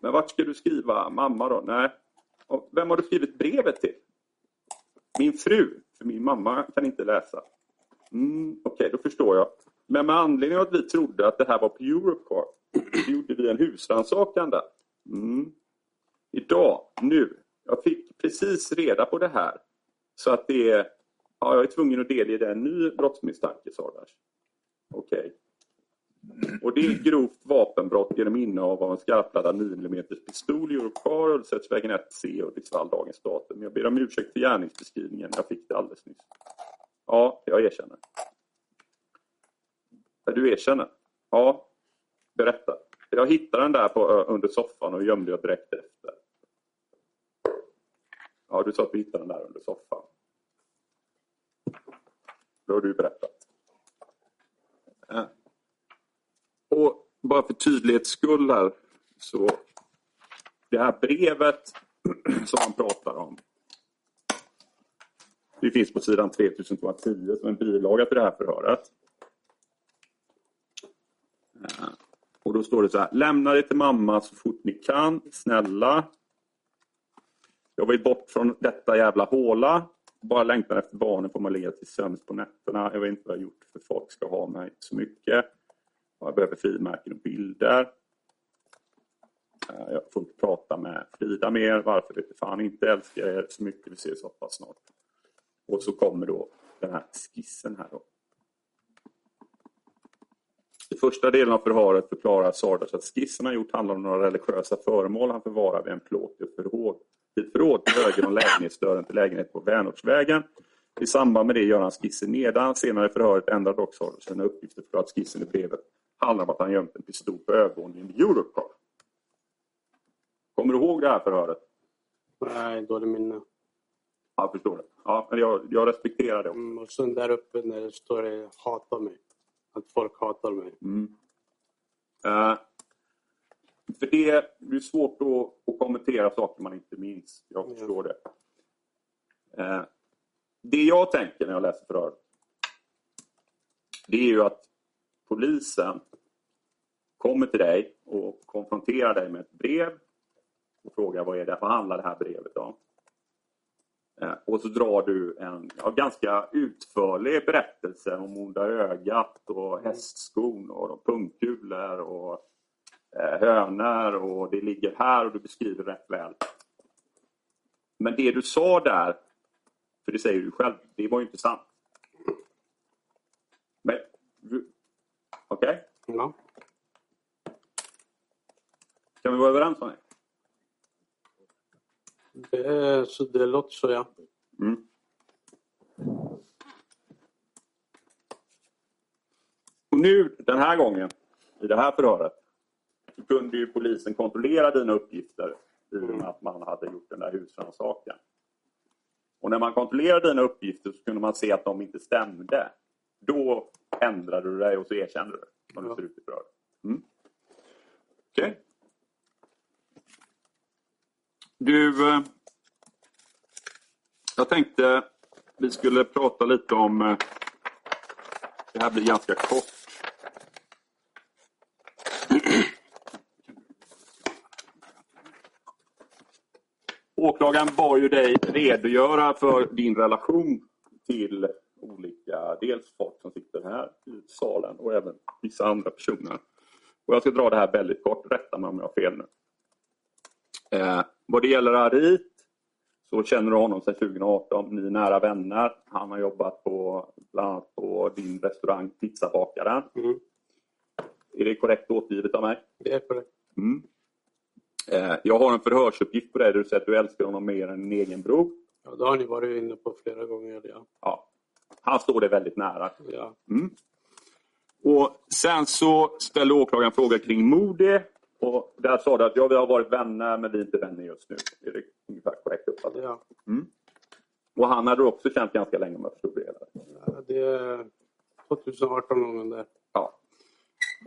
Men vart ska du skriva mamma då? Nej. Och vem har du skrivit brevet till? Min fru, för min mamma kan inte läsa. Mm, Okej, okay, då förstår jag. Men med anledning av att vi trodde att det här var på Europar så gjorde vi en husrannsakan där. Mm. Idag, nu, jag fick precis reda på det här. Så att det är, ja, jag är tvungen att delge en ny brottsmisstanke, Sardash. Okej. Okay. Och det är grovt vapenbrott genom innehav av en skarpladdad 9 mm pistol i Europar, Ulvsätsvägen 1C och Hudiksvall dagens datum. Jag ber om ursäkt för gärningsbeskrivningen. Jag fick det alldeles nyss. Ja, jag erkänner. Du erkänner? Ja, berätta. Jag hittade den där på, under soffan och gömde jag direkt efter. Ja, du sa att vi hittade den där under soffan. Då har du berättat. Och bara för tydlighets skull här så det här brevet som han pratar om det finns på sidan 3210 som en bilaga till det här förhöret. Och då står det så här. Lämna det till mamma så fort ni kan. Snälla. Jag vill bort från detta jävla håla. Bara längtar efter barnen får man ligga till sömns på nätterna. Jag vet inte vad jag gjort för folk ska ha mig så mycket. Jag behöver frimärken och bilder. Eh, jag får inte prata med Frida mer. Varför vet fan inte. Älskar er så mycket. Vi ses hoppas snart. Och så kommer då den här skissen här då. I första delen av förhöret förklarar Sardas att skissen han gjort handlar om några religiösa föremål han förvarar vid en plåt i ett förråd. Ett förråd till höger om lägenhetsdörren till lägenhet på Vänortsvägen. I samband med det gör han skissen nedan. Senare i förhöret ändrar dock Sardas sina uppgifter för att skissen i brevet handlar om att han gömt en pistol på övervåningen i Europcar. Kommer du ihåg det här förhöret? Nej, dålig minne. jag förstår det. Ja, men jag, jag respekterar det. Mm, och sen där uppe när det står det hata mig. Att folk hatar mig. Mm. Eh, för det, det är svårt att, att kommentera saker man inte minns. Jag Ja. förstår det. Eh, det jag tänker när jag läser förhör det är ju att polisen kommer till dig och konfronterar dig med ett brev och frågar vad är det, vad handlar det här brevet om? Eh, Och så drar du en ja, ganska utförlig berättelse om onda ögat och hästskon och pungkulor och eh, hönor och det ligger här och du beskriver rätt väl. Men det du sa där, för det säger du själv, det var ju inte sant. Men, okej? Ja. Kan vi vara överens om det? Det, så det låter så ja. Mm. Och nu, den här gången, i det här förhöret, kunde ju polisen kontrollera dina uppgifter i och med att man hade gjort den där husrannsakan. Och när man kontrollerade dina uppgifter så kunde man se att de inte stämde. Då ändrade du dig och så erkände du det Ja. ser ut i. Mm. Okej. Du, eh, jag tänkte vi skulle prata lite om... eh, Det här blir ganska kort. Åklagaren bad ju dig redogöra för din relation till olika, dels folk som sitter här i salen och även vissa andra personer. Och jag ska dra det här väldigt kort, rätta mig om jag har fel nu. Eh, vad det gäller Arit så känner du honom sedan 2018. Ni är nära vänner. Han har jobbat på, bland annat på din restaurang Pizzabakaren. Mm. Är det korrekt återgivet av mig? Det är korrekt. Mm. Eh, jag har en förhörsuppgift på dig där du säger att du älskar honom mer än din egen bror. Ja, det har ni varit inne på flera gånger. Ja. Ja. Han står dig väldigt nära. Ja. Mm. Och Sen så ställde åklagaren frågor kring Modi. Och där sa du att ja, vi har varit vänner men vi är inte vänner just nu. Är det ungefär korrekt uppfattat? Ja. Mm. Och han hade du också känt ganska länge om jag förstod det hela. Ja, det är 2018 någon gång där.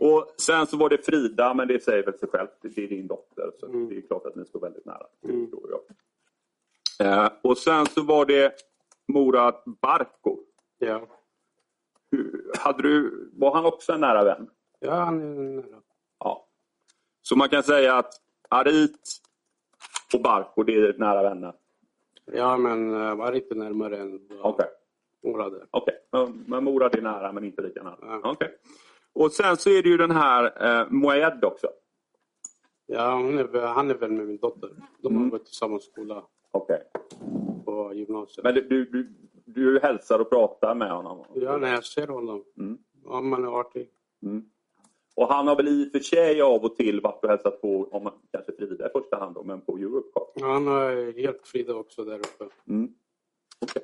Och sen så var det Frida, men det säger väl sig självt. Det är din dotter, så Mm. det är klart att ni står väldigt nära. Det Mm. Eh, och sen så var det Murad Barko. Ja. Hur- Hade du, var han också en nära vän? Ja, han är nära. Ja. Så man kan säga att Arit och Barko, det är nära vänner? Ja, men uh, var inte närmare än vad Okej. Där. Okej, men- Morad är nära men inte lika nära? Ja. Okej. Och sen så är det ju den här eh, Moed också. Ja, är, han är väl med min dotter. De har Mm. gått i samma skola Okej. på gymnasiet. Men du, du, du, du hälsar och pratar med honom? Ja, när jag ser honom. Mm. Ja, man är artig. Mm. Och han har väl i och för sig av och till varit och hälsat på, om kanske Frida i första hand, då, men på Europcar. Ja, Han har helt Frida också där uppe. Mm. Okej.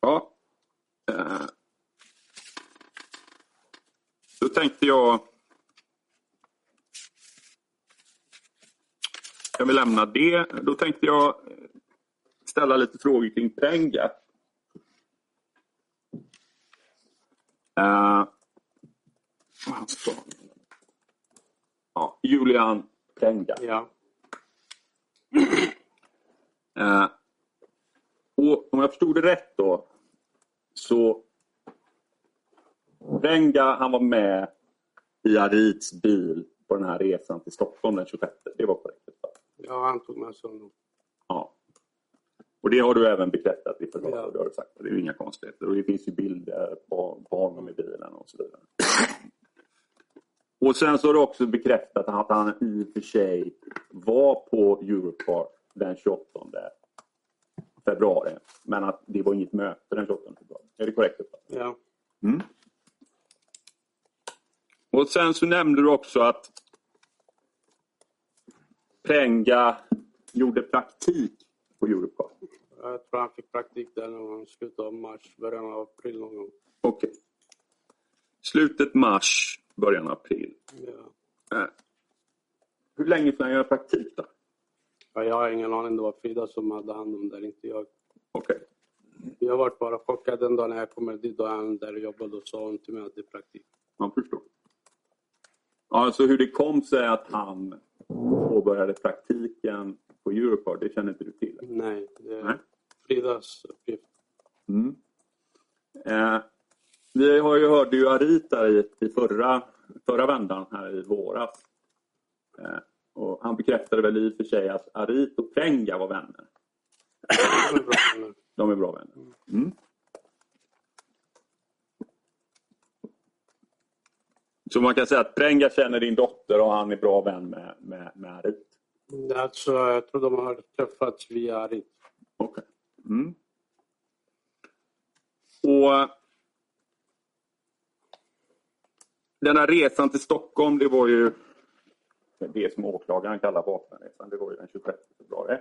Ja. Eh. Då tänkte jag... Jag vill lämna det. Då tänkte jag ställa lite frågor kring Prenga. Eh. Ja, Julian Prenga. Ja. Eh, och om jag förstod det rätt då så Renga han var med i Arits bil på den här resan till Stockholm den 26. Det var korrekt. ja, han tog med sig honom. Ja. Och det har du även bekräftat i förhör. Ja. Det har du sagt. Det är ju inga konstigheter. Och det finns ju bilder på, på honom i bilen och så vidare. Och sen så har du också bekräftat att han i och för sig var på Europark den 28 februari. Men att det var inget möte den 28 februari. Är det korrekt uppfattat? Ja. Mm. Och sen så nämnde du också att Prenga gjorde praktik på Europark. Jag tror han fick praktik där någon gång i slutet av mars, början av april någon gång. Okej. Slutet mars, början av april. Ja. Eh. Hur länge får han göra praktik då? Ja, jag har ingen aning. Det var Frida som hade hand om det, inte jag. Okej. Jag var bara chockad den dagen när jag kommer dit och han där och jobbade och sa hon till mig att det är praktik. Man förstår. Alltså hur det kom sig att han påbörjade praktiken på Europcar, det känner inte du till? Nej, det är Nej. Fridas uppgift. Mm. Eh, vi har ju hörde ju Arita i, i förra, förra vändan här i våras. Eh, och han bekräftade väl i och för sig att Arit och Prenga var vänner. De är bra vänner. Mm. Så man kan säga att Prenga känner din dotter och han är bra vän med, med, med Arit? Alltså, jag tror de har träffats via Arit. Okej. Mm. Och den här resan till Stockholm, det var ju det som åklagaren kallar vapenresan. Det var ju den 26 februari.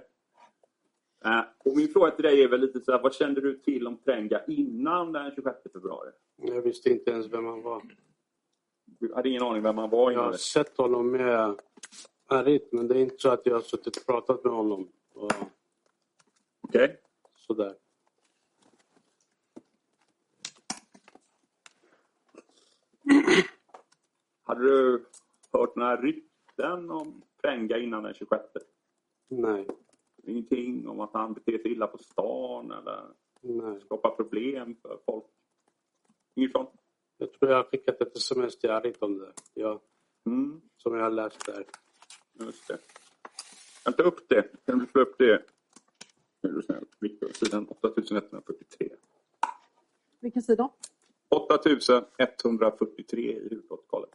Eh, Och min fråga till dig är väl lite så här, vad kände du till om Prenga innan den 26 februari? Jag visste inte ens vem han var. Du hade ingen aning vem han var Jag har det? sett honom med Arit, men det är inte så att jag har suttit och pratat med honom. Och Okej. sådär. Hade du hört några rykten om Prenga innan den 26? Nej, Ingenting om att han beter sig illa på stan eller nej. skapar problem för folk? Inget sånt? Jag tror jag har skickat ett sms till Arit om det. Ja, Mm, som jag har läst där. just det. Kan ta upp det. Kan du slå upp det? Nu är du snäll. Viktor, sidan 8143. Vilken sida? 8143 i huvudprotokollet.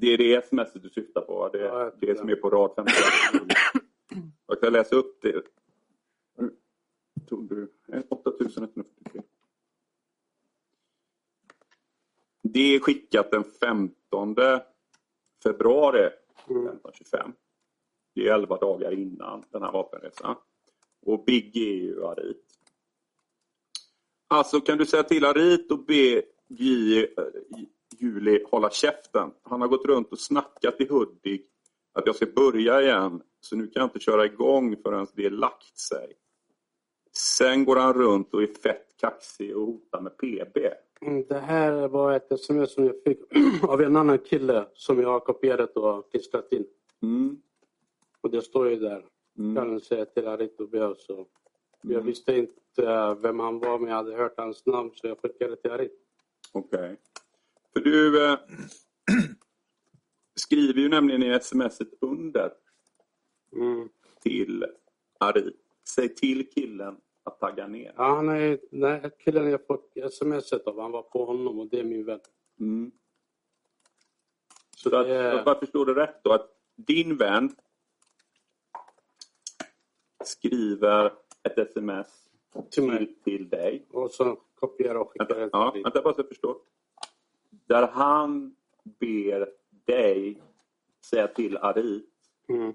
Det är det sms du syftar på, va? det, Ja, det som är på rad 50. Jag ska läsa upp det. Tog du eh, 8143. Det är skickat den 15 februari Mm. 1525. Det är 11 dagar innan den här vapenresan. Och Biggie är ju Arit. Alltså kan du säga till Arit och eh, Juli hålla käften. Han har gått runt och snackat i Hudik att jag ska börja igen. Så nu kan jag inte köra igång förrän det lagt sig. Sen går han runt och är fett kaxig och hotar med PB. Mm, Det här var ett sms som jag fick av en annan kille som jag har kopierat och klistrat in. Mm. Och det står ju där. Mm. Kan säga till Arit och be så. Jag Mm. visste inte eh, vem han var men jag hade hört hans namn så jag skickade till Arit. Okej. För du eh, skriver ju nämligen i smset under Mm. till Ari. Säg till killen att tagga ner. Ja, är, nej, killen jag fått smset av, han var på honom och det är min vän. Mm. Så Så att, det är, Varför förstår du rätt då? Att din vän skriver ett sms Till till, dig. och så kopierar och skickar Vänta, det till ja, Arit. vänta bara så jag förstår. Där han ber dig säga till Ari Mm.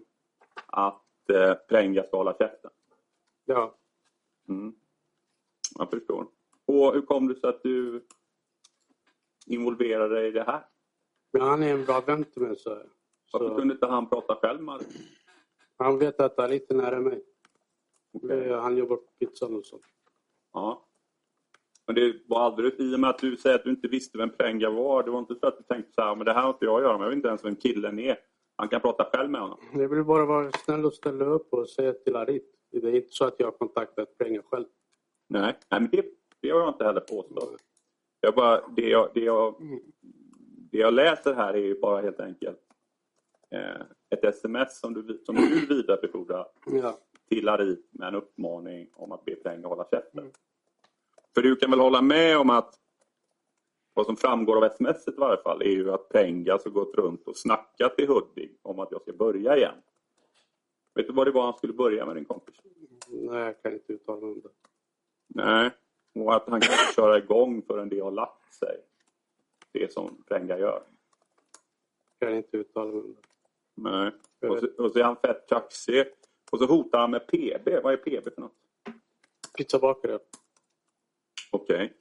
att eh, Prenga ska hålla käften. Ja, Mm. Jag förstår. Och hur kom det sig att du involverade dig i det här? men han är en bra vän till mig. Så, Varför så kunde inte han prata själv med dig? han vet att Arit är nära mig. Okej. Eh, Han jobbar på pizzan och så. Ja. Men det var aldrig, i och med att du säger att du inte visste vem Prenga var, det var inte så att du tänkte så här, men det här har inte jag att göra med, jag vet inte ens vem killen är. Han kan prata själv med honom. Jag vill bara vara snäll och ställa upp och säga till Arit. Det är inte så att jag har kontaktat pengar själv. Nej, Nej men det, det har jag inte heller påstått. Jag bara, det, jag, det, jag, det jag läser här är ju bara helt enkelt eh, ett sms som du, som du vidarebefordrar Ja, till Arit med en uppmaning om att be Prenga hålla käften. För du kan väl hålla med om att vad som framgår av sms i varje fall är ju att Prenga har gått runt och snackat i Hudik om att jag ska börja igen. Vet du vad det var han skulle börja med din kompis? nej, jag kan inte uttala mig om det. Nej, och att han kan inte köra igång förrän det har lagt sig. Det som Prenga gör. Jag kan inte uttala mig om det. Nej. Och så, och så är han fett kaxig. Och så hotar han med PB. Vad är PB för något? Pizzabakare. Okej.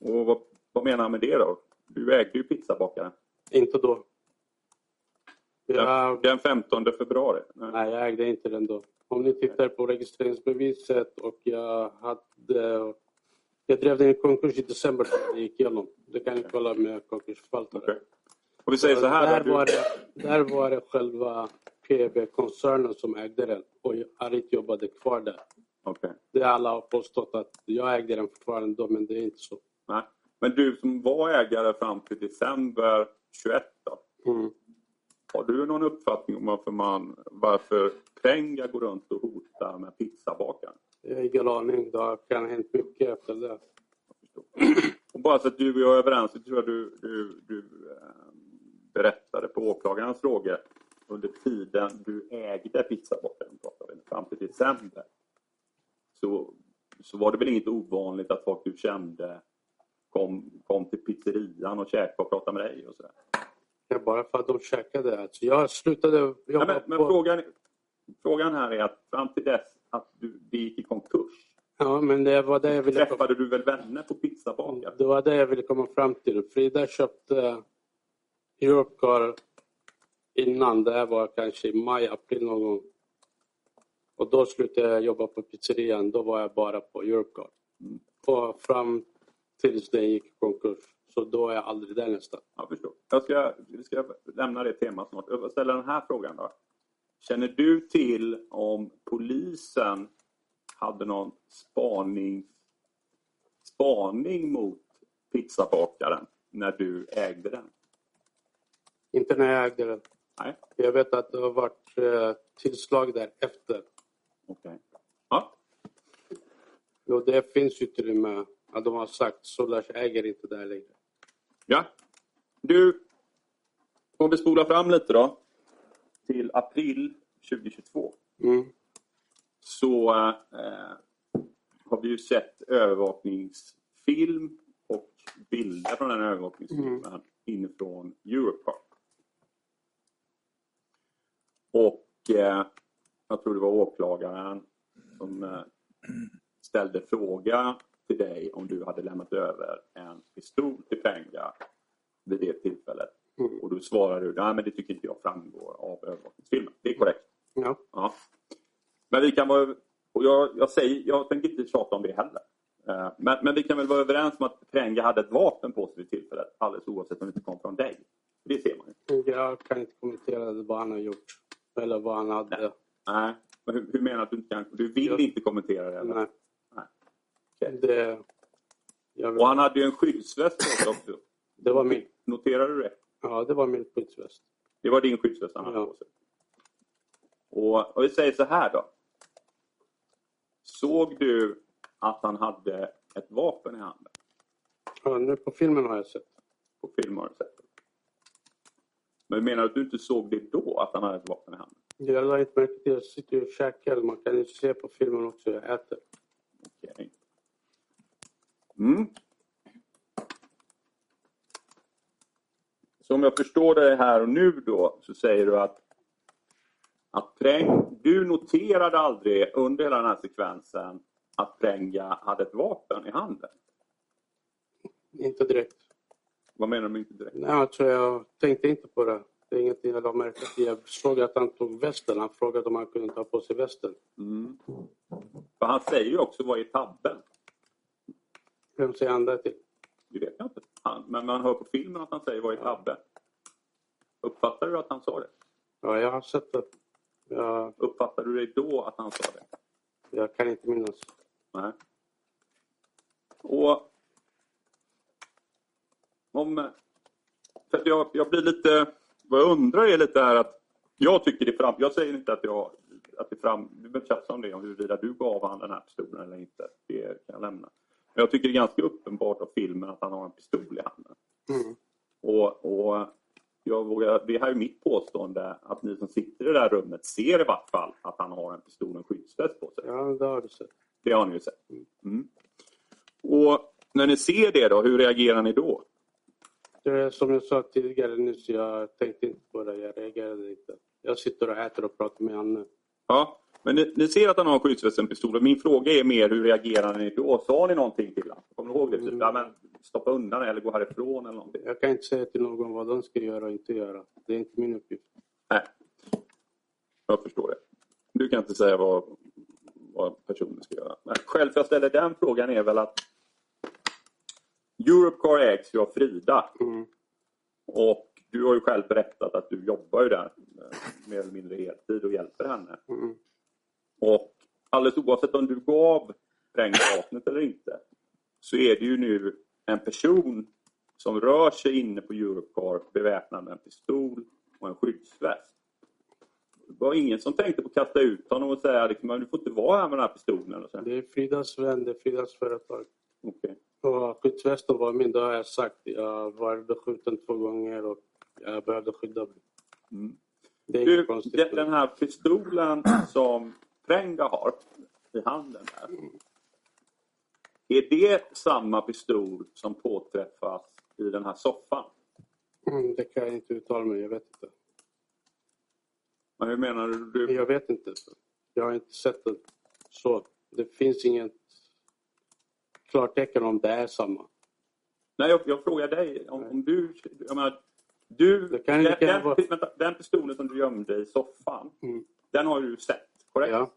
Och vad, Vad menar han med det då? Du ägde ju pizzabakaren. Inte då. Jag, Den 15 februari. Nej. nej, jag ägde inte den då. Om ni tittar på registreringsbeviset och jag hade... Jag drev den i konkurs i december när det gick igenom. Det kan ni kolla med konkursförvaltare. Okej. Och vi säger så här. där, då, var du, det, där var det själva PB-koncernen som ägde den och Arit jobbade kvar där. Okej. Det alla har påstått att jag ägde den fortfarande då, men det är inte så. Nej. Men du som var ägare fram till december 21 då? Mm. Har du någon uppfattning om varför, man, varför Prenga går runt och hotar med pizzabakaren? Jag har ingen aning. Det kan ha hänt mycket efter det. Och bara så att du och jag är överens, så tror jag du, du, du eh, berättade på åklagarens frågor under tiden du ägde pizzabakaren fram till december. Så, så var det väl inget ovanligt att folk du kände kom, kom till pizzerian och käkade och pratade med dig och sådär. Ja, bara för att de käkade. Alltså, jag slutade Ja, jobba men men på... frågan, frågan här är att fram till dess att du, det gick i konkurs Ja, men det var det jag ville träffade du väl vänner på pizzabakaren? Det var det jag ville komma fram till. Frida köpte Europcar innan. Det här var kanske i maj, april någon gång. Och då slutade jag jobba på pizzerian. Då var jag bara på Europcar. Och fram tills den gick i konkurs. Så då är jag aldrig där nästan. Jag förstår. Jag ska, vi ska lämna det temat snart. Jag ställer den här frågan då. Känner du till om polisen hade någon spaning, spaning mot pizzabakaren när du ägde den? Inte när jag ägde den. Nej, Jag vet att det har varit eh, tillslag där efter. Okej. Ja, Och det finns utrymme att de har sagt Solas äger inte där längre. ja. Du, om vi spolar fram lite då till april 2022 Mm. så eh, har vi ju sett övervakningsfilm och bilder från den övervakningsfilmen inifrån Europark. Och eh, jag tror det var åklagaren som eh, ställde fråga till dig om du hade lämnat över en pistol till Penga vid det tillfället. Mm. Och då svarade du, nej men det tycker inte jag framgår av övervakningsfilmen. Det är korrekt. Ja. Ja. Men vi kan vara... Och jag, jag, säger, jag tänker inte tjata om det heller. Eh, Men, men vi kan väl vara överens om att Prenga hade ett vapen på sig vid tillfället alldeles oavsett om det inte kom från dig. Det ser man ju. Jag kan inte kommentera vad han har gjort. Eller vad han hade. Nej. Men hur, hur menar du att du inte kan... Du vill Jag- inte kommentera det? Eller? Nej. Nej. Okej. Det, jag, Och han hade ju en skyddsväst också. det var min. Noterar du det? Ja, det var min skyddsväst. Det var din skyddsväst han hade Ja. på sig. Och, och vi säger så här då. Såg du att han hade ett vapen i handen? Ja, nu på filmen har jag sett. På film har du sett. Men menar du att du inte såg det då, att han hade ett vapen i handen? Jag la inte märke till Jag sitter och käkar. Man kan ju se på filmen också. Jag äter. Okej. Mm. Så om jag förstår dig här och nu då så säger du att, att Präng, du noterade aldrig under hela den här sekvensen att Pränga hade ett vapen i handen. Inte direkt. Vad menar du med inte direkt? Nej, alltså jag tänkte inte på det. Det är ingenting jag la märke till. Jag såg att han tog västen. Han frågade om han kunde ta på sig västen. Mm. För han säger ju också vad är tabben? Vem säger han det till? Det vet jag inte. Han, men man hör på filmen att han säger vad är tabben. Uppfattar du att han sa det? Ja, jag har sett det. Jag, Uppfattar du det då att han sa det? jag kan inte minnas. Nej. Och om... För jag, jag blir lite... Vad jag undrar är lite här att jag tycker det fram... Jag säger inte att jag... Att det fram, vi behöver tjafsa om det, om huruvida du gav han den här pistolen eller inte. Det kan jag lämna. Men jag tycker det är ganska uppenbart av filmen att han har en pistol i handen. Mm. Och, och jag vågar, det här är mitt påstående att ni som sitter i det där rummet ser i vart fall att han har en pistol och en skyddsväst på sig. Ja, det har du sett. Det har ni ju sett. Mm. Och när ni ser det då, hur reagerar ni då? Det är som jag sa tidigare nyss. Jag tänkte inte på det. Jag reagerade inte. Jag sitter och äter och pratar med Anne. Ja, men ni, ni ser att han har en skyddsväst och en pistol. Och Min fråga är mer hur reagerar ni då? Sa ni någonting till honom? Kommer du ihåg det? Typ? Mm. Ja, men stoppa undan eller gå härifrån eller någonting? Jag kan inte säga till någon vad de ska göra och inte göra. Det är inte min uppgift. Nej, jag förstår det. Du kan inte säga vad, vad personen ska göra. Men skälet för jag ställer den frågan är väl att Europcar ägs ju av Frida. Mm. Och du har ju själv berättat att du jobbar ju där eh, mer eller mindre heltid och hjälper henne. Mm. Och alldeles oavsett om du gav sprängvapnet eller inte så är det ju nu en person som rör sig inne på Europcar beväpnad med en pistol och en skyddsväst. Det var ingen som tänkte på att kasta ut honom och säga liksom, du får inte vara här med den här pistolen. Och så. Det är Fridas vän, det är Fridas företag. Okej. Och skyddsvästen var min, det har jag sagt. Jag var beskjuten två gånger och jag behövde skydda mig. Mm. Det är Du, konstigt. den här pistolen som Prenga har i handen här. Är det samma pistol som påträffas i den här soffan? Mm, det kan jag inte uttala mig, jag vet inte. Men hur menar du? du? Jag vet inte. Jag har inte sett det så. Det finns inget klartecken om det är samma. Nej, jag, jag frågar dig. Om, om du... Jag menar, du Det kan den, den, vara- vänta, den pistolen som du gömde i soffan, Mm. den har du sett, korrekt? Ja.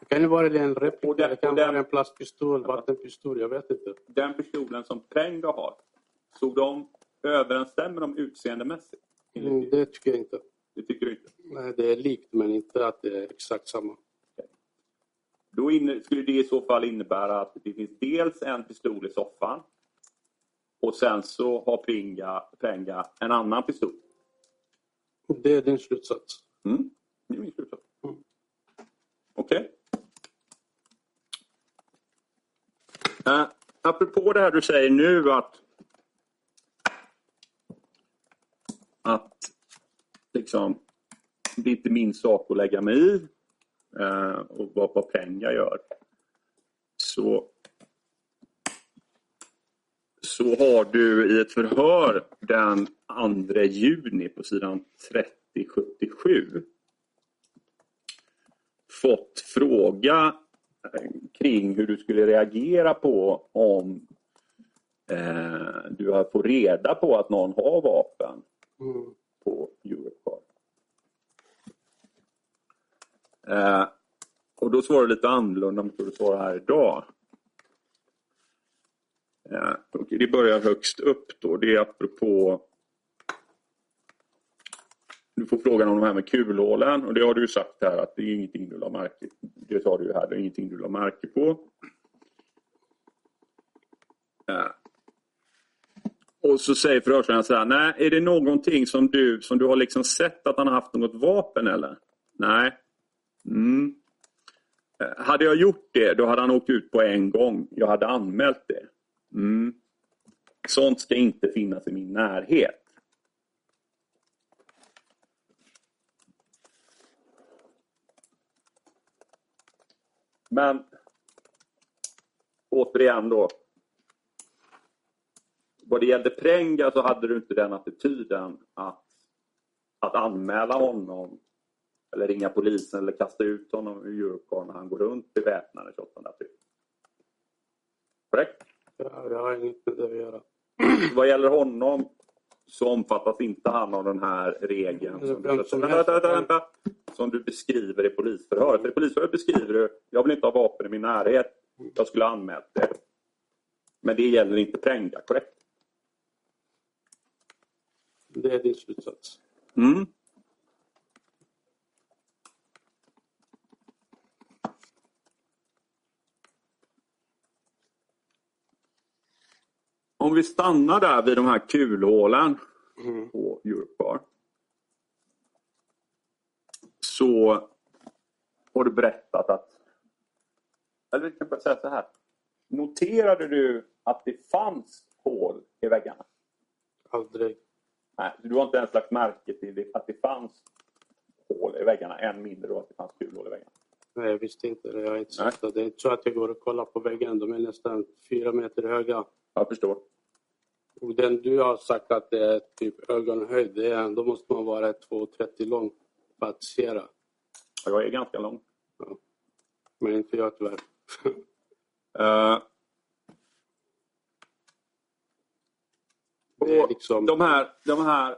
Det kan ju vara en replika, Och den- det kan den- vara en plastpistol, vattenpistol, jag vet inte. Den pistolen som Prenga har, såg de överensstämmer de utseendemässigt? Mm, det tycker jag inte. Det tycker du inte? Nej, det är likt men inte att det är exakt samma. Då skulle det i så fall innebära att det finns dels en pistol i soffan och sen så har Pringa, Prenga en annan pistol. Det är din slutsats. Mm. Det är min slutsats. Mm. Okej. Uh, apropå det här du säger nu att att liksom, det är inte min sak att lägga mig i eh, och vad, pengar gör. Så, så har du i ett förhör den 2 juni på sidan 3077 fått fråga eh, kring hur du skulle reagera på om eh, du har fått reda på att någon har vapen Mm. på Europcar. Eh, och då svarar du lite annorlunda mot vad du svarar här idag. Eh, och det börjar högst upp då. Det är apropå... Du får frågan om de här med kulhålen och det har du ju sagt här att det är ingenting du la märke Det sa du ju här, det är ingenting du la märke på. Eh, och så säger förhörsledaren så här, nej, är det någonting som du, som du har liksom sett att han har haft något vapen eller? Nej. Mm. Eh, hade jag gjort det, då hade han åkt ut på en gång. Jag hade anmält det. Mm. Sånt ska inte finnas i min närhet. Men återigen då. Vad det gällde Prenga så hade du inte den attityden att, att anmäla honom eller ringa polisen eller kasta ut honom ur Europcar när han går runt beväpnad den 28 april. Korrekt? Ja, jag har inget med det att göra. Vad gäller honom så omfattas inte han av den här regeln som, du, som vänta, som du beskriver i polisförhöret. För I polisförhöret beskriver du jag vill inte ha vapen i min närhet. Jag skulle ha anmält det. Men det gäller inte Prenga, korrekt? Det är din slutsats. Mm. Om vi stannar där vid de här kulhålen Mm. på Europcar. Så har du berättat att... Eller vi kan bara säga så här. Noterade du att det fanns hål i väggarna? Aldrig. Nej, du har inte ens lagt märke till att det fanns hål i väggarna, än mindre då att det fanns kulhål i väggarna. Nej, jag visste inte det. Jag har inte sett det. Det är inte så att jag går och kollar på väggen. De är nästan fyra meter höga. Jag förstår. Och den du har sagt att det är typ ögonhöjd, det är, då måste man vara 2,30 lång för att se det. Jag är ganska lång. Men inte jag tyvärr. Eh, Det är liksom, de, här, de här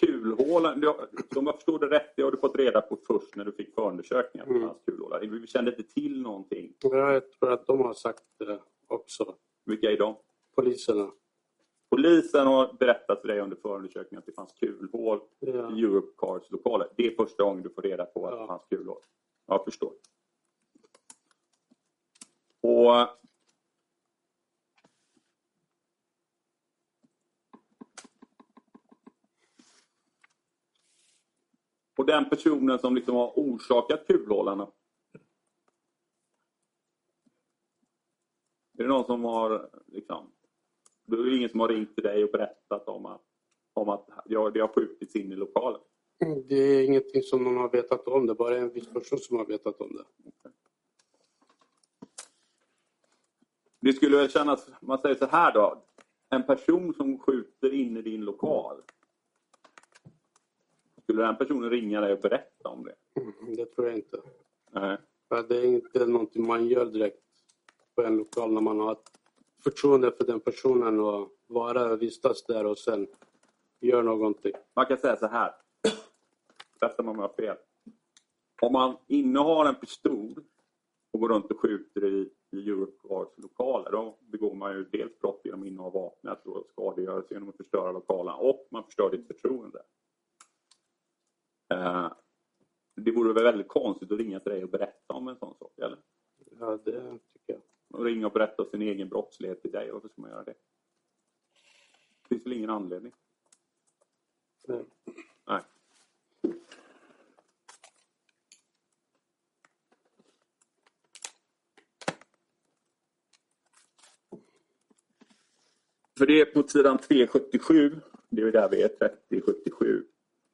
kulhålen, som jag förstod det rätt, det har du fått reda på först när du fick förundersökningen. Mm. Mm. Kulhålar. Vi kände inte till någonting. jag tror att de har sagt det också. Vilka är de? Poliserna. Polisen har berättat för dig under förundersökningen att det fanns kulhål Ja. i Europecars lokaler. Det är första gången du får reda på att Ja. det fanns kulhål. Jag förstår. Och Och den personen som liksom har orsakat kulhålarna. Är det någon som har liksom... Det är ingen som har ringt till dig och berättat om att, om att ja, det har skjutits in i lokalen? Det är ingenting som någon har vetat om. Det bara en viss person som har vetat om det. Det skulle väl kännas, man säger så här då. En person som skjuter in i din lokal. Skulle den personen ringa dig och berätta om det? Mm, Det tror jag inte. Nej. För det är inte någonting man gör direkt på en lokal när man har ett förtroende för den personen och vara vistas där och sen gör någonting. Man kan säga så här. Rätta mig om jag har fel. Om man innehar en pistol och går runt och skjuter i, i Europecars lokaler då begår man ju dels brott genom innehav av vapnet och skadegörelse genom att förstöra lokalen och man förstör ditt förtroende. Eh, det vore väl väldigt konstigt att ringa till dig och berätta om en sån sak, eller? Ja, det tycker jag. Och ringa och berätta om sin egen brottslighet till dig. Varför ska man göra det? Det finns väl ingen anledning? Nej. Nej. För det är på sidan 377, det är där vi är, 3077.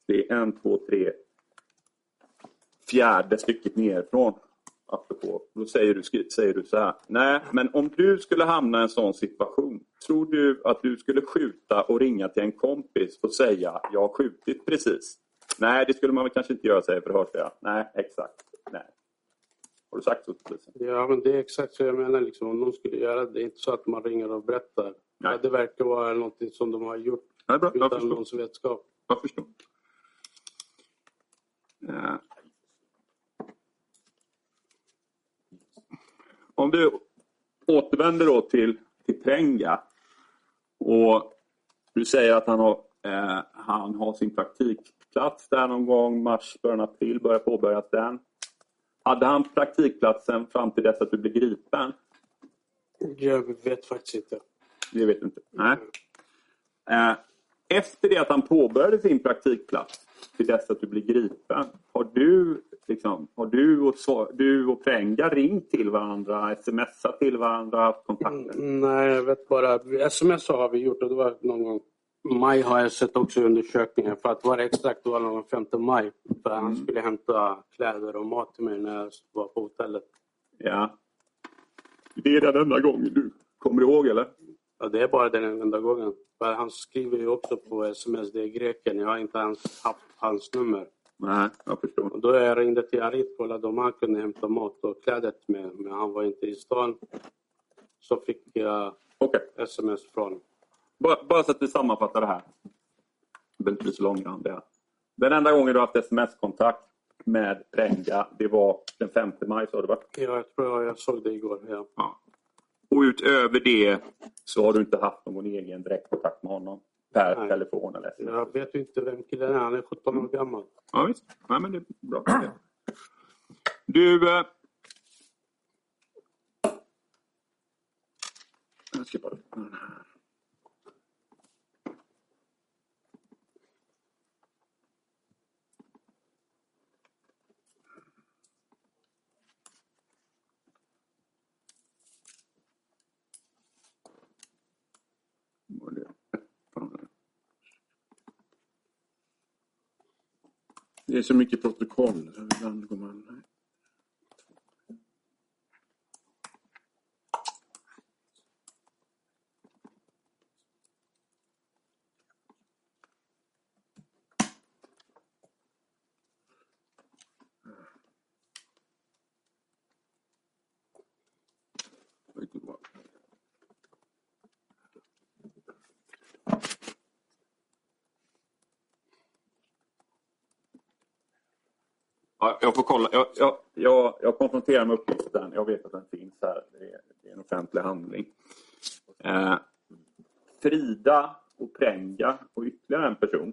Det är en, två, tre, fjärde stycket nerifrån. Apropå, då säger du, säger du så här. Nej, men om du skulle hamna i en sån situation, tror du att du skulle skjuta och ringa till en kompis och säga jag har skjutit precis? Nej, det skulle man väl kanske inte göra, säger förhörsledaren. Nej, exakt. Nej. Har du sagt så till polisen? Ja, men det är exakt så jag menar. Liksom, om någon skulle göra det. Det är inte så att man ringer och berättar. Nej. Ja, det verkar vara någonting som de har gjort Nej, bra. Utan någons vetskap. Jag förstår. Eh. Om vi återvänder då till, till Prenga och du säger att han har, eh, han har sin praktikplats där någon gång mars, början april, börjar påbörjas den. Hade han praktikplatsen fram till dess att du blev gripen? Jag vet faktiskt inte. Det vet du inte. Nej. Eh, Efter det att han påbörjade sin praktikplats till dess att du blir gripen, har du, liksom, har du, och, så, du och Prenga ringt till varandra, smsat till varandra, haft kontakter? Nej, jag vet bara. Sms har vi gjort och det var någon gång maj har jag sett också undersökningen. För att vara exakt, det var någon 5 maj. För han skulle hämta kläder och mat till mig när jag var på hotellet. Ja. Det är den enda gången du kommer ihåg, eller? Ja, det är bara den enda gången. För han skriver ju också på sms, det är greken. Jag har inte ens haft hans nummer. Nej, jag förstår. Och då jag ringde till Arit och kollade om han kunde hämta mat och kläder mig. Men han var inte i stan. Så fick jag Okej, sms från... bara, bara så att vi sammanfattar det här. Så långrandiga. Den enda gången du haft sms-kontakt med Prenga, det var den 5 maj, sa du va? Ja, jag tror jag såg det igår. Ja. Ja. Och utöver det så har du inte haft någon egen direktkontakt med honom per Nej. telefon eller sms? Jag vet ju inte vem killen är. Han är 17 år gammal. Ja, visst. Nej, men det är bra. Du... Eh... Jag ska bara öppna den här. Var det öppna? Det är så mycket protokoll. Ibland går man... Ja, jag får kolla. Jag, jag, jag, jag konfronterar med uppgiften. Jag vet att den finns här. Det är, det är en offentlig handling. Eh, Frida och Prenga och ytterligare en person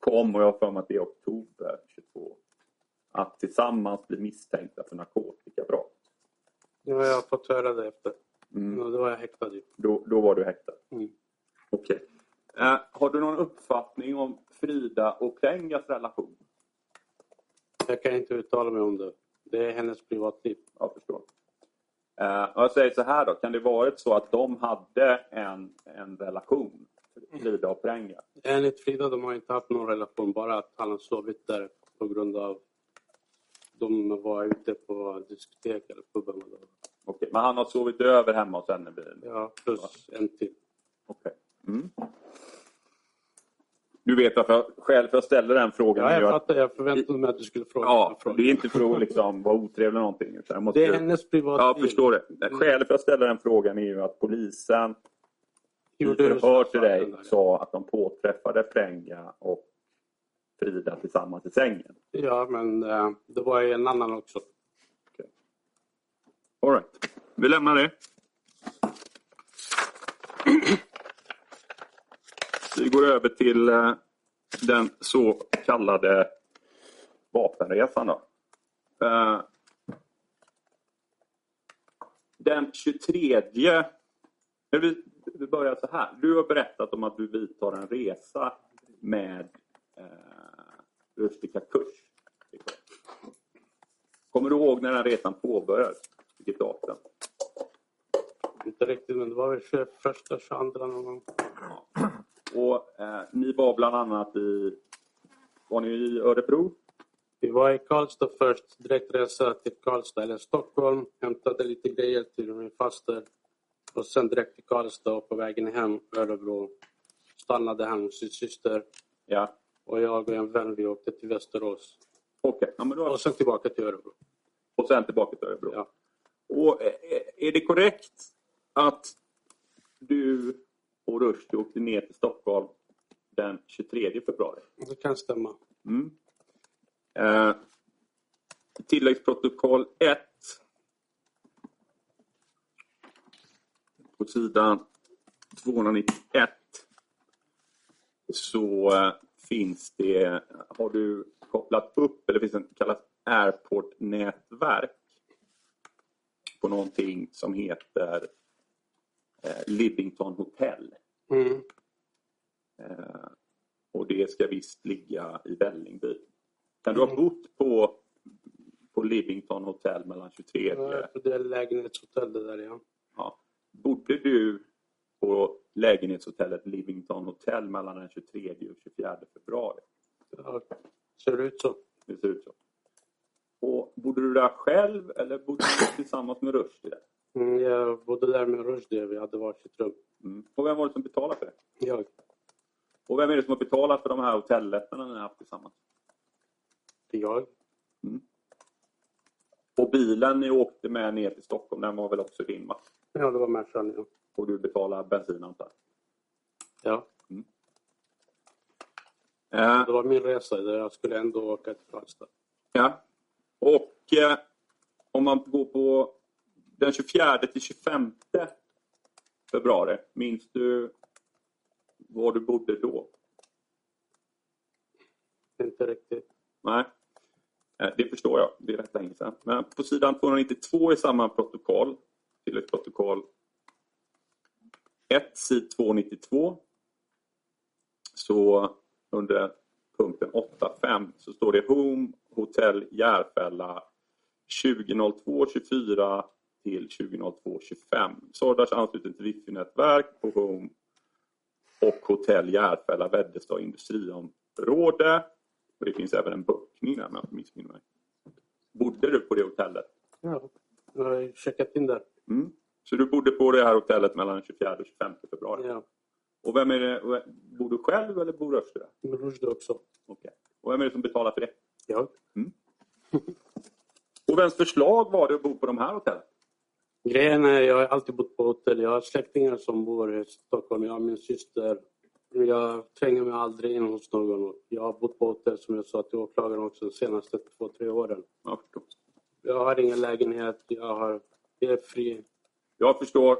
kom, och jag har för mig att det är oktober 22, att tillsammans bli misstänkta för narkotikabrott. Nu har jag fått höra det efter. Mm. Då var jag häktad. Då, då var du häktad? Mm. Okej. Eh, har du någon uppfattning om Frida och Prengas relation? Jag kan inte uttala mig om det. Det är hennes privatliv. Jag förstår. Eh, jag säger så här då, kan det varit så att de hade en, en relation, Frida och Prenga? Enligt Frida de har inte haft någon relation, bara att han har sovit där på grund av de var ute på diskotek eller puben. Okej, men han har sovit över hemma hos henne? Ja, plus en till. Okej. Mm. Du vet varför skäl för att ställa den frågan Ja, jag att fattar. Jag förväntade mig att du skulle fråga. Ja, fråga. det är inte för att liksom vara otrevlig eller någonting. utan Jag måste... Det är hennes privatliv. Ja, jag förstår det. Skälet för att ställa den frågan är ju att polisen i förhör till dig sa att de påträffade Frenga och Frida tillsammans i sängen. Ja, men eh, det var ju en annan också. All right. Vi lämnar det. Vi går över till eh, den så kallade vapenresan. Då. Eh, Den 23... Men Vi, börjar så här. Du har berättat om att du vidtar en resa med eh, Rustika Kurs. Kommer du ihåg när den resan påbörjades? Vilket datum? Inte riktigt, men det var väl 21, 22 någon gång. Och eh, ni var bland annat i... Var ni i Örebro? Vi var i Karlstad först, direktresa till Karlstad eller Stockholm, hämtade lite grejer till min faster och sen direkt till Karlstad och på vägen hem Örebro stannade han hos sin syster Ja. och jag och en vän vi åkte till Västerås Okej. Ja, men då... och sen tillbaka till Örebro. Och sen tillbaka till Örebro. Ja. Och eh, är det korrekt att du och Rushdie åkte ner till Stockholm den 23 februari? Det kan stämma. Mm. Eh, tilläggsprotokoll 1. På sidan 291 så eh, finns det, har du kopplat upp, eller finns det ett kallat Airport-nätverk på någonting som heter eh, Livington Hotel. Mm. Eh, och det ska visst ligga i Vällingby. Kan du ha bott på, på Livington Hotel mellan 23 Ja, Det är lägenhetshotell det där ja. ja. Bodde du på lägenhetshotellet Livington Hotel mellan den 23 och 24 februari? ja. Ser det ut så? Det ser ut så. Och bodde du där själv eller bodde du tillsammans med Rushdie? Mm, jag bodde där med Rushdie, vi hade varsitt rum. Mm. Och vem var det som betalade för det? Jag. Och vem är det som har betalat för de här hotelletterna ni har haft tillsammans? Jag. Och bilen ni åkte med ner till Stockholm, den var väl också din va? Ja, det var Mercan ja. Och du betalar bensin antar ja. Eh, Det var min resa, där jag skulle ändå åka till Karlstad. Ja. Och eh, om man går på den 24 till 25 februari, minns du var du bodde då? Inte riktigt. Nej, Eh, det förstår jag. Det är rätt länge sedan. Men på sidan 292 i samma protokoll, tilläggsprotokoll 1, sid 292, så under punkten 8.5 så står det Home Hotel Järfälla 2002-24 till 2002-25. Sordars ansluten till wifi-nätverk på Home och Hotell Järfälla Väddestad industriområde. Och det finns även en bokning där om jag inte missminner mig. Bodde du på det hotellet? Ja, jag har checkat in där. Mm. Så du bodde på det här hotellet mellan den 24 och 25 februari? Ja, Och vem är det, bor du själv eller bor Rushdie där? med Rushdie också. Okej. Och vem är det som betalar för det? Jag. Och vems förslag var det att bo på de här hotellen? Grejen är, jag har alltid bott på hotell. Jag har släktingar som bor i Stockholm. Jag har min syster Jag tränger mig aldrig in hos någon. Jag har bott på hotell som jag sa till åklagaren också de senaste två, tre åren. Jag förstår. Jag har ingen lägenhet. Jag, har, jag är fri. Jag förstår.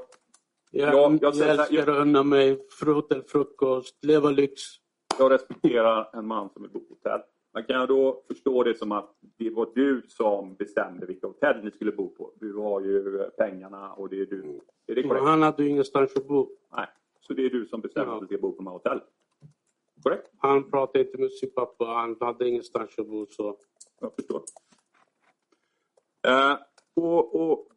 Jag, Ja, jag jag, säger- älskar att unna mig fru- hotellfrukost, leva lyx. Jag respekterar en man som vill bo på hotell. Men kan jag då förstå det som att det var du som bestämde vilka hotell ni skulle bo på? Du har ju pengarna och det är du. Är det korrekt? han hade ju ingenstans att bo. Nej. Så det är du som bestämmer Ja. att du ska bo på de här hotellen? Korrekt? Han pratade inte med sin pappa. Han hade ingenstans att bo. Så. Jag förstår. Eh, och, och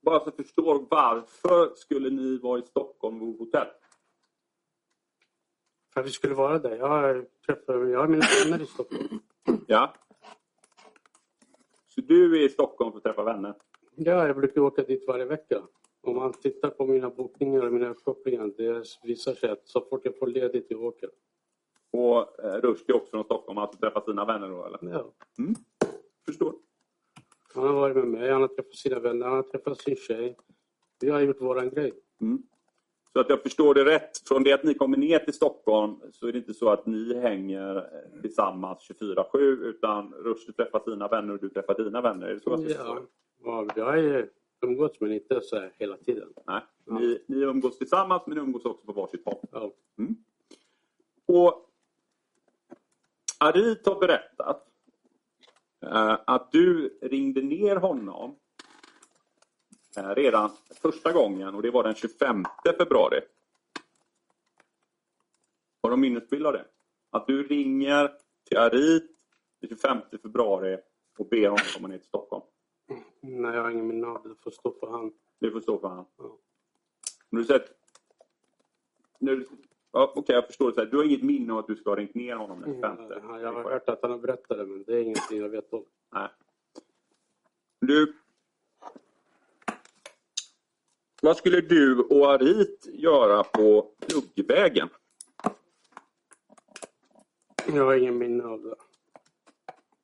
bara så jag förstår, varför skulle ni vara i Stockholm och bo på hotell? För att vi skulle vara där. Jag har, träffat, jag har mina vänner i Stockholm. Ja. Så du är i Stockholm för att träffa vänner? Ja, jag brukar åka dit varje vecka. Om man tittar på mina bokningar och mina uppkopplingar, det visar sig att så fort jag får ledigt jag åker. Och eh, Rushdie också från Stockholm, alltså träffa sina vänner då eller? Ja. Mm. Förstår. Han har varit med mig, han har träffat sina vänner, han har träffat sin tjej. Vi har gjort våran grej. Mm. Så att jag förstår det rätt, från det att ni kommer ner till Stockholm så är det inte så att ni hänger tillsammans 24-7 utan Rushdie träffar sina vänner och du träffar dina vänner. Är det så jag ska förstå Ja, ja, vi har ju umgåtts men inte så här hela tiden. Nej. Ni, ni umgås tillsammans men ni umgås också på varsitt håll. Ja. Mm. Och Arit har berättat eh, att du ringde ner honom redan första gången och det var den 25 februari. Har de minnesbild av det? Att du ringer till Arit den 25 februari och ber honom komma ner till Stockholm. Nej, jag har ingen minne av det. Det får stå för han. Det får stå för han. Ja. Du säger att- nu, ja, Okej, jag förstår. det. Du har inget minne av att du ska ha ringt ner honom den 25? Ja, Jag har hört att han har berättat det men det är ingenting jag vet om. Nej. Du... Vad skulle du och Arit göra på Pluggvägen? Jag har ingen minne av det.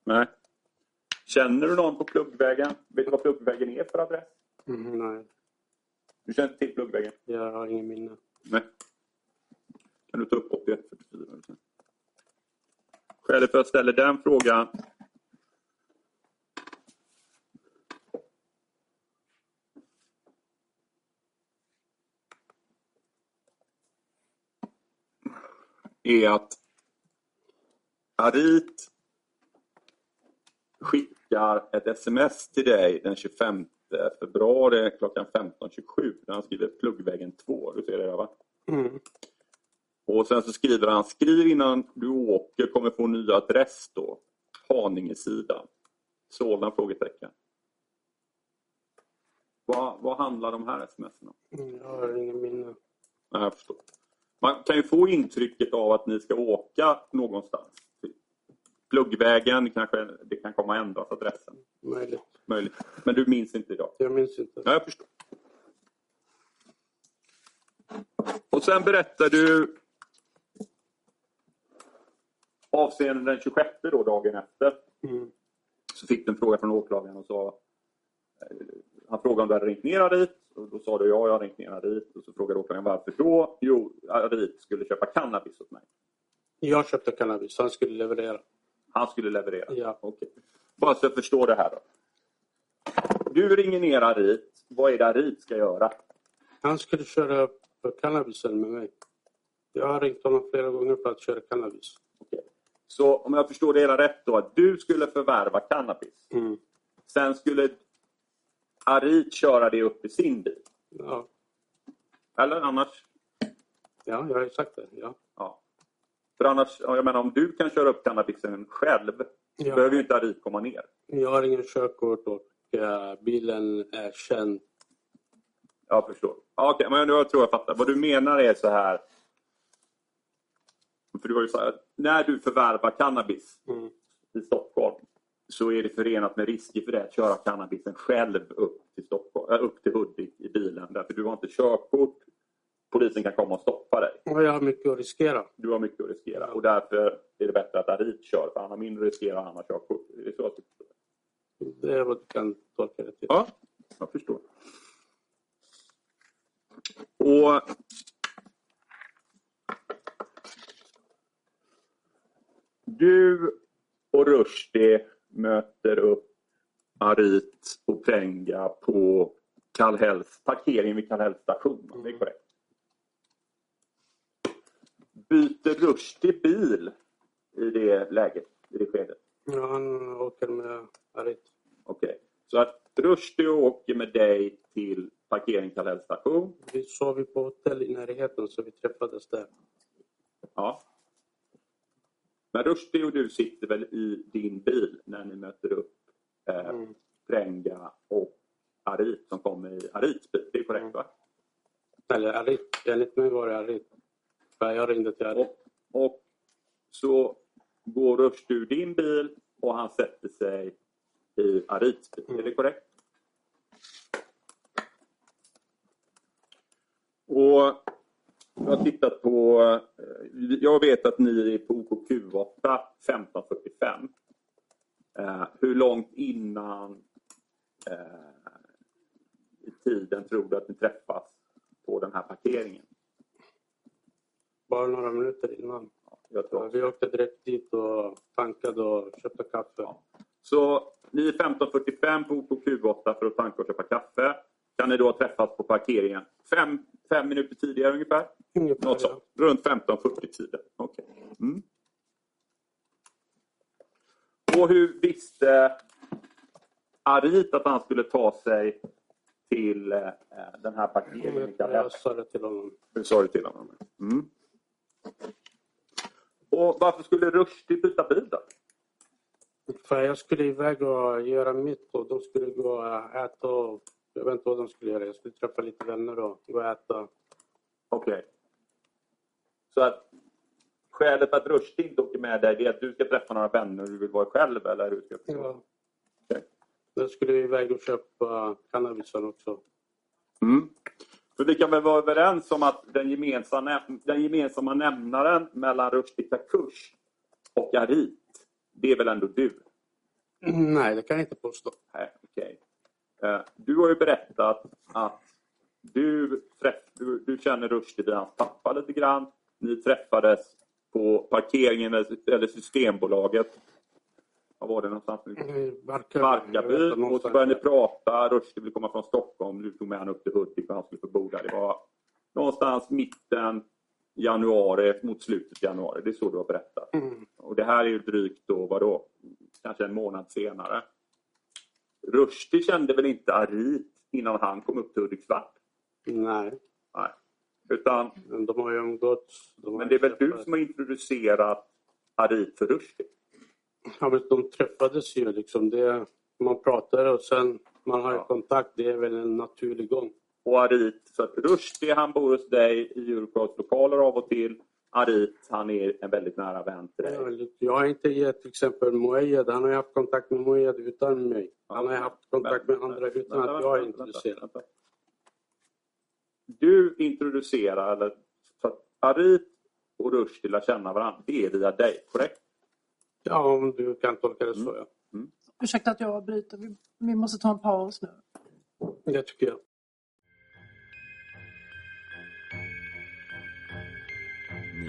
Nej. Känner du någon på Pluggvägen? Vet du vad Pluggvägen är för adress? Mm, nej, Du känner inte till Pluggvägen? jag har ingen minne. Nej. Kan du ta upp 8144? Skälet för att jag ställer den frågan är att Arit skickar ett sms till dig den 25 februari klockan 15.27 där han skriver pluggvägen 2. Du ser det där va? Mm. Och sen så skriver han, skriv innan du åker, kommer få ny adress då. Haninge-sidan. Solna? Frågetecken. Vad, vad handlar de här sms om? Mm, Jag har ingen minne. Nej, jag förstår. Man kan ju få intrycket av att ni ska åka någonstans. Pluggvägen, kanske det kan komma att ändras adressen. Möjligt. Möjligt. Men du minns inte idag? Jag minns inte. Ja, jag förstår. Och sen berättar du avseende den 26 då, dagen efter. Mm. Så fick du en fråga från åklagaren och sa eh, han frågade om du hade ringt ner Arit och då sa du ja, jag har ringt ner Arit. Och så frågade åklagaren varför då? Jo, Arit skulle köpa cannabis åt mig. Jag köpte cannabis, han skulle leverera. Han skulle leverera? Ja. Okej. Bara så jag förstår det här då. Du ringer ner Arit. Vad är det Arit ska göra? Han skulle köra cannabisen med mig. Jag har ringt honom flera gånger för att köra cannabis. Okej. Så om jag förstår det hela rätt då, att du skulle förvärva cannabis. Mm. Sen skulle Arit köra det upp i sin bil. Ja. Eller annars? ja, jag har ju sagt det. Ja. Ja. För annars, ja, jag menar om du kan köra upp cannabisen själv Ja. behöver ju inte Arit komma ner. Jag har ingen körkort och eh, bilen är känd. Jag förstår. Okej, men nu tror jag fattar. Vad du menar är så här. För du har ju så här, när du förvärvar cannabis Mm. i Stockholm så är det förenat med risker för dig att köra cannabisen själv upp till, Stockholm, äh, upp till Hudik i bilen. Därför du har inte körkort. Polisen kan komma och stoppa dig. Jag har mycket att riskera. Du har mycket att riskera. Och därför är det bättre att Arit kör. För han har mindre att riskera och han har körkort. Det är så att det är vad du kan tolka det till. Ja, jag förstår. Och Du och Rushdie möter upp Arit och Prenga på Kallhälls, parkeringen vid Kallhälls station. Det är korrekt. Byter Rushdie bil i det läget, i det skedet? Ja, han åker med Arit. Okej. Så att Rushdie åker med dig till parkeringen Kallhälls station. Vi sov på hotell i närheten så vi träffades där. Ja. Men Rushdie och du sitter väl i din bil när ni möter upp eh, Mm. Prenga och Arit som kommer i Arits bil. Det är korrekt va? Eller Arit. Enligt mig var det Arit. För jag ringde till Arit. Och, och så går Rushdie ur din bil och han sätter sig i Arits bil. Är det korrekt? Och jag har tittat på, eh, jag vet att ni är på OKQ8 1545. Eh, hur långt innan eh, i tiden tror du att ni träffas på den här parkeringen? Bara några minuter innan. Ja, vi åkte direkt dit och tankade och köpte kaffe. Så ni är 15.45 på OKQ8 för att tanka och köpa kaffe. Kan ni då träffas på parkeringen fem, fem minuter tidigare ungefär? Ungefär, Något sånt. Runt 15.40 tiden. Okej. Mm. Och hur visste Arit att han skulle ta sig till eh, den här parkeringen? Jag sa det till honom. Hur sa du till honom? Mm. Och varför skulle Rushdie byta bil då? För jag skulle iväg och göra mitt och de skulle gå och äta och jag vet inte vad de skulle göra. Jag skulle träffa lite vänner och gå och äta. Okej. Så att skälet att Rushdie inte åker med dig är att du ska träffa några vänner och du vill vara själv eller hur ska jag Ja. Okej. Då skulle iväg och köpa cannabisen också. Mm. För vi kan väl vara överens om att den gemensamma, den gemensamma nämnaren mellan Rushdie Kakush och Arit, det är väl ändå du? Nej, det kan jag inte påstå. Nej, okej. Eh, Du har ju berättat att du, träff, du, du känner Rushdie via hans pappa lite grann. Ni träffades på parkeringen eller- Systembolaget. Var var det någonstans? Barkarby. Inte, Och så började ni prata. Rushdie ville komma från Stockholm. Du tog med honom upp till Hudik och han skulle få bo där. Det var någonstans mitten januari mot slutet januari. Det är så du har berättat. Mm. Och det här är ju drygt då, vadå? Kanske en månad senare. Rushdie kände väl inte Arit innan han kom upp till Hudiksvall? Nej, Nej. Utan, men de har ju umgåtts. De men det är väl du träffats. som har introducerat Arit för Rushdie? Ja, men de träffades ju liksom. Det, man pratar och sen man har Ja. kontakt. Det är väl en naturlig gång. Och Arit, så Rushdie han bor hos dig i Europros lokaler av och till. Arit han är en väldigt nära vän till dig. Jag har inte gett till exempel Moayed. Han har haft kontakt med Moayed utan mig. Han har haft kontakt med andra utan att jag är intresserad. Du introducerar, eller så att Arit och Rushdie lär känna varandra, det är via dig, korrekt? Ja, om du kan tolka det så ja. Ursäkta att jag avbryter. Vi, vi måste ta en paus nu. Det tycker jag.